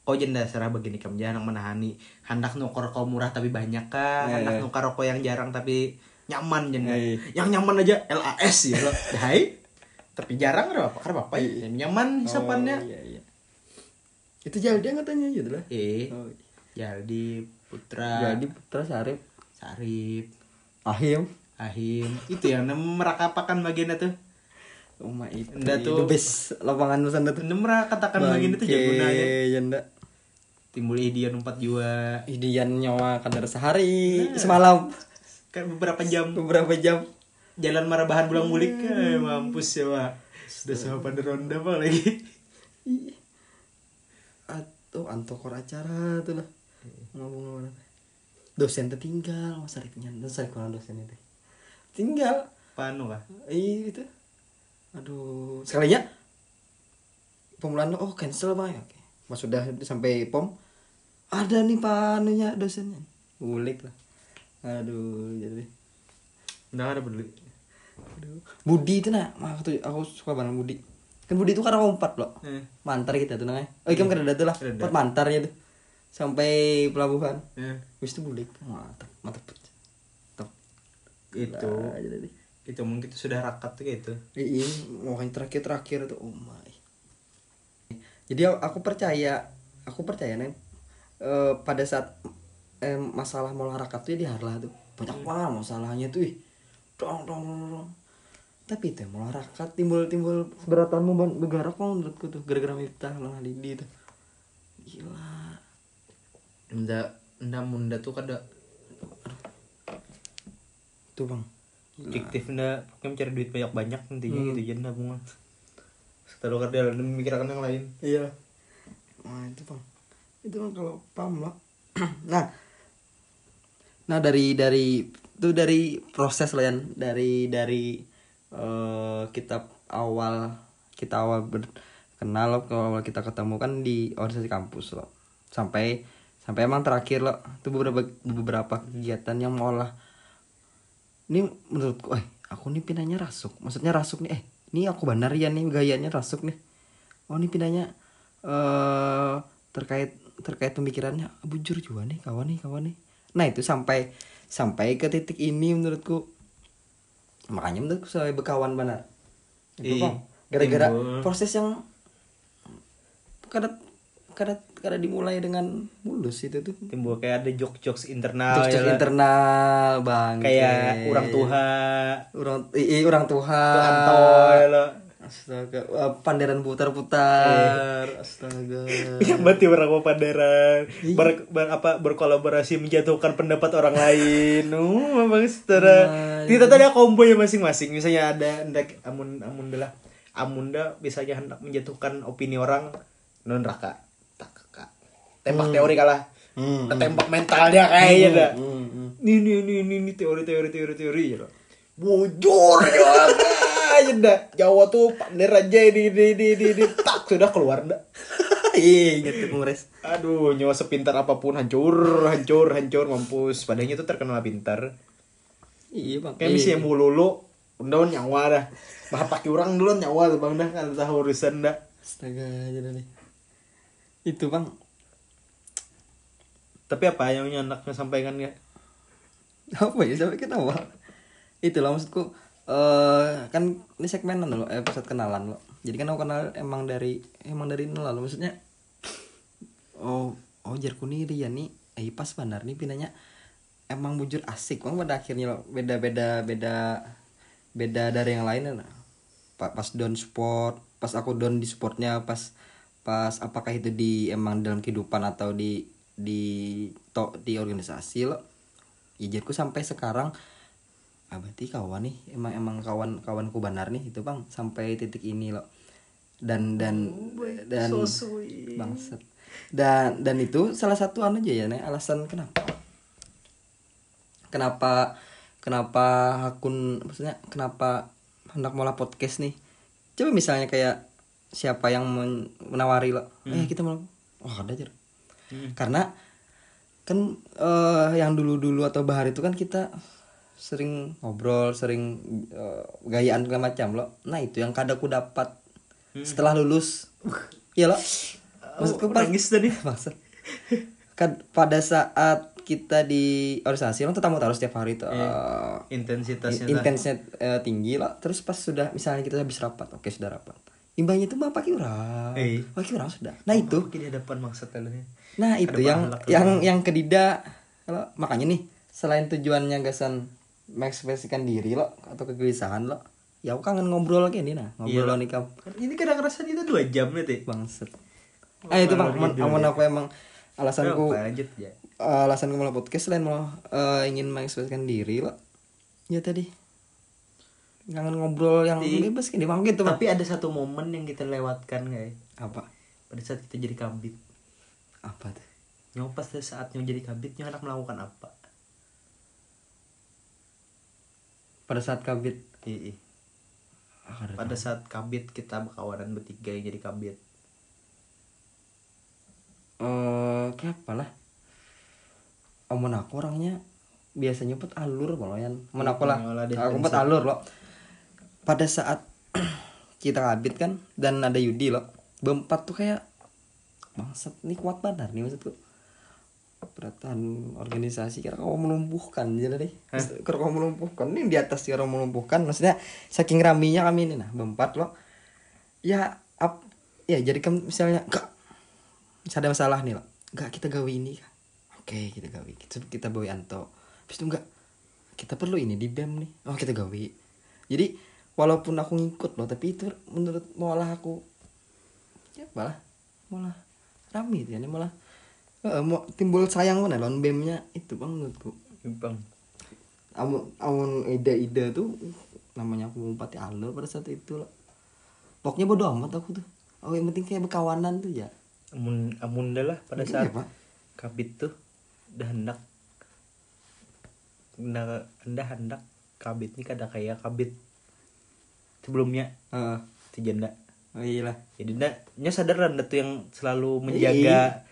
Kau jenda serah begini kamu jangan menahani. Hendak nukar rokok murah tapi banyak kah? Ya, hendak ya. nukar rokok yang jarang tapi nyaman jenda Ya, ya. yang nyaman aja LAS ya loh hai. Tapi jarang ada apa? Karena apa ya? Yang nyaman hisapannya. oh, iya, iya. itu jadi katanya gitu lah. Eh oh, Jaldi Putra. Jadi Putra Sarip Sarip Ahim. Ahim. Itu yang merakapakan bagiannya tuh. Oh my itu, Nda itu tuh- best lapangan nusan tuh. Anda merakatakan bagian itu jago aja Janda. timbul Idian empat jua Idian nyawa kadar sehari semalam. Kan beberapa jam. Beberapa jam. jalan marabahan pulang mulik. Eh, mampus ya pak sudah sama pada ronda pak lagi. Atau antokor acara tuh lah. Ngomong-ngomong. Dosen tertinggal, Mas Arifnya. Dosen kurang dosen itu. Tinggal. panu kah Ih itu. Aduh, sekalinya pemulaan oh cancel bang ya. Oke. Mas sudah sampai pom ada nih panunya dosennya. Ulik lah. Aduh, jadi udah ada peduli Aduh. Budi itu nah, mah tuh aku suka banget Budi. Kan Budi itu karena empat loh. eh, Mantar kita tuh namanya. Oh, iya kan ada tuh lah. Empat mantarnya tuh. Sampai pelabuhan. eh. Wis itu bulik. Mantap, mantap. Top. itu Nah, jadi itu mungkin itu sudah rakat tuh gitu Iya, makanya terakhir-terakhir itu oh my. Jadi aku percaya, aku percaya nih eh, pada saat eh, masalah olahraga tuh ya di Harlah tuh banyak banget masalahnya tuh. ih. Dong dong dong. dong. Tapi itu olahraga timbul timbul seberatanmu bergerak kok menurutku tuh gara-gara Miftah lah Lidi tuh. Gila. Nda nda munda tuh kada Tuh bang. fiktif nda kan cari duit banyak banyak intinya Hmm. gitu aja nabungan setelah kerja dan memikirkan yang lain Iya. Nah itu bang, itu kan kalau pam lah. nah, nah dari dari itu dari proses lah Yan. dari dari eh, kita awal kita awal berkenal loh kalau awal kita ketemu kan di organisasi kampus loh sampai sampai emang terakhir loh itu beberapa beberapa kegiatan yang malah ini menurutku eh aku nih pindahnya rasuk. Maksudnya rasuk nih eh ini aku benar ya nih gayanya rasuk nih. Oh ini pindahnya eh terkait terkait pemikirannya. Bujur juga nih kawan nih kawan nih. Nah itu sampai sampai ke titik ini menurutku. Makanya menurutku saya berkawan benar. Itu Ih, bang gara-gara proses yang kada kada kada dimulai dengan mulus itu tuh. Timbul kayak ada jok jokes internal Jokes-jokes ya lah. internal bang kayak orang tua orang i, orang lo. Astaga Wah, panderan putar-putar. Astaga. Yang berarti orang panderan. Ber, ber- apa berkolaborasi menjatuhkan pendapat orang lain. Uh bang saudara Nah, kita tadi kombo ya masing-masing. Misalnya ada hendak amun amun lah amunda biasanya hendak menjatuhkan opini orang non raka tembak teori kalah. Hmm, tembak mentalnya kayaknya dah hmm, hmm. nih nih nih nih nih teori teori teori teori ya bujur ya aja dah. Jawa tuh pander aja di di di di, di. Tak sudah keluar dah. Ih, inget kongres. Aduh nyawa sepintar apa pun hancur hancur hancur mampus. Padahal itu terkenal pintar. Iya bang. Kayak misalnya mulu lu udah nyawa dah. Bah pakai orang dulu nyawa tuh bang dah. Kan tahu urusan dah. Astaga aja dah nih. Itu bang tapi apa yang anaknya sampaikan ya apa ya? Sampai kenapa itulah maksudku eh kan ini segmen loh episode kenalan lo jadi kan aku kenal emang dari emang dari nol lo maksudnya oh oh jarku dia nih. Eh pas benar nih pindahnya. Emang bujur asik. Bang pada akhirnya lo beda beda beda beda dari yang lain lah Pa- pas down sport pas aku down di sportnya pas pas apakah itu di emang dalam kehidupan atau di di to, di organisasi lo. Ijarku sampai sekarang ah berarti kawan nih emang emang kawan kawanku benar nih itu bang sampai titik ini loh dan dan dan bangsat. Dan dan itu salah satu anu aja ya nih alasan kenapa? Kenapa kenapa akun maksudnya kenapa hendak mulai podcast nih? Coba misalnya kayak siapa yang men- menawari lo eh kita mau wah ada aja karena kan eh, yang dulu dulu atau bahar itu kan kita sering ngobrol sering eh, gayaan segala macam lo. Nah itu yang kadang aku dapat setelah lulus. Iya lo. Maksudku pas nangis tadi. Bangsat. kan pada saat kita di organisasi lo tetap mau taruh setiap hari tuh eh, intensitasnya dah. intensnya eh, tinggi lah terus pas sudah misalnya kita habis rapat oke sudah rapat. Imbangnya itu mah pakai orang Eh. pakai orang sudah. Nah itu. Oke, di hadapan maksud kalian nah itu yang yang yang kedida. Kalau makanya nih selain tujuannya gasan mengekspresikan diri lo atau kegelisahan lo ya aku kangen ngobrol lagi nih nah. Ngobrol lo nikah ini kadang rasanya itu dua jam nih teh bangset ah itu bang amun amun aku emang alasanku Apa, lanjut ya. alasanku mulai podcast selain mau eh, ingin mengekspresikan diri lo. Ya tadi. Kangen ngobrol yang bebas gini bang gitu bang. Tapi ada satu momen yang kita lewatkan guys. Apa? Pada saat kita jadi kabit apa tuh? Nyawa pas saatnya jadi kabit nyawa anak melakukan apa? Pada saat kabit? Iya. ah, ada- pada saat kabit kita berkawanan bertiga yang jadi kabit. Eh kayak apa lah amun aku orangnya biasanya put alur malahan amun aku lah. Aku put alur loh pada saat kita kabit kan dan ada Yudi loh berempat tuh kayak bangsat nih kuat banget nih maksudku. Peraturan organisasi kira kau melumpuhkan jadi deh. Kira kau melumpuhkan ini di atas kira melumpuhkan maksudnya saking raminya kami ini nah berempat loh. Ya ap ya jadi kan misalnya enggak ada masalah nih loh enggak kita gawe ini Kak. oke kita gawe. Kita kita bawa Anto. Habis itu enggak kita perlu ini di bem nih. Oh kita gawe. Jadi walaupun aku ngikut loh tapi itu menurut malah aku. Ya malah malah rame itu ya ini malah eh, mau timbul sayang mana lawan bemnya itu bang menurutku bang. Amun amun ide-ide tuh namanya aku ngumpati alur pada saat itu loh pokoknya bodo amat aku tuh. Oh yang penting kayak berkawanan tuh ya. Amun amun dah lah pada Mungkin saat ya, Pak. kabit tuh udah hendak. Hendak hendak hendak kabit nih kada kayak kabit sebelumnya. Heeh. si janda oh iya lah. Jadi ndak nya sadar lah ndak tuh yang selalu menjaga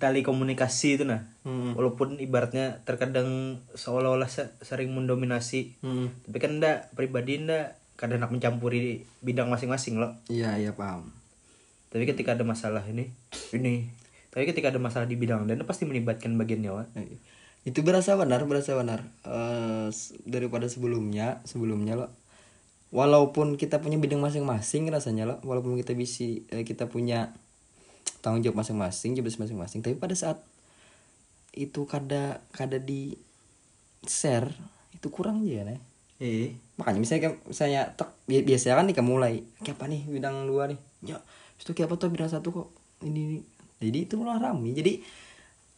tali komunikasi itu nah. Hmm. walaupun ibaratnya terkadang seolah-olah se- sering mendominasi. Hmm. tapi kan ndak pribadi ndak kadang nak mencampuri bidang masing-masing loh. Iya iya paham. Tapi ketika ada masalah ini ini tapi ketika ada masalah di bidang dan pasti melibatkan bagian nyawa. Eh, itu berasa benar berasa benar. S- daripada sebelumnya sebelumnya lo walaupun kita punya bidang masing-masing rasanya lo walaupun kita bisa eh, kita punya tanggung jawab masing-masing job desk masing-masing tapi pada saat itu kada kada di share itu kurang aja nih eh makanya misalnya misalnya tek bi- biasanya kan nih kayak mulai kayak apa nih bidang dua nih? Ya itu kayak apa tuh bidang satu kok? Ini, ini. jadi itu malah rame. Jadi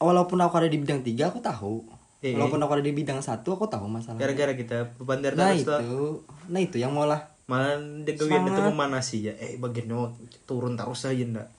walaupun aku ada di bidang tiga aku tahu Eh. walaupun aku ada di bidang satu aku tahu masalah gara-gara kita beban dari nah itu tuh. nah itu yang malah malah dia gawian itu memanasi ya. Eh bagian turun terus aja ndak.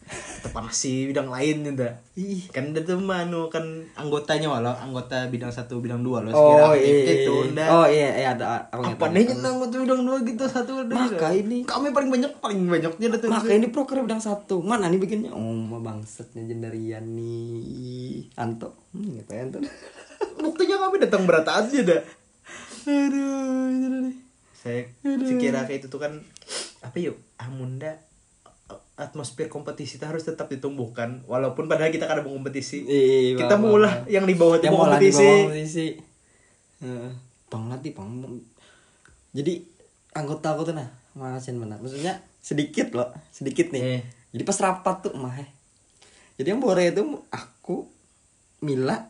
Terpanasi bidang lain ndak. Ih. Kan dia tuh manu kan anggotanya walau anggota bidang satu bidang dua loh oh iya itu ndak. Oh iya iya ada aku apa nih yang anggota bidang dua gitu satu ada Maka ini- kami paling banyak paling banyaknya ada tuh. Maka ini proker bidang satu. Mana nih bikinnya? Oh mah bangsetnya jendarian nih. Anto. Hmm, apa ya Anto buktinya kami datang berat aja dah. Aduh nih. Saya sekira kayak itu tuh kan apa yuk amunda atmosfer kompetisi itu harus tetap ditumbuhkan. Walaupun padahal kita kada mau kompetisi. Iya, kita bang, mau lah yang di bawah itu kompetisi. kompetisi. Heeh. bang latih bang jadi anggota aku tuh nah masin benar. Maksudnya sedikit loh sedikit nih. Eh. jadi pas rapat tuh mah eh. jadi yang bore itu aku Mila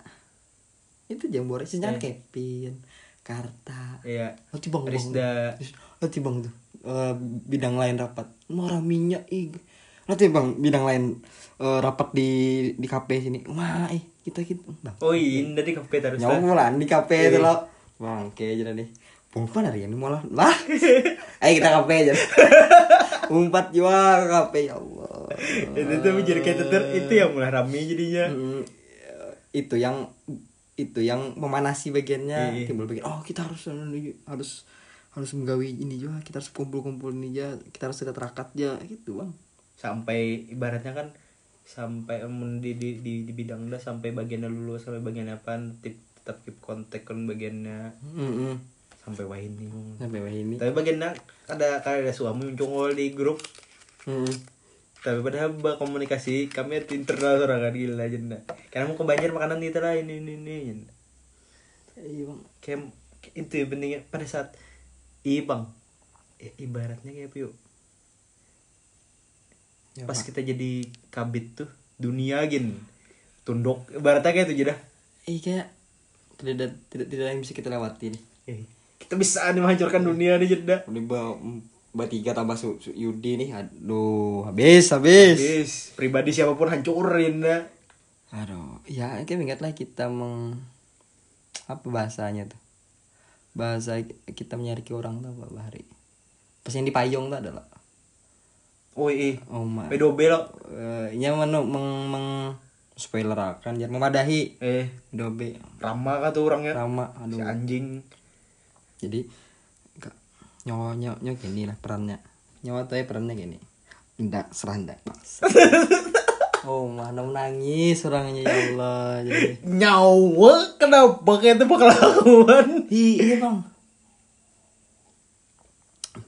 itu jambore sisanya Kevin Karta. Iya. Nanti bang bang. Rizda. Nanti bang tuh. Eh, bidang lain rapat. Mau raminya ih. Nanti bang bidang lain eh, rapat di di kafe sini. Wah eh kita kita bang. Oh iya dari kafe terus nyawa mulan di kafe itu lo bangke aja nih. Umpat hari ini malah. Lah. Ayo kita kafe aja. Umpat juga kafe ya Allah. Itu tuh menjadi kayak itu yang mulai rame jadinya. Itu yang itu yang memanasi bagiannya Iya. timbul bagian oh kita harus harus harus menggawi ini juga kita harus kumpul-kumpul ini aja kita harus dekat rakat aja gitu bang sampai ibaratnya kan sampai di di di, di bidang dah sampai bagiannya lulus sampai bagian apa tip, tetap keep kontak kan bagiannya Mm-mm. sampai wah ini sampai wah ini tapi bagiannya ada ada suami muncul di grup Mm-mm. Tapi padahal komunikasi kami itu internal sorangan gila jenda karena mau ke Banjar makanan itu lah ini ini ini jenda. iya bang. Kayak itu ya pentingnya. Pada saat iya bang. I- ibaratnya kayak apa yuk? Ya, pas Pak. kita jadi kabit tuh dunia gin tunduk. Ibaratnya kayak itu jeda iya kayak tidak ada tidak tidak ada yang bisa kita lewati nih. Eh, kita bisa nih menghancurkan dunia nih jeda udah ba, ba tiga tambah su, su- Yudi nih aduh habis habis. Yes, pribadi siapa pun hancurin dah aduh ya kayak ingat lah kita meng apa bahasanya tuh? Bahasa kita mencari orang tuh apa bahari pas yang di payung tuh adalah oh iya. Oh my pedo belok Eh, nya menu meng, meng spoiler akan jangan memadahi. Eh. Dobe ramah kah tuh orangnya? Rama si aduh. anjing. Jadi nyawa nyawa nyawa gini lah perannya. Nyawa tuh ya perannya gini. Ndak serah ndak oh mana nangis orangnya ya Allah. Jadi nyawa? Kenapa kayak itu pengalaman? Ini bang.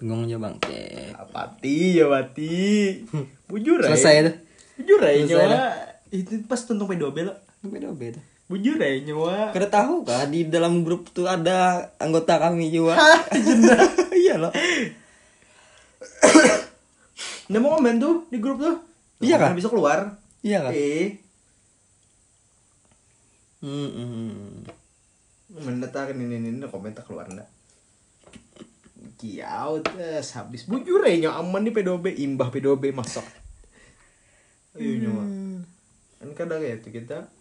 Bingung aja bang. Kayak apati ya mati. Bujur aja. Selesai tuh bujur aja nyawa. itu pas tentang pedo belok beda beda bujur aja nyawa. Kada tahu kah di dalam grup tuh ada anggota kami juga. iya loh. Nggak mau komen tuh di grup tuh Iya? Nggak bisa keluar? Iya kah? eh. Hmm, mendatangkan ini ini ini komen tak keluar ndak? Kiau tes. Habis bujur aja nyawa aman nih P2B imbah P2B masak ayo nyawa. Kan kadang kayak itu kita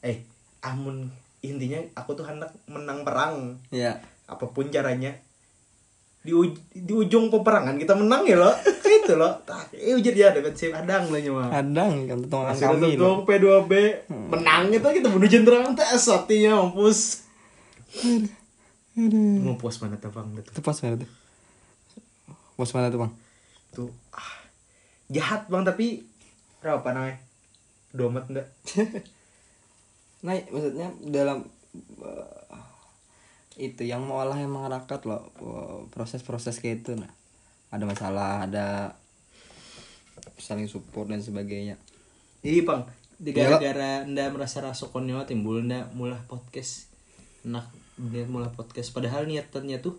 eh amun intinya aku tuh hendak menang perang. Ya. apa pun caranya. Di, uj- di ujung peperangan kita menang ya lo. Kayak itu lo. Tak eh ujar ya dapat save. Adang lah nyawa. Kadang kan tetongan Masih kami loh. dong P2B menang itu kita bunuh jenderal tes hatinya mampus. Mampus mana tuh bang? Itu pas mana tuh? Bos mana tuh bang? tuh ah, jahat bang tapi berapa namanya? Domat enggak Nah, maksudnya dalam eh, itu yang mengolah emang rakat loh eh, proses-proses kayak itu nah ada masalah ada saling support dan sebagainya. Iya bang, di Iya, gara-gara ndak merasa rasokonnya timbul ndak mulai podcast, nak dia mulai podcast. Padahal niatannya tuh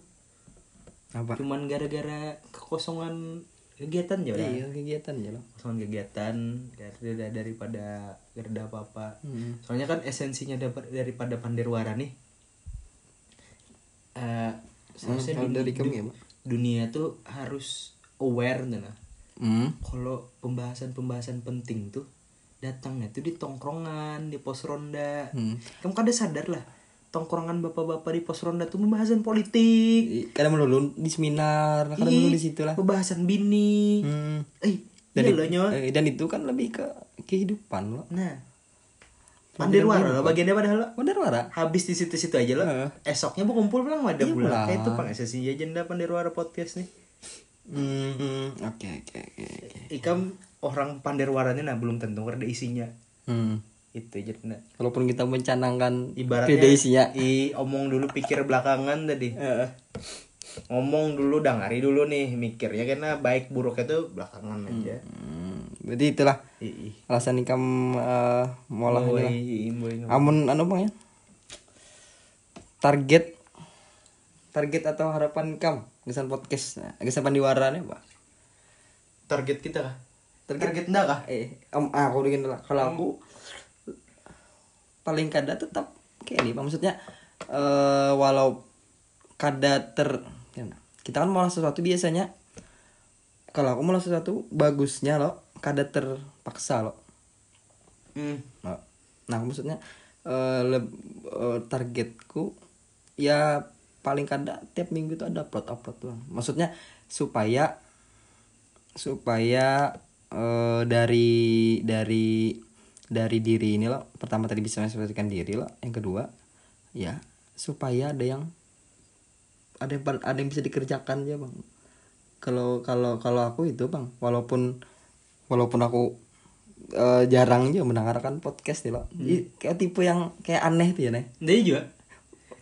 apa? cuman gara-gara kekosongan kegiatan ya iya kegiatan ya loh Kosongan kegiatan, gara daripada gara apa apa. Hmm. Soalnya kan esensinya dapat daripada panderwara nih. Eh, seharusnya kalau duni- dari kami ya, Pak? dunia tuh harus aware nah. hmm. kalau pembahasan-pembahasan penting tuh datangnya tuh di tongkrongan di pos ronda Hmm. kamu kada sadar lah tongkrongan bapak-bapak di pos ronda tuh pembahasan politik. Kadang melulu di seminar kadang melulu di situ lah. pembahasan bini. Hmm. eh dan, iya itu, loh eh, dan itu kan lebih ke kehidupan loh. Nah. Pandirwara loh bagiannya padahal lo. Bener wara habis di situ-situ aja lo. Heeh. esoknya bu kumpul pulang ada Iya bulan kayak itu pang esensi agenda pandirwara podcast nih? Hmm oke oke oke oke. ikam orang pandirwaranya nah belum tentu ada isinya. Hmm. Itu jadi nah. Walaupun kita mencanangkan ibaratnya isinya. i omong dulu pikir belakangan tadi. Ngomong dulu dengari dulu nih mikirnya karena baik buruknya tuh belakangan aja. Hmm, berarti itulah alasan ikam uh, molah boy, Amun anu bang ya. Target target atau harapan kam gesan podcast nah, gesan pandiwara nih pak? Target kita kah? Target- target enggak kah? Eh om ah, aku udah lah kalau aku paling kada tetap kayak ini Pak. maksudnya eh walau kada ter gimana? kita kan mau sesuatu biasanya kalau aku mau sesuatu bagusnya loh kada terpaksa loh hmm. nah, nah maksudnya eh leb- eh, targetku ya paling kada tiap minggu itu ada upload upload bang maksudnya supaya supaya eh, dari dari dari diri ini loh pertama tadi bisa menyesuaikan diri loh yang kedua ya supaya ada yang ada yang ada yang bisa dikerjakan ya bang. Kalau kalau kalau aku itu bang walaupun walaupun aku eh, jarang juga mendengarkan podcast nih loh I- kayak tipe yang kayak aneh tuh ya nih Dia juga.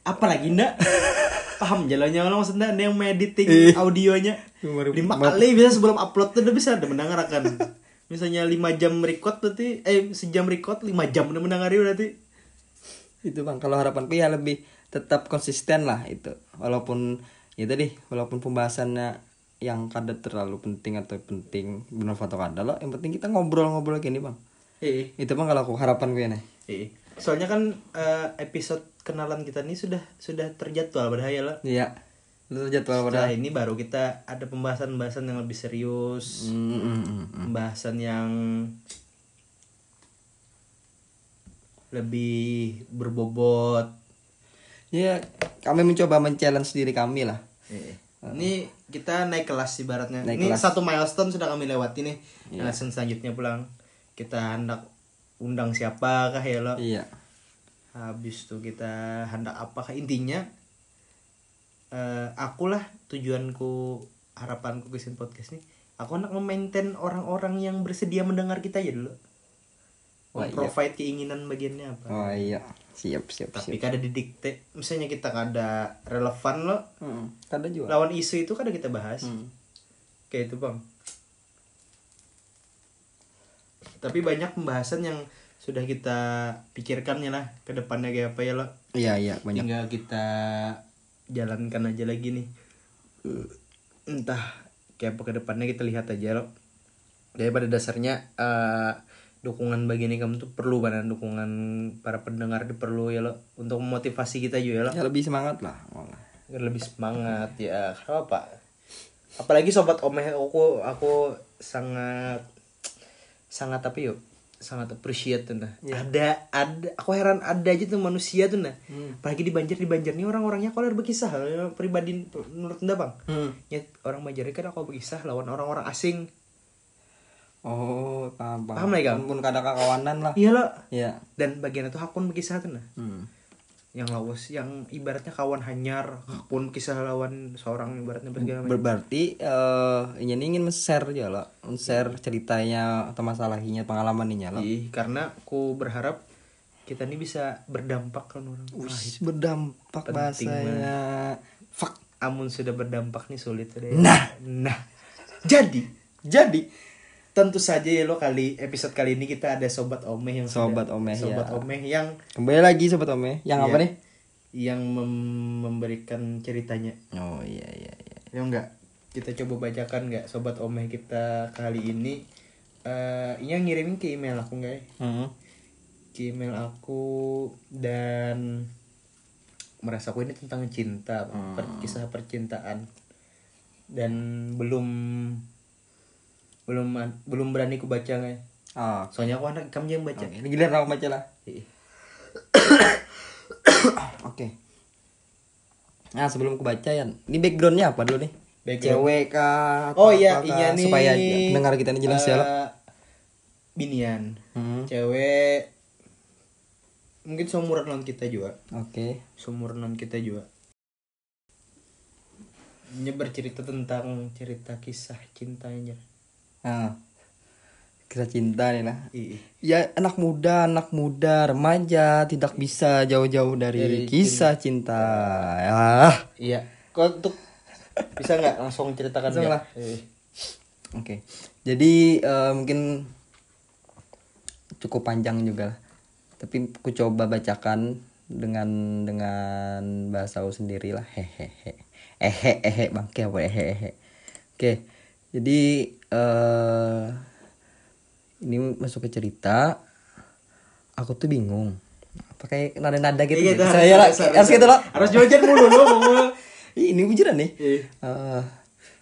Apalagi ndak paham jalannya orang maksudnya ada yang editing Ih. audionya. Baru- lima kali bisa sebelum upload tuh udah bisa udah mendengarkan misalnya lima jam record berarti eh sejam record lima jam udah mendengari berarti. Itu bang kalau harapanku ya lebih tetap konsisten lah itu. Walaupun ya tadi walaupun pembahasannya yang kada terlalu penting atau penting benar atau kada loh yang penting kita ngobrol-ngobrol gini bang. Eh itu bang kalau aku harapan gue nih eh soalnya kan eh, episode kenalan kita ini sudah sudah terjadwal ya lah. Iya jadwal Setelah pada ini baru kita ada pembahasan-pembahasan yang lebih serius. Hmm, hmm, hmm, hmm. pembahasan yang lebih berbobot. Ya kami mencoba men-challenge diri kami lah. Ini kita naik kelas ibaratnya. Naik ini kelas. satu milestone sudah kami lewati nih. Milestone selanjutnya pulang kita hendak undang siapa kah ya lo? Iya. Habis tuh kita hendak apakah intinya eh akulah tujuanku harapanku ke podcast nih. Aku hendak memaintain orang-orang yang bersedia mendengar kita ya dulu. Iya. provide keinginan bagiannya apa. Oh iya. Siap siap tapi siap. kada didikte. Misalnya kita kada relevan lo hmm. kada juga. lawan isu itu kada kita bahas. Hmm. kayak itu bang. Tapi banyak pembahasan yang sudah kita pikirkan ya lah ke depannya kayak apa ya lo. Iya iya banyak. Tinggal kita jalankan aja lagi nih. Entah kayak apa ke depannya kita lihat aja lo jadi pada dasarnya eh, dukungan bagian kamu tuh perlu pada dukungan para pendengar itu perlu ya lo. Untuk memotivasi kita juga ya lo. Ya lebih semangat lah malah. Lebih semangat ya. Kenapa? Pak apalagi sobat omeh aku aku sangat sangat apa yuk sangat appreciate tuh nah. Ada ada aku heran ada aja tuh manusia tuh nah. Apalagi di Banjar di Banjar nih orang-orangnya kalau berkisah pribadi menurut anda bang? Hmm. ya orang Banjar kan aku berkisah lawan orang-orang asing. Oh paham paham. Paham lah, Kang? pun kada kakawanan lah. Iya lo iya. Dan bagian itu hakun berkisah tuh nah. Hmm. Yang lawas yang ibaratnya kawan hanyar hakun kisah lawan seorang ibaratnya segala macam. Berarti eh ini ingin men-share aja lah men-share ceritanya atau masalahnya pengalaman ini lah Ih, karena aku berharap kita ini bisa berdampak kan orang. Wah, Wis, berdampak bahasanya fuck amun sudah berdampak nih sulit deh. Nah. nah. Jadi, jadi tentu saja ya lo kali episode kali ini kita ada sobat omeh yang Sobat sudah- Omeh, sobat ya. omeh yang kembali lagi sobat ome yang Iya. apa nih yang mem- memberikan ceritanya. oh iya iya iya Ya enggak? Kita coba bacakan enggak sobat omeh kita kali ini eh yang ngirimin ke email aku enggak ya? Hmm. ke email aku dan merasa aku ini tentang cinta per- kisah percintaan dan belum belum belum berani ku baca nggak oh soalnya aku anak kamu yang baca oke ini giliran aku baca lah. Ih, oke. Nah sebelum aku baca ya ini backgroundnya apa dulu nih? Background. cewek kah oh iya iya nih. Supaya pendengar kita ini jelas ya lah eh, binian. Hmm. cewek mungkin seumuran non kita juga. Oke. Seumuran non kita juga. Ini bercerita tentang cerita kisah cintanya nah kita cinta nih lah Ih, ya anak muda anak muda remaja tidak bisa jauh-jauh dari, Dari kisah cinta, ya Iya. Kau untuk bisa nggak langsung ceritakan Langsung dia? lah. Eh, oke. Jadi eh, mungkin cukup panjang juga lah. Tapi aku coba bacakan dengan dengan bahasa aku sendiri lah. Hehehe. Ehe ehe bangke apa ehe ehe. Oke. Jadi eh ini masuk ke cerita. Aku tuh bingung. Pakai nada-nada gitu. Iya, gitu. harus- saya lah harus- harus- harus gitu loh. Harus jajan mulu lo ngomong. Ini bujuran nih. Iya. Eh,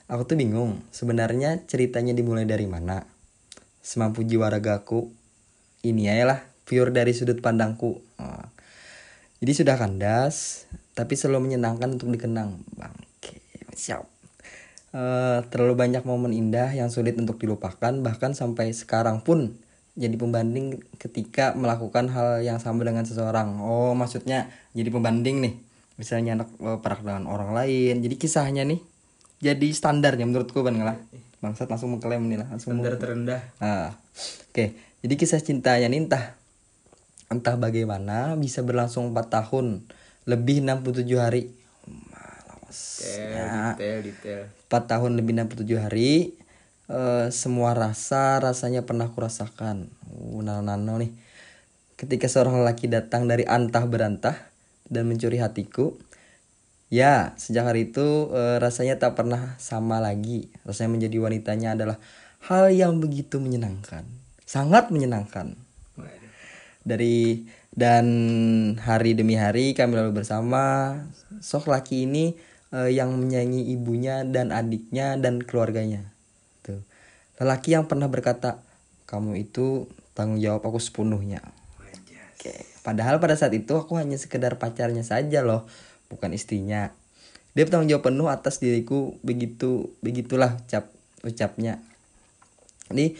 aku tuh bingung. Sebenarnya ceritanya dimulai dari mana? Semampu jiwa ragaku. Ini lah pure dari sudut pandangku. Eh, jadi sudah kandas tapi selalu menyenangkan untuk dikenang. Bangke siap Eh, terlalu banyak momen indah yang sulit untuk dilupakan bahkan sampai sekarang pun jadi pembanding ketika melakukan hal yang sama dengan seseorang oh maksudnya jadi pembanding nih misalnya anak eh, pernah dengan orang lain jadi kisahnya nih jadi standarnya menurutku bang lah bangsat langsung mengklaim nih lah langsung Standar terendah. Nah, oke. Jadi kisah cintanya nih entah entah bagaimana bisa berlangsung 4 tahun lebih 67 hari. Malas. Detail, detail, detail. 4 tahun lebih 67 hari eh, semua rasa rasanya pernah kurasakan. Uh, nano-nano nih. Ketika seorang lelaki datang dari antah berantah dan mencuri hatiku, Ya, sejak hari itu eh, rasanya tak pernah sama lagi. Rasanya menjadi wanitanya adalah hal yang begitu menyenangkan, sangat menyenangkan. Dari dan hari demi hari kami lalu bersama. Sok laki ini eh, yang menyayangi ibunya dan adiknya dan keluarganya. Tuh. Lelaki yang pernah berkata, "Kamu itu tanggung jawab aku sepenuhnya." Oke. Padahal pada saat itu aku hanya sekedar pacarnya saja loh, bukan istrinya. Dia bertanggung jawab penuh atas diriku begitu begitulah ucap ucapnya. Ini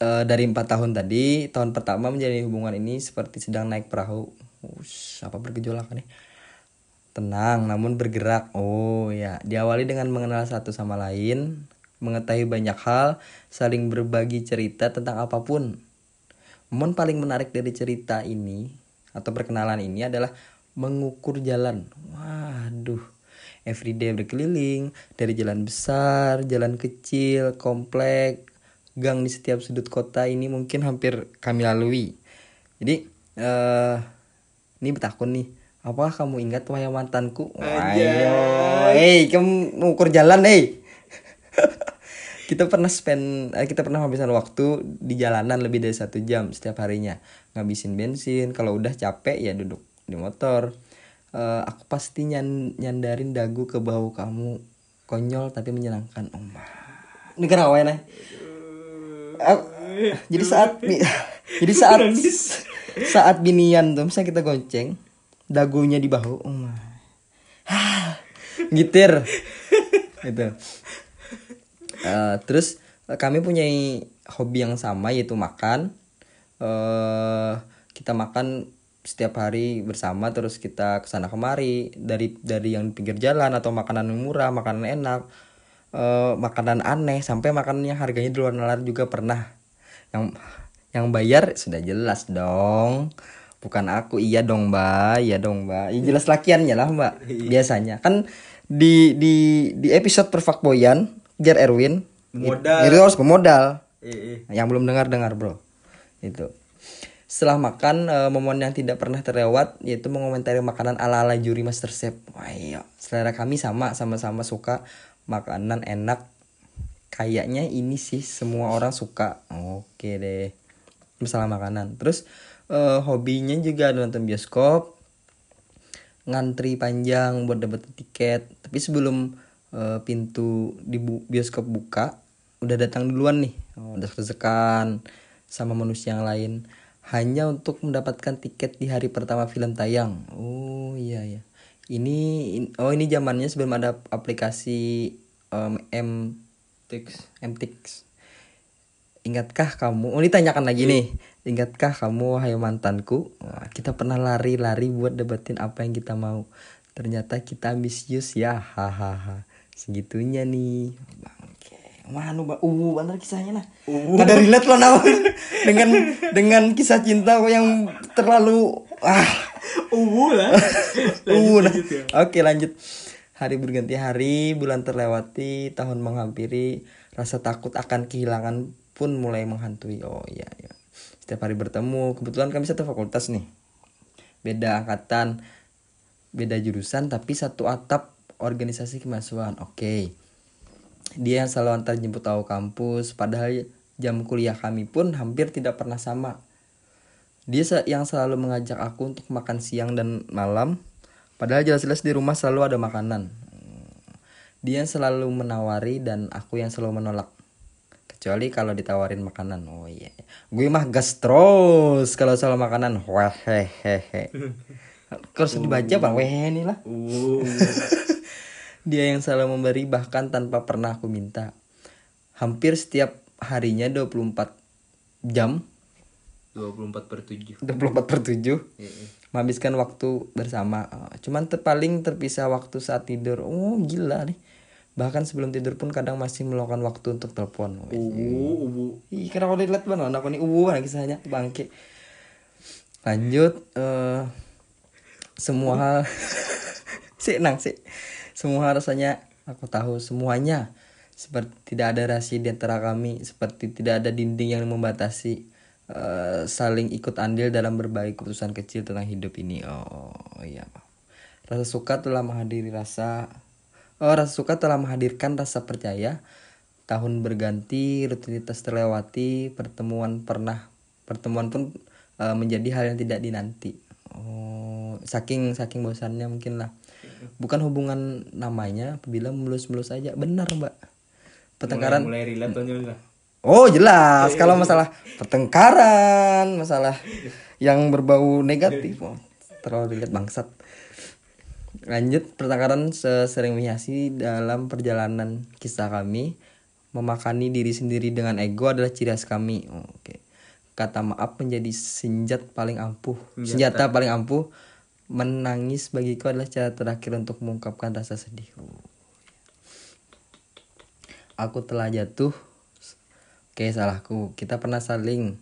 eh, dari empat tahun tadi, tahun pertama menjadi hubungan ini seperti sedang naik perahu. Ush, apa bergejolak nih? Tenang, namun bergerak. Oh ya, diawali dengan mengenal satu sama lain, mengetahui banyak hal, saling berbagi cerita tentang apa pun. Momen paling menarik dari cerita ini atau perkenalan ini adalah mengukur jalan. Waduh, everyday berkeliling dari jalan besar, jalan kecil, komplek, gang di setiap sudut kota ini mungkin hampir kami lalui. Jadi eh ini bertakun nih. Apakah kamu ingat wahai mantanku? Ayo, hey, kamu mengukur jalan, hey. kita pernah spend eh, kita pernah habisan waktu di jalanan lebih dari satu jam setiap harinya. Ngabisin bensin kalau udah capek ya duduk di motor. Eh, aku pasti nyan- nyandarin dagu ke bahu kamu. Konyol tapi menyenangkan. Oh my. ini kenapa ya jadi saat jadi saat saat binian tuh misalnya kita gonceng dagunya di bahu oh my. gitir gitu Eh, terus eh, kami punya hobi yang sama yaitu makan. eh kita makan setiap hari bersama terus kita ke sana kemari dari dari yang pinggir jalan atau makanan murah, makanan enak, eh makanan aneh sampai makanan yang harganya di luar nalar juga pernah. Yang yang bayar sudah jelas dong. Bukan aku, iya dong mbak, iya dong mbak. Ya, jelas lakiannya lah mbak. Biasanya kan di di di episode perfak boyan, Jar Erwin, Modal. itu harus pemodal. Eh, eh. Yang belum dengar dengar bro. Itu. Setelah makan eh, momen yang tidak pernah terlewat yaitu mengomentari makanan ala-ala juri MasterChef. Wah iya, selera kami sama sama-sama suka makanan enak. Kayaknya ini sih semua orang suka. Oke deh. Masalah makanan. Terus eh, hobinya juga nonton bioskop. Ngantri panjang buat dapet tiket. Tapi sebelum eh, pintu di bu- bioskop buka, udah datang duluan nih. Oh, udah sekan sama manusia yang lain hanya untuk mendapatkan tiket di hari pertama film tayang. Oh iya ya. Ini in- oh ini zamannya sebelum ada aplikasi em, M Tix. MTix. Ingatkah kamu? Oh ditanyakan lagi nih. Ingatkah kamu wahai mantanku? Wah, kita pernah lari-lari buat dapetin apa yang kita mau. Ternyata kita ambisius ya. Hahaha. Segitunya nih. Bangke. Manu ba uh bener kisahnya nah. Nggak ada relate lo nawan dengan dengan kisah cinta yang terlalu ah Uwu lah. Uh, nah. Oke lanjut. Hari berganti hari, bulan terlewati, tahun menghampiri, rasa takut akan kehilangan pun mulai menghantui. Oh iya, iya. Setiap hari bertemu, kebetulan kami satu fakultas nih. Beda angkatan, beda jurusan, tapi satu atap organisasi kemahasiswaan. Oke. Dia yang selalu antar jemput tahu kampus, padahal jam kuliah kami pun hampir tidak pernah sama. Dia yang selalu mengajak aku untuk makan siang dan malam, padahal jelas-jelas di rumah selalu ada makanan. Dia yang selalu menawari dan aku yang selalu menolak. Kecuali kalau ditawarin makanan. Oh iya. Gue mah gas terus kalau soal makanan. Hehehe. harus dibaca bang weh ini lah Uh. dia yang selalu memberi bahkan tanpa pernah aku minta hampir setiap harinya 24 jam 24 per 7 24 per 7 Iya, menghabiskan waktu bersama cuman ter paling terpisah waktu saat tidur oh gila nih bahkan sebelum tidur pun kadang masih meluangkan waktu untuk telepon Ubu, ubu. Ih, kenapa dilihat banget aku nih uwu lagi kisahnya bangke. Lanjut eh semua hal sih nang sih. Semua rasanya aku tahu semuanya. Seperti tidak ada rahasia di antara kami, seperti tidak ada dinding yang membatasi eh, saling ikut andil dalam berbagai keputusan kecil tentang hidup ini. Oh, iya. Rasa suka telah menghadiri rasa rasa suka telah menghadirkan rasa percaya. Tahun berganti, rutinitas terlewati, pertemuan pernah pertemuan pun eh, menjadi hal yang tidak dinanti. Oh, saking saking bosannya mungkin lah. Bukan hubungan namanya apabila mulus-mulus aja. Benar, Mbak. Pertengkaran Mulai relate tuh lah. Oh jelas kalau masalah pertengkaran, masalah yang berbau negatif, oh, terlalu dilihat bangsat. Lanjut pertengkaran sering menghiasi dalam perjalanan kisah kami. Memakani diri sendiri dengan ego adalah ciri khas kami. Oh, Oke. Kata maaf menjadi senjat paling ampuh. Senjata paling ampuh. Menangis bagiku adalah cara terakhir untuk mengungkapkan rasa sedih. Oh. Aku telah jatuh Oke salahku Kita pernah saling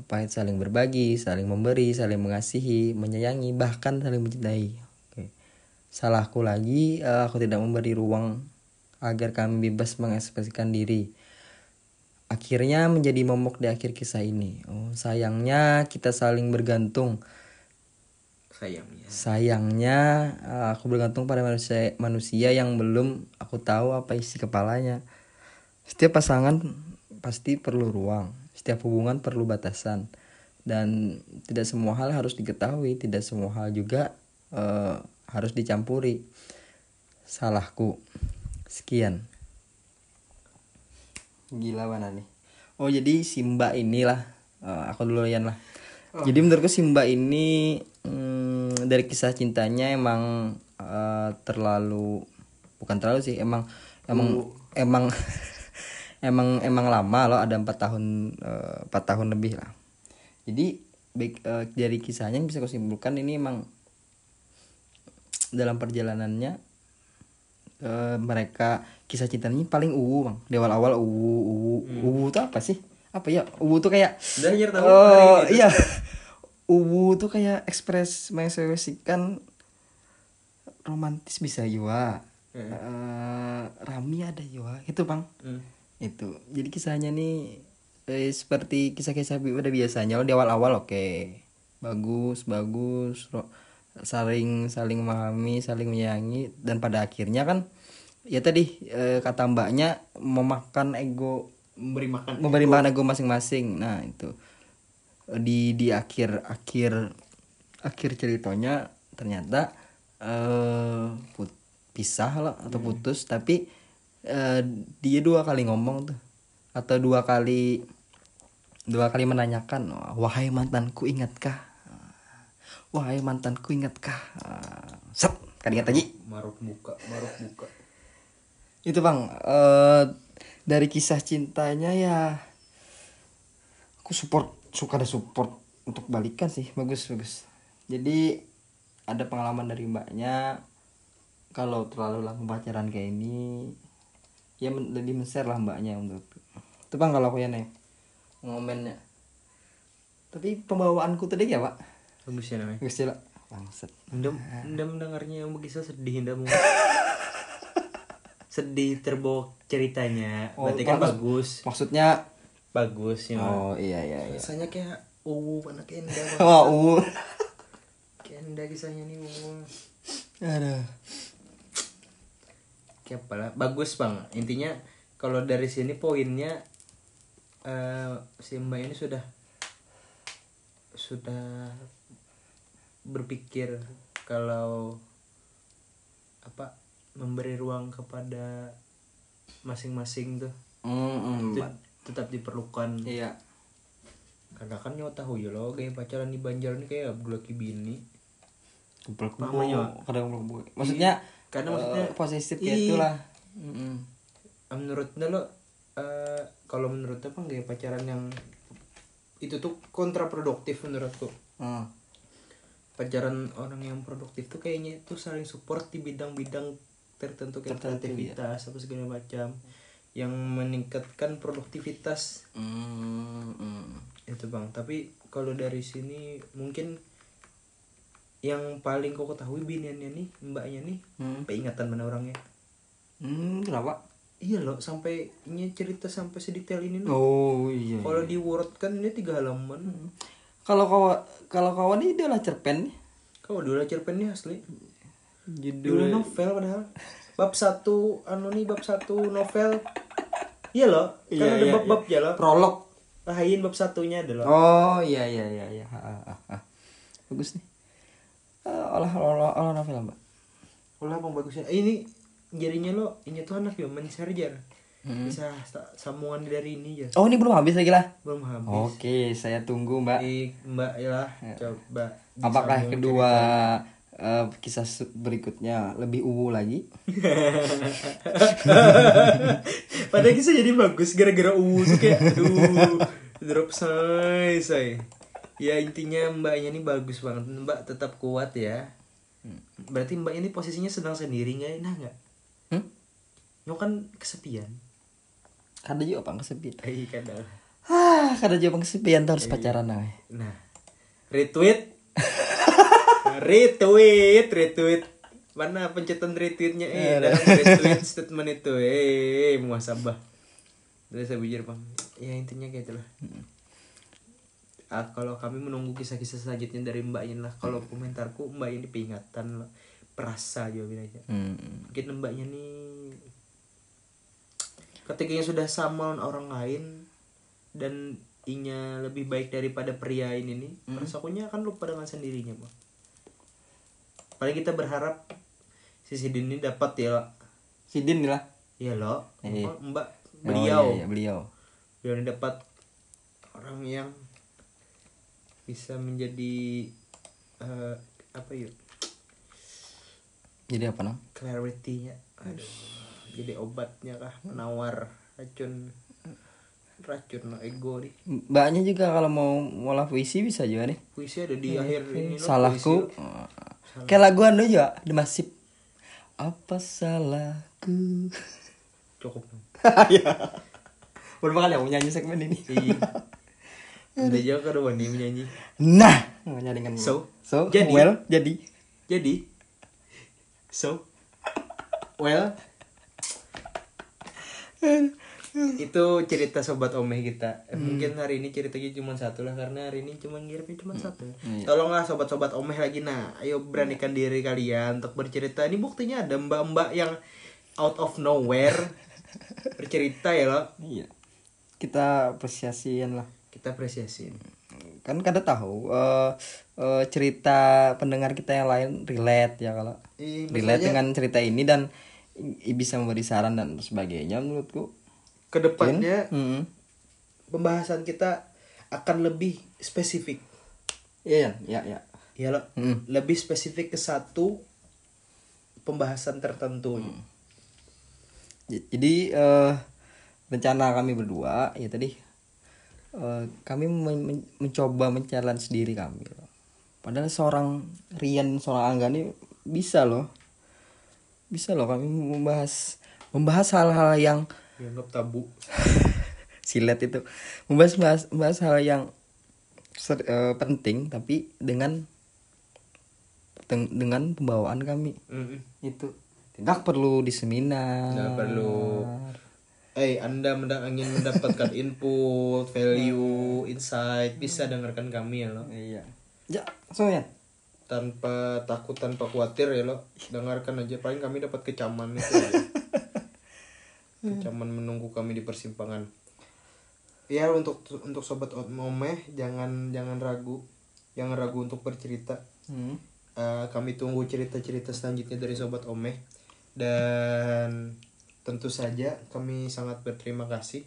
apa itu saling berbagi, saling memberi, saling mengasihi, menyayangi, bahkan saling mencintai. Salahku lagi, eh, aku tidak memberi ruang agar kami bebas mengekspresikan diri. Akhirnya menjadi momok di akhir kisah ini. Oh, sayangnya kita saling bergantung. Sayangnya. Sayangnya eh, aku bergantung pada manusia manusia yang belum aku tahu apa isi kepalanya. Setiap pasangan pasti perlu ruang, setiap hubungan perlu batasan dan tidak semua hal harus diketahui, tidak semua hal juga eh, harus dicampuri. Salahku. Sekian. Gila mana nih? Oh jadi Simba inilah eh, aku dulu Yan lah. Jadi menurutku Simba ini mm, dari kisah cintanya emang eh, terlalu bukan terlalu sih emang emang emang emang emang lama loh ada empat tahun eh, empat tahun lebih lah. Jadi baik eh, dari kisahnya yang bisa aku simpulkan ini emang dalam perjalanannya eh, mereka kisah cintanya paling uwu bang. Di awal awal uwu. Uwu uwu tuh apa sih? Apa ya? Uwu tuh kayak tahu. Oh ini. iya. Uwu tuh kayak ekspres mengekspresikan romantis bisa juga Eh, rami ada juga itu bang. Hmm. itu. Jadi kisahnya nih eh, seperti kisah-kisah udah biasanya di awal-awal oke. Bagus bagus ro- saling saling memahami saling menyayangi dan pada akhirnya kan ya tadi eh, kata mbaknya memakan ego Memberi makan. memberi makan ego masing-masing. Nah itu. Eh, di di akhir akhir akhir ceritanya ternyata eh put- pisah lah atau putus tapi eh, dia dua kali ngomong tuh. Atau dua kali dua kali menanyakan wahai mantanku ingatkah wahai mantanku ingatkah Ah, set kan ingat lagi Maruk buka, maruk buka. itu bang eh dari kisah cintanya ya aku support suka ada support untuk balikan sih. Bagus bagus. Jadi ada pengalaman dari mbaknya kalau terlalu lama pacaran kayak ini ya men- lebih men-share lah mbaknya untuk itu bang kalau aku ya nih ngomennya. Tapi pembawaanku tadi ya pak Bagus ya namanya. bagus ya Pak? bangsat Anda, anda mendengarnya yang begitu sedih Anda mau. sedih terbawa ceritanya. Oh, Berarti kan bagus. bagus. maksudnya Bagus ya. oh iya iya iya Rasanya kayak uh anak Enda. wah uh. Kayak Enda kisahnya nih. uh. aduh Kayak apa lah? Bagus bang. Intinya kalau dari sini poinnya eh si Mbak ini sudah sudah berpikir kalau apa memberi ruang kepada masing-masing tuh. Mm, itu mm, tetap diperlukan. Iya. Karena kan nyawa tahu ya lo kayak pacaran di Banjar nih kayak Abdullah Kibini kumpul kumpul Namanya, kadang kumpul kumpul maksudnya Karena eh, maksudnya posesif kayak Ih. itulah. Mm-mm. menurut lo eh, kalau menurut apa nggak ya pacaran yang itu tuh kontraproduktif menurutku. Ah. Pacaran orang yang produktif tuh kayaknya itu saling support di bidang-bidang tertentu kayak Tertentu, kreativitas apa segala macam yang meningkatkan produktivitas. Mm, mm. itu bang. Tapi kalau dari sini mungkin yang paling kau ketahui biniannya nih mbaknya nih Hmm. peingatan mana orangnya? Hmm, kenapa? Iya loh sampai ini cerita sampai sedetail ini loh. Oh iya kalau di word kan ini tiga halaman kalau kawan kalau kawan ini adalah cerpen nih. Kau dulu cerpen nih asli. Judul dulu novel padahal. Bab satu anu nih bab satu novel. Iya loh kan Iya, ada iya, bab-bab ya loh. Prolog. Lain bab satunya adalah oh iya iya iya iya. Bagus nih. Eh, olah olah olah novel mbak. Olah bang bagusnya. Eh, ini jadinya lo ini tuh anak ya manis harjar Hmm. bisa sa- sambungan dari ini aja oh ini belum habis lagi lah belum habis oke saya tunggu mbak Ih, mbak ya lah coba apakah kedua eh, kisah berikutnya lebih uwu lagi Padahal kisah jadi bagus gara-gara uwu tuh kayak aduh drop say say. Ya intinya mbaknya ini bagus banget. Mbak tetap kuat ya. Berarti mbak ini posisinya sedang sendiri nggak? Nah nggak? hmm? Kan kesepian. Kada juga bang kesepian Eh kadang. ah kada juga bang kesepian tuh harus pacaran nah Nah retweet. retweet retweet. Mana pencetan retweetnya eh dalam retweet statement itu eh muasabah. Dari saya bujur bang. Ya intinya kayak itulah. Ah, kalau kami menunggu kisah-kisah selanjutnya dari mbaknya lah. Kalau komentarku mbak ini peringatan lah. Perasa juga bilangnya. hmm. Mungkin mbaknya nih ketika sudah sama orang lain dan inya lebih baik daripada pria ini nih, perasaannya akan lupa dengan sendirinya, Bang. Paling kita berharap si Sidin ini dapat ya, Sidin nih lah ya lo, Eh. Mbak? Oh, beliau, iya, iya, beliau. Beliau ini dapat orang yang bisa menjadi eh, apa yuk? Jadi apa nang clarity-nya. Aduh jadi obatnya kah penawar racun racun no ego nih. Mbaknya juga kalau mau ngolah puisi bisa juga nih. Puisi ada di akhir ini loh, salahku. puisi. Lo. kayak lagu anu juga The Masif apa salahku? Cukup. Dong ya berapa kali aku nyanyi segmen ini. Iya. Udah jauh ke nih menyanyi nah. Nyanyi dengan So? so Jadi? well jadi. Jadi. So well itu cerita sobat omeh kita. Eh, mungkin hari ini ceritanya cuma satu lah karena hari ini cuma ngirimnya cuma satu. Tolonglah sobat-sobat omeh lagi nah ayo beranikan diri kalian untuk bercerita. Ini buktinya ada mbak-mbak yang out of nowhere bercerita ya loh. Iya. Kita apresiasiin lah. Kita apresiasi kan kada tahu eh, eh, cerita pendengar kita yang lain relate ya kalau Ih, relate dengan cerita ini dan bisa memberi saran dan sebagainya menurutku ke depannya Hmm. pembahasan kita akan lebih spesifik iya ya ya ya loh Hmm. lebih spesifik ke satu pembahasan tertentu J- jadi eh, rencana kami berdua ya tadi eh, kami men- men- mencoba men-challenge diri kami loh. padahal seorang Rian seorang Angga nih bisa loh bisa loh kami membahas membahas hal-hal yang dianggap tabu. Silet itu. Membahas bahas, membahas hal yang ser- eh, penting tapi dengan deng- dengan pembawaan kami. Mm-mm. itu. Tidak perlu di seminar. Nggak perlu. Eh, Anda menda- ingin mendapatkan input, value, insight, bisa dengarkan kami ya lo. iya. Ya soalnya Tanpa takut, tanpa khawatir ya lo. Dengarkan aja, paling kami dapat kecaman itu aja. Kecaman menunggu kami di persimpangan. Ya untuk untuk sobat omeh jangan jangan ragu, jangan ragu untuk bercerita. hmm. Eh, kami tunggu cerita-cerita selanjutnya dari sobat Omeh dan tentu saja kami sangat berterima kasih.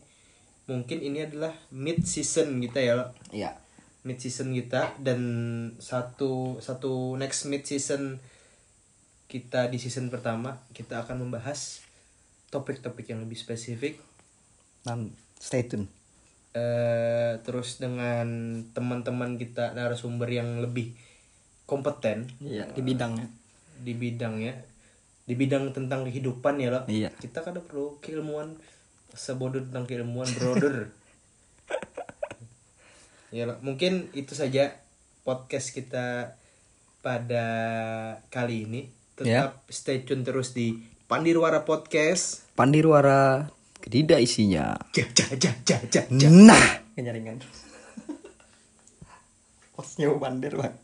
Mungkin ini adalah mid season kita ya, Lo. iya mid season kita dan satu satu next mid season kita di season pertama kita akan membahas topik-topik yang lebih spesifik Dan stay tune. eh terus dengan teman-teman kita narasumber yang lebih kompeten Iya, di bidangnya. di bidangnya di bidang tentang kehidupan ya loh Iya. kita kan perlu keilmuan sebodoh tentang keilmuan brother ya mungkin itu saja podcast kita pada kali ini tetap stay tune terus di Pandirwara Podcast Pandirwara tidak isinya. ja ja ja ja ja Nah, kenyaringan. Posnya bandir, Bang.